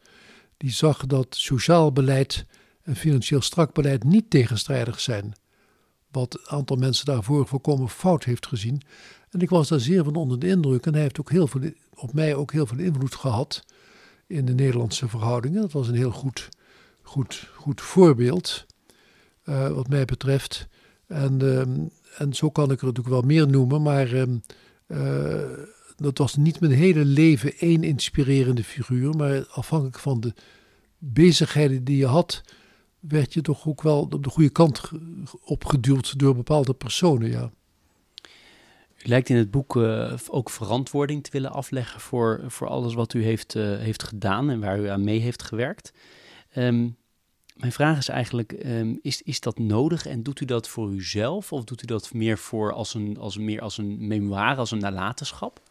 die zag dat sociaal beleid en financieel strak beleid niet tegenstrijdig zijn. Wat een aantal mensen daarvoor volkomen fout heeft gezien. En ik was daar zeer van onder de indruk. En hij heeft ook heel veel, op mij ook heel veel invloed gehad in de Nederlandse verhoudingen. Dat was een heel goed, goed, goed voorbeeld, uh, wat mij betreft. En, uh, en zo kan ik er natuurlijk wel meer noemen, maar uh, dat was niet mijn hele leven één inspirerende figuur, maar afhankelijk van de bezigheden die je had, werd je toch ook wel op de goede kant opgeduwd door bepaalde personen, ja. U lijkt in het boek uh, ook verantwoording te willen afleggen voor, voor alles wat u heeft, uh, heeft gedaan en waar u aan mee heeft gewerkt. Um, mijn vraag is eigenlijk, um, is, is dat nodig en doet u dat voor uzelf of doet u dat meer voor als een, als meer als een memoire, als een nalatenschap?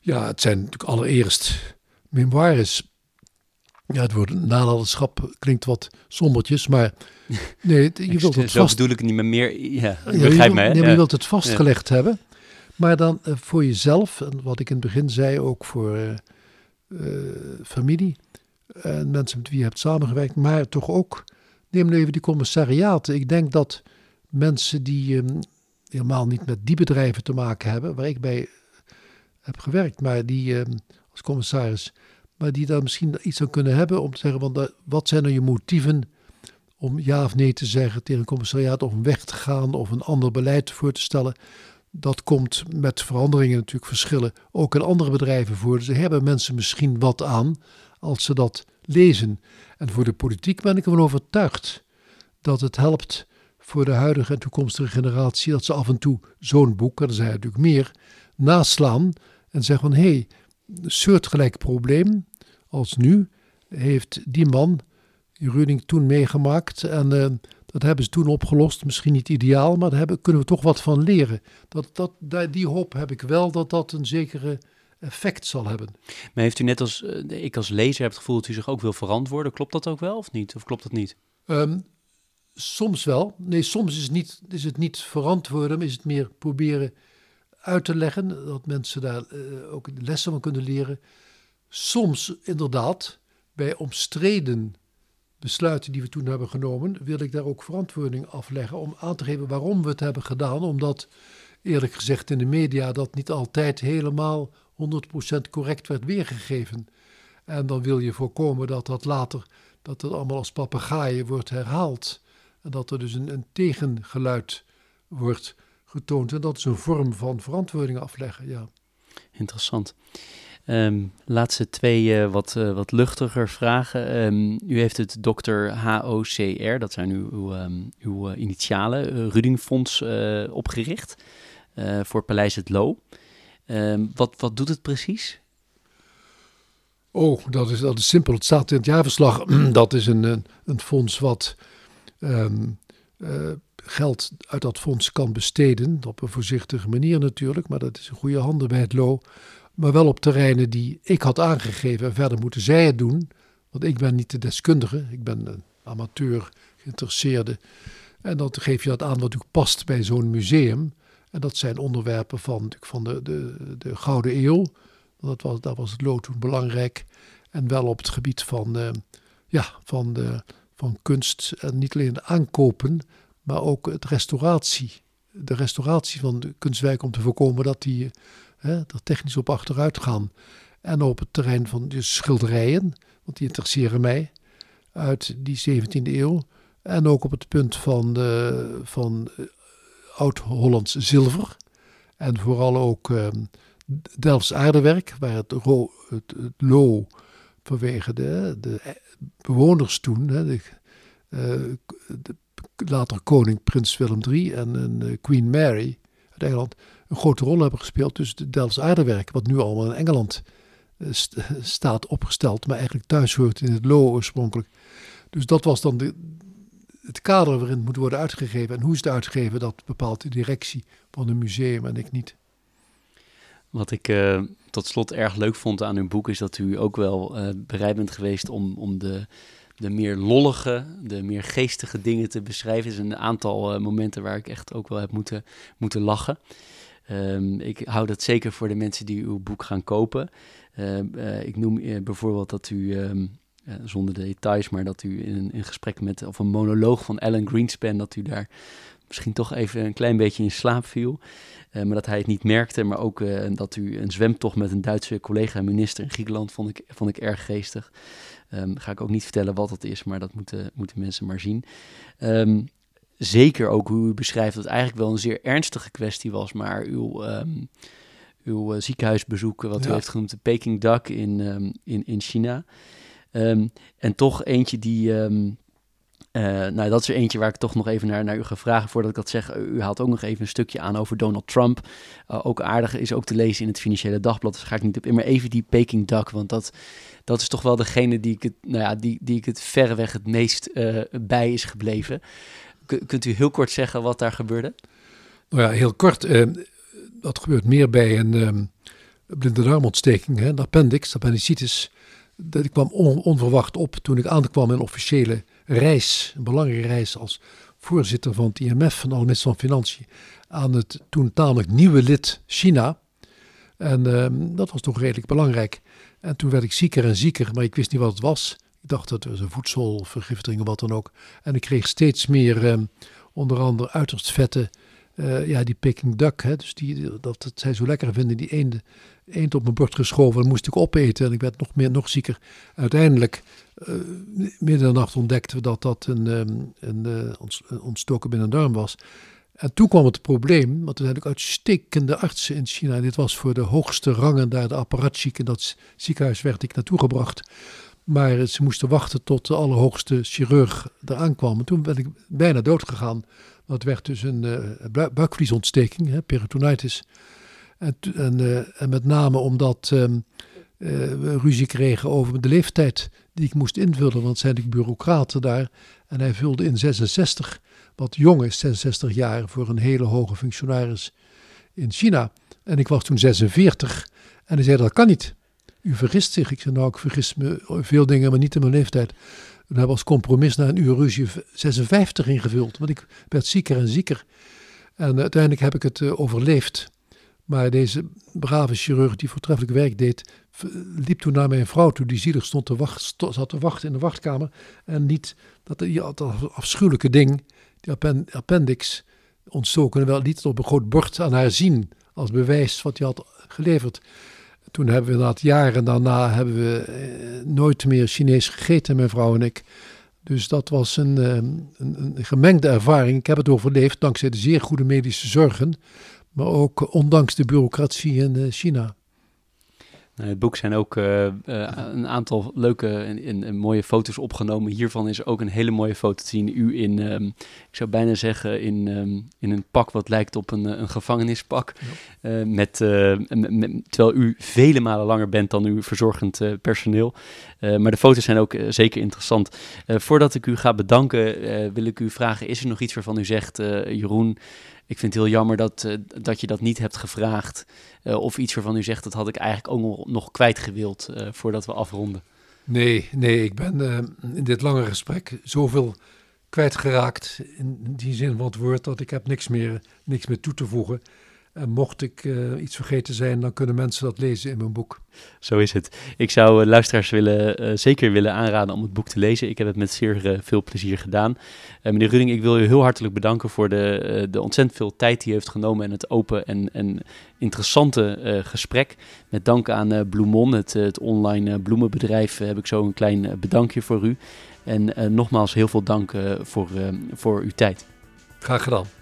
Ja, het zijn natuurlijk allereerst memoires. Ja, het woord nalatenschap klinkt wat sombertjes, maar [laughs] nee, je wilt het Zo vast... bedoel ik niet, maar meer, ja, Ja, je, begrijp wil- mij. nee, je wilt het vastgelegd Ja. hebben. Maar dan eh, voor jezelf, en wat ik in het begin zei, ook voor eh, eh, familie en mensen met wie je hebt samengewerkt, maar toch ook, neem nu even die commissariaten. Ik denk dat mensen die ehm, helemaal niet met die bedrijven te maken hebben, waar ik bij heb gewerkt, maar die ehm, als commissaris, maar die daar misschien iets aan kunnen hebben om te zeggen, want, wat zijn er je motieven om ja of nee te zeggen tegen een commissariaat of om weg te gaan of een ander beleid voor te stellen. Dat komt met veranderingen natuurlijk verschillen ook in andere bedrijven voor. Dus hebben mensen misschien wat aan als ze dat lezen. En voor de politiek ben ik ervan overtuigd dat het helpt voor de huidige en toekomstige generatie dat ze af en toe zo'n boek, en er zijn natuurlijk meer, naslaan en zeggen van hé, hey, een soortgelijk probleem als nu heeft die man Runing toen meegemaakt. En eh, dat hebben ze toen opgelost. Misschien niet ideaal, maar daar hebben, kunnen we toch wat van leren. Dat, dat, die hoop heb ik wel dat dat een zekere effect zal hebben. Maar heeft u net als eh, ik als lezer heb het gevoel dat u zich ook wil verantwoorden? Klopt dat ook wel of niet? Of klopt dat niet? Ehm, soms wel. Nee, soms is het, niet, is het niet verantwoorden, maar is het meer proberen uit te leggen. Dat mensen daar eh, ook lessen van kunnen leren. Soms inderdaad, bij omstreden besluiten die we toen hebben genomen, wil ik daar ook verantwoording afleggen om aan te geven waarom we het hebben gedaan. Omdat, eerlijk gezegd, in de media dat niet altijd helemaal 100% correct werd weergegeven. En dan wil je voorkomen dat dat later, dat het allemaal als papegaaien wordt herhaald. En dat er dus een, een tegengeluid wordt getoond. En dat is een vorm van verantwoording afleggen, ja. Interessant. Ehm, laatste twee eh, wat, eh, wat luchtiger vragen. Ehm, u heeft het Dr. HOCR, dat zijn uw, uw, ehm, uw eh, initialen, Rudingfonds opgericht voor Paleis het Loo. Ehm, wat, wat doet het precies? Oh, dat is, dat is simpel. Het staat in het jaarverslag. [clears throat] dat is een, een, een fonds wat ehm, eh, geld uit dat fonds kan besteden. Op een voorzichtige manier natuurlijk, maar dat is in goede handen bij het LO. Maar wel op terreinen die ik had aangegeven. En verder moeten zij het doen. Want ik ben niet de deskundige. Ik ben een amateur geïnteresseerde. En dan geef je dat aan wat ook past bij zo'n museum. En dat zijn onderwerpen van, van de, de, de Gouden Eeuw. Dat was, daar was het lood toen belangrijk. En wel op het gebied van, uh, ja, van, de, van kunst. En niet alleen de aankopen, maar ook het restauratie. De restauratie van de kunstwerken om te voorkomen dat die hè, er technisch op achteruit gaan. En op het terrein van de schilderijen, want die interesseren mij, uit die 17e eeuw. En ook op het punt van, uh, van oud-Hollands zilver. En vooral ook uh, Delfts aardewerk, waar het, lo vanwege de, de bewoners toen, hè, de, uh, later koning Prins Willem III en, en Queen Mary uit Engeland, een grote rol hebben gespeeld. Dus het Delfts aardewerk, wat nu allemaal in Engeland uh, st staat opgesteld, maar eigenlijk thuis hoort in het lo oorspronkelijk. Dus dat was dan de, het kader waarin het moet worden uitgegeven. En hoe is het uitgegeven, dat bepaalt de directie van een museum en ik niet. Wat ik uh, tot slot erg leuk vond aan uw boek is dat u ook wel uh, bereid bent geweest om, om de, de meer lollige, de meer geestige dingen te beschrijven. Er zijn een aantal uh, momenten waar ik echt ook wel heb moeten, moeten lachen. Um, ik hou dat zeker voor de mensen die uw boek gaan kopen. ik noem bijvoorbeeld dat u, um, zonder de details, maar dat u in een gesprek met, of een monoloog van Alan Greenspan, dat u daar misschien toch even een klein beetje in slaap viel. Uh, maar dat hij het niet merkte. Maar ook uh, dat u een zwemtocht met een Duitse collega-minister in Griekenland vond ik, vond ik erg geestig. Um, ga ik ook niet vertellen wat dat is, maar dat moeten, moeten mensen maar zien. Um, zeker ook hoe u beschrijft dat het eigenlijk wel een zeer ernstige kwestie was. Maar uw, um, uw ziekenhuisbezoek, wat ja. u heeft genoemd, de Peking Duck in, in, in China. Ehm, en toch eentje die... ehm, eh, nou, dat is er eentje waar ik toch nog even naar, naar u ga vragen voordat ik dat zeg. U haalt ook nog even een stukje aan over Donald Trump. Uh, ook aardig is ook te lezen in het Financiële Dagblad. Dus ga ik niet op in. Maar even die Peking Duck, want dat, dat is toch wel degene die ik het, nou ja, die, die ik het verreweg het meest uh, bij is gebleven. Kunt u heel kort zeggen wat daar gebeurde? Nou ja, heel kort. Uh, dat gebeurt meer bij een um, blinde darmontsteking, een appendix, appendicitis. Dat kwam on, onverwacht op toen ik aankwam in officiële reis, een belangrijke reis als voorzitter van het IMF, van de minister van Financiën, aan het toen tamelijk nieuwe lid China. En um, dat was toch redelijk belangrijk. En toen werd ik zieker en zieker, maar ik wist niet wat het was. Ik dacht dat het was een voedselvergiftiging of wat dan ook. En ik kreeg steeds meer, um, onder andere uiterst vette, uh, ja, die Peking duck. Hè, dus die, dat, dat zij zo lekker vinden, die eenden, eend op mijn bord geschoven. Moest ik opeten en ik werd nog meer, nog zieker. Uiteindelijk, uh, midden de nacht ontdekten we dat dat een, um, een, uh, een ontstoken binnendarm was. En toen kwam het probleem, want er zijn ook uitstekende artsen in China. Dit was voor de hoogste rangen daar, de apparatchiek. In dat ziekenhuis werd ik naartoe gebracht. Maar ze moesten wachten tot de allerhoogste chirurg eraan kwam. En toen ben ik bijna dood gegaan. Dat werd dus een uh, buikvliesontsteking, hè, peritonitis. En, en, uh, en, met name omdat um, uh, we ruzie kregen over de leeftijd die ik moest invullen. Want zijn de bureaucraten daar. En hij vulde in 66 wat jong is, 66 jaar, voor een hele hoge functionaris in China. En ik was toen 46 en hij zei dat kan niet. U vergist zich. Ik zei nou, ik vergis me veel dingen, maar niet in mijn leeftijd. En hij was compromis na een uur ruzie 56 ingevuld, want ik werd zieker en zieker. En uiteindelijk heb ik het uh, overleefd. Maar deze brave chirurg die voortreffelijk werk deed, liep toen naar mijn vrouw toe, die zielig stond te wachten, zat te wachten in de wachtkamer. En niet dat, dat afschuwelijke ding, die appendix, ontstoken, wel liet het op een groot bord aan haar zien, als bewijs wat hij had geleverd. Toen hebben we inderdaad jaren daarna hebben we eh, nooit meer Chinees gegeten, mijn vrouw en ik. Dus dat was een, een, een gemengde ervaring. Ik heb het overleefd dankzij de zeer goede medische zorgen, maar ook ondanks de bureaucratie in China. In het boek zijn ook uh, uh, een aantal leuke en, en, en, mooie foto's opgenomen. Hiervan is ook een hele mooie foto te zien. U in, um, ik zou bijna zeggen, in, um, in een pak wat lijkt op een, een gevangenispak. Ja. Uh, met, met, terwijl u vele malen langer bent dan uw verzorgend personeel. maar de foto's zijn ook zeker interessant. voordat ik u ga bedanken, wil ik u vragen: is er nog iets waarvan u zegt, Jeroen? Ik vind het heel jammer dat, uh, dat je dat niet hebt gevraagd. Uh, of iets waarvan u zegt, dat had ik eigenlijk ook nog, kwijt gewild uh, voordat we afronden. Nee, nee, ik ben in dit lange gesprek zoveel kwijtgeraakt in die zin van het woord dat ik heb niks meer, niks meer toe te voegen. En mocht ik uh, iets vergeten zijn, dan kunnen mensen dat lezen in mijn boek. Zo is het. Ik zou uh, luisteraars willen, uh, zeker willen aanraden om het boek te lezen. Ik heb het met zeer veel plezier gedaan. meneer Ruding, ik wil u heel hartelijk bedanken voor de, de ontzettend veel tijd die u heeft genomen en het open en, en interessante gesprek. Met dank aan Bloemon, het, het online bloemenbedrijf, heb ik zo een klein bedankje voor u. En nogmaals heel veel dank voor, voor uw tijd. Graag gedaan.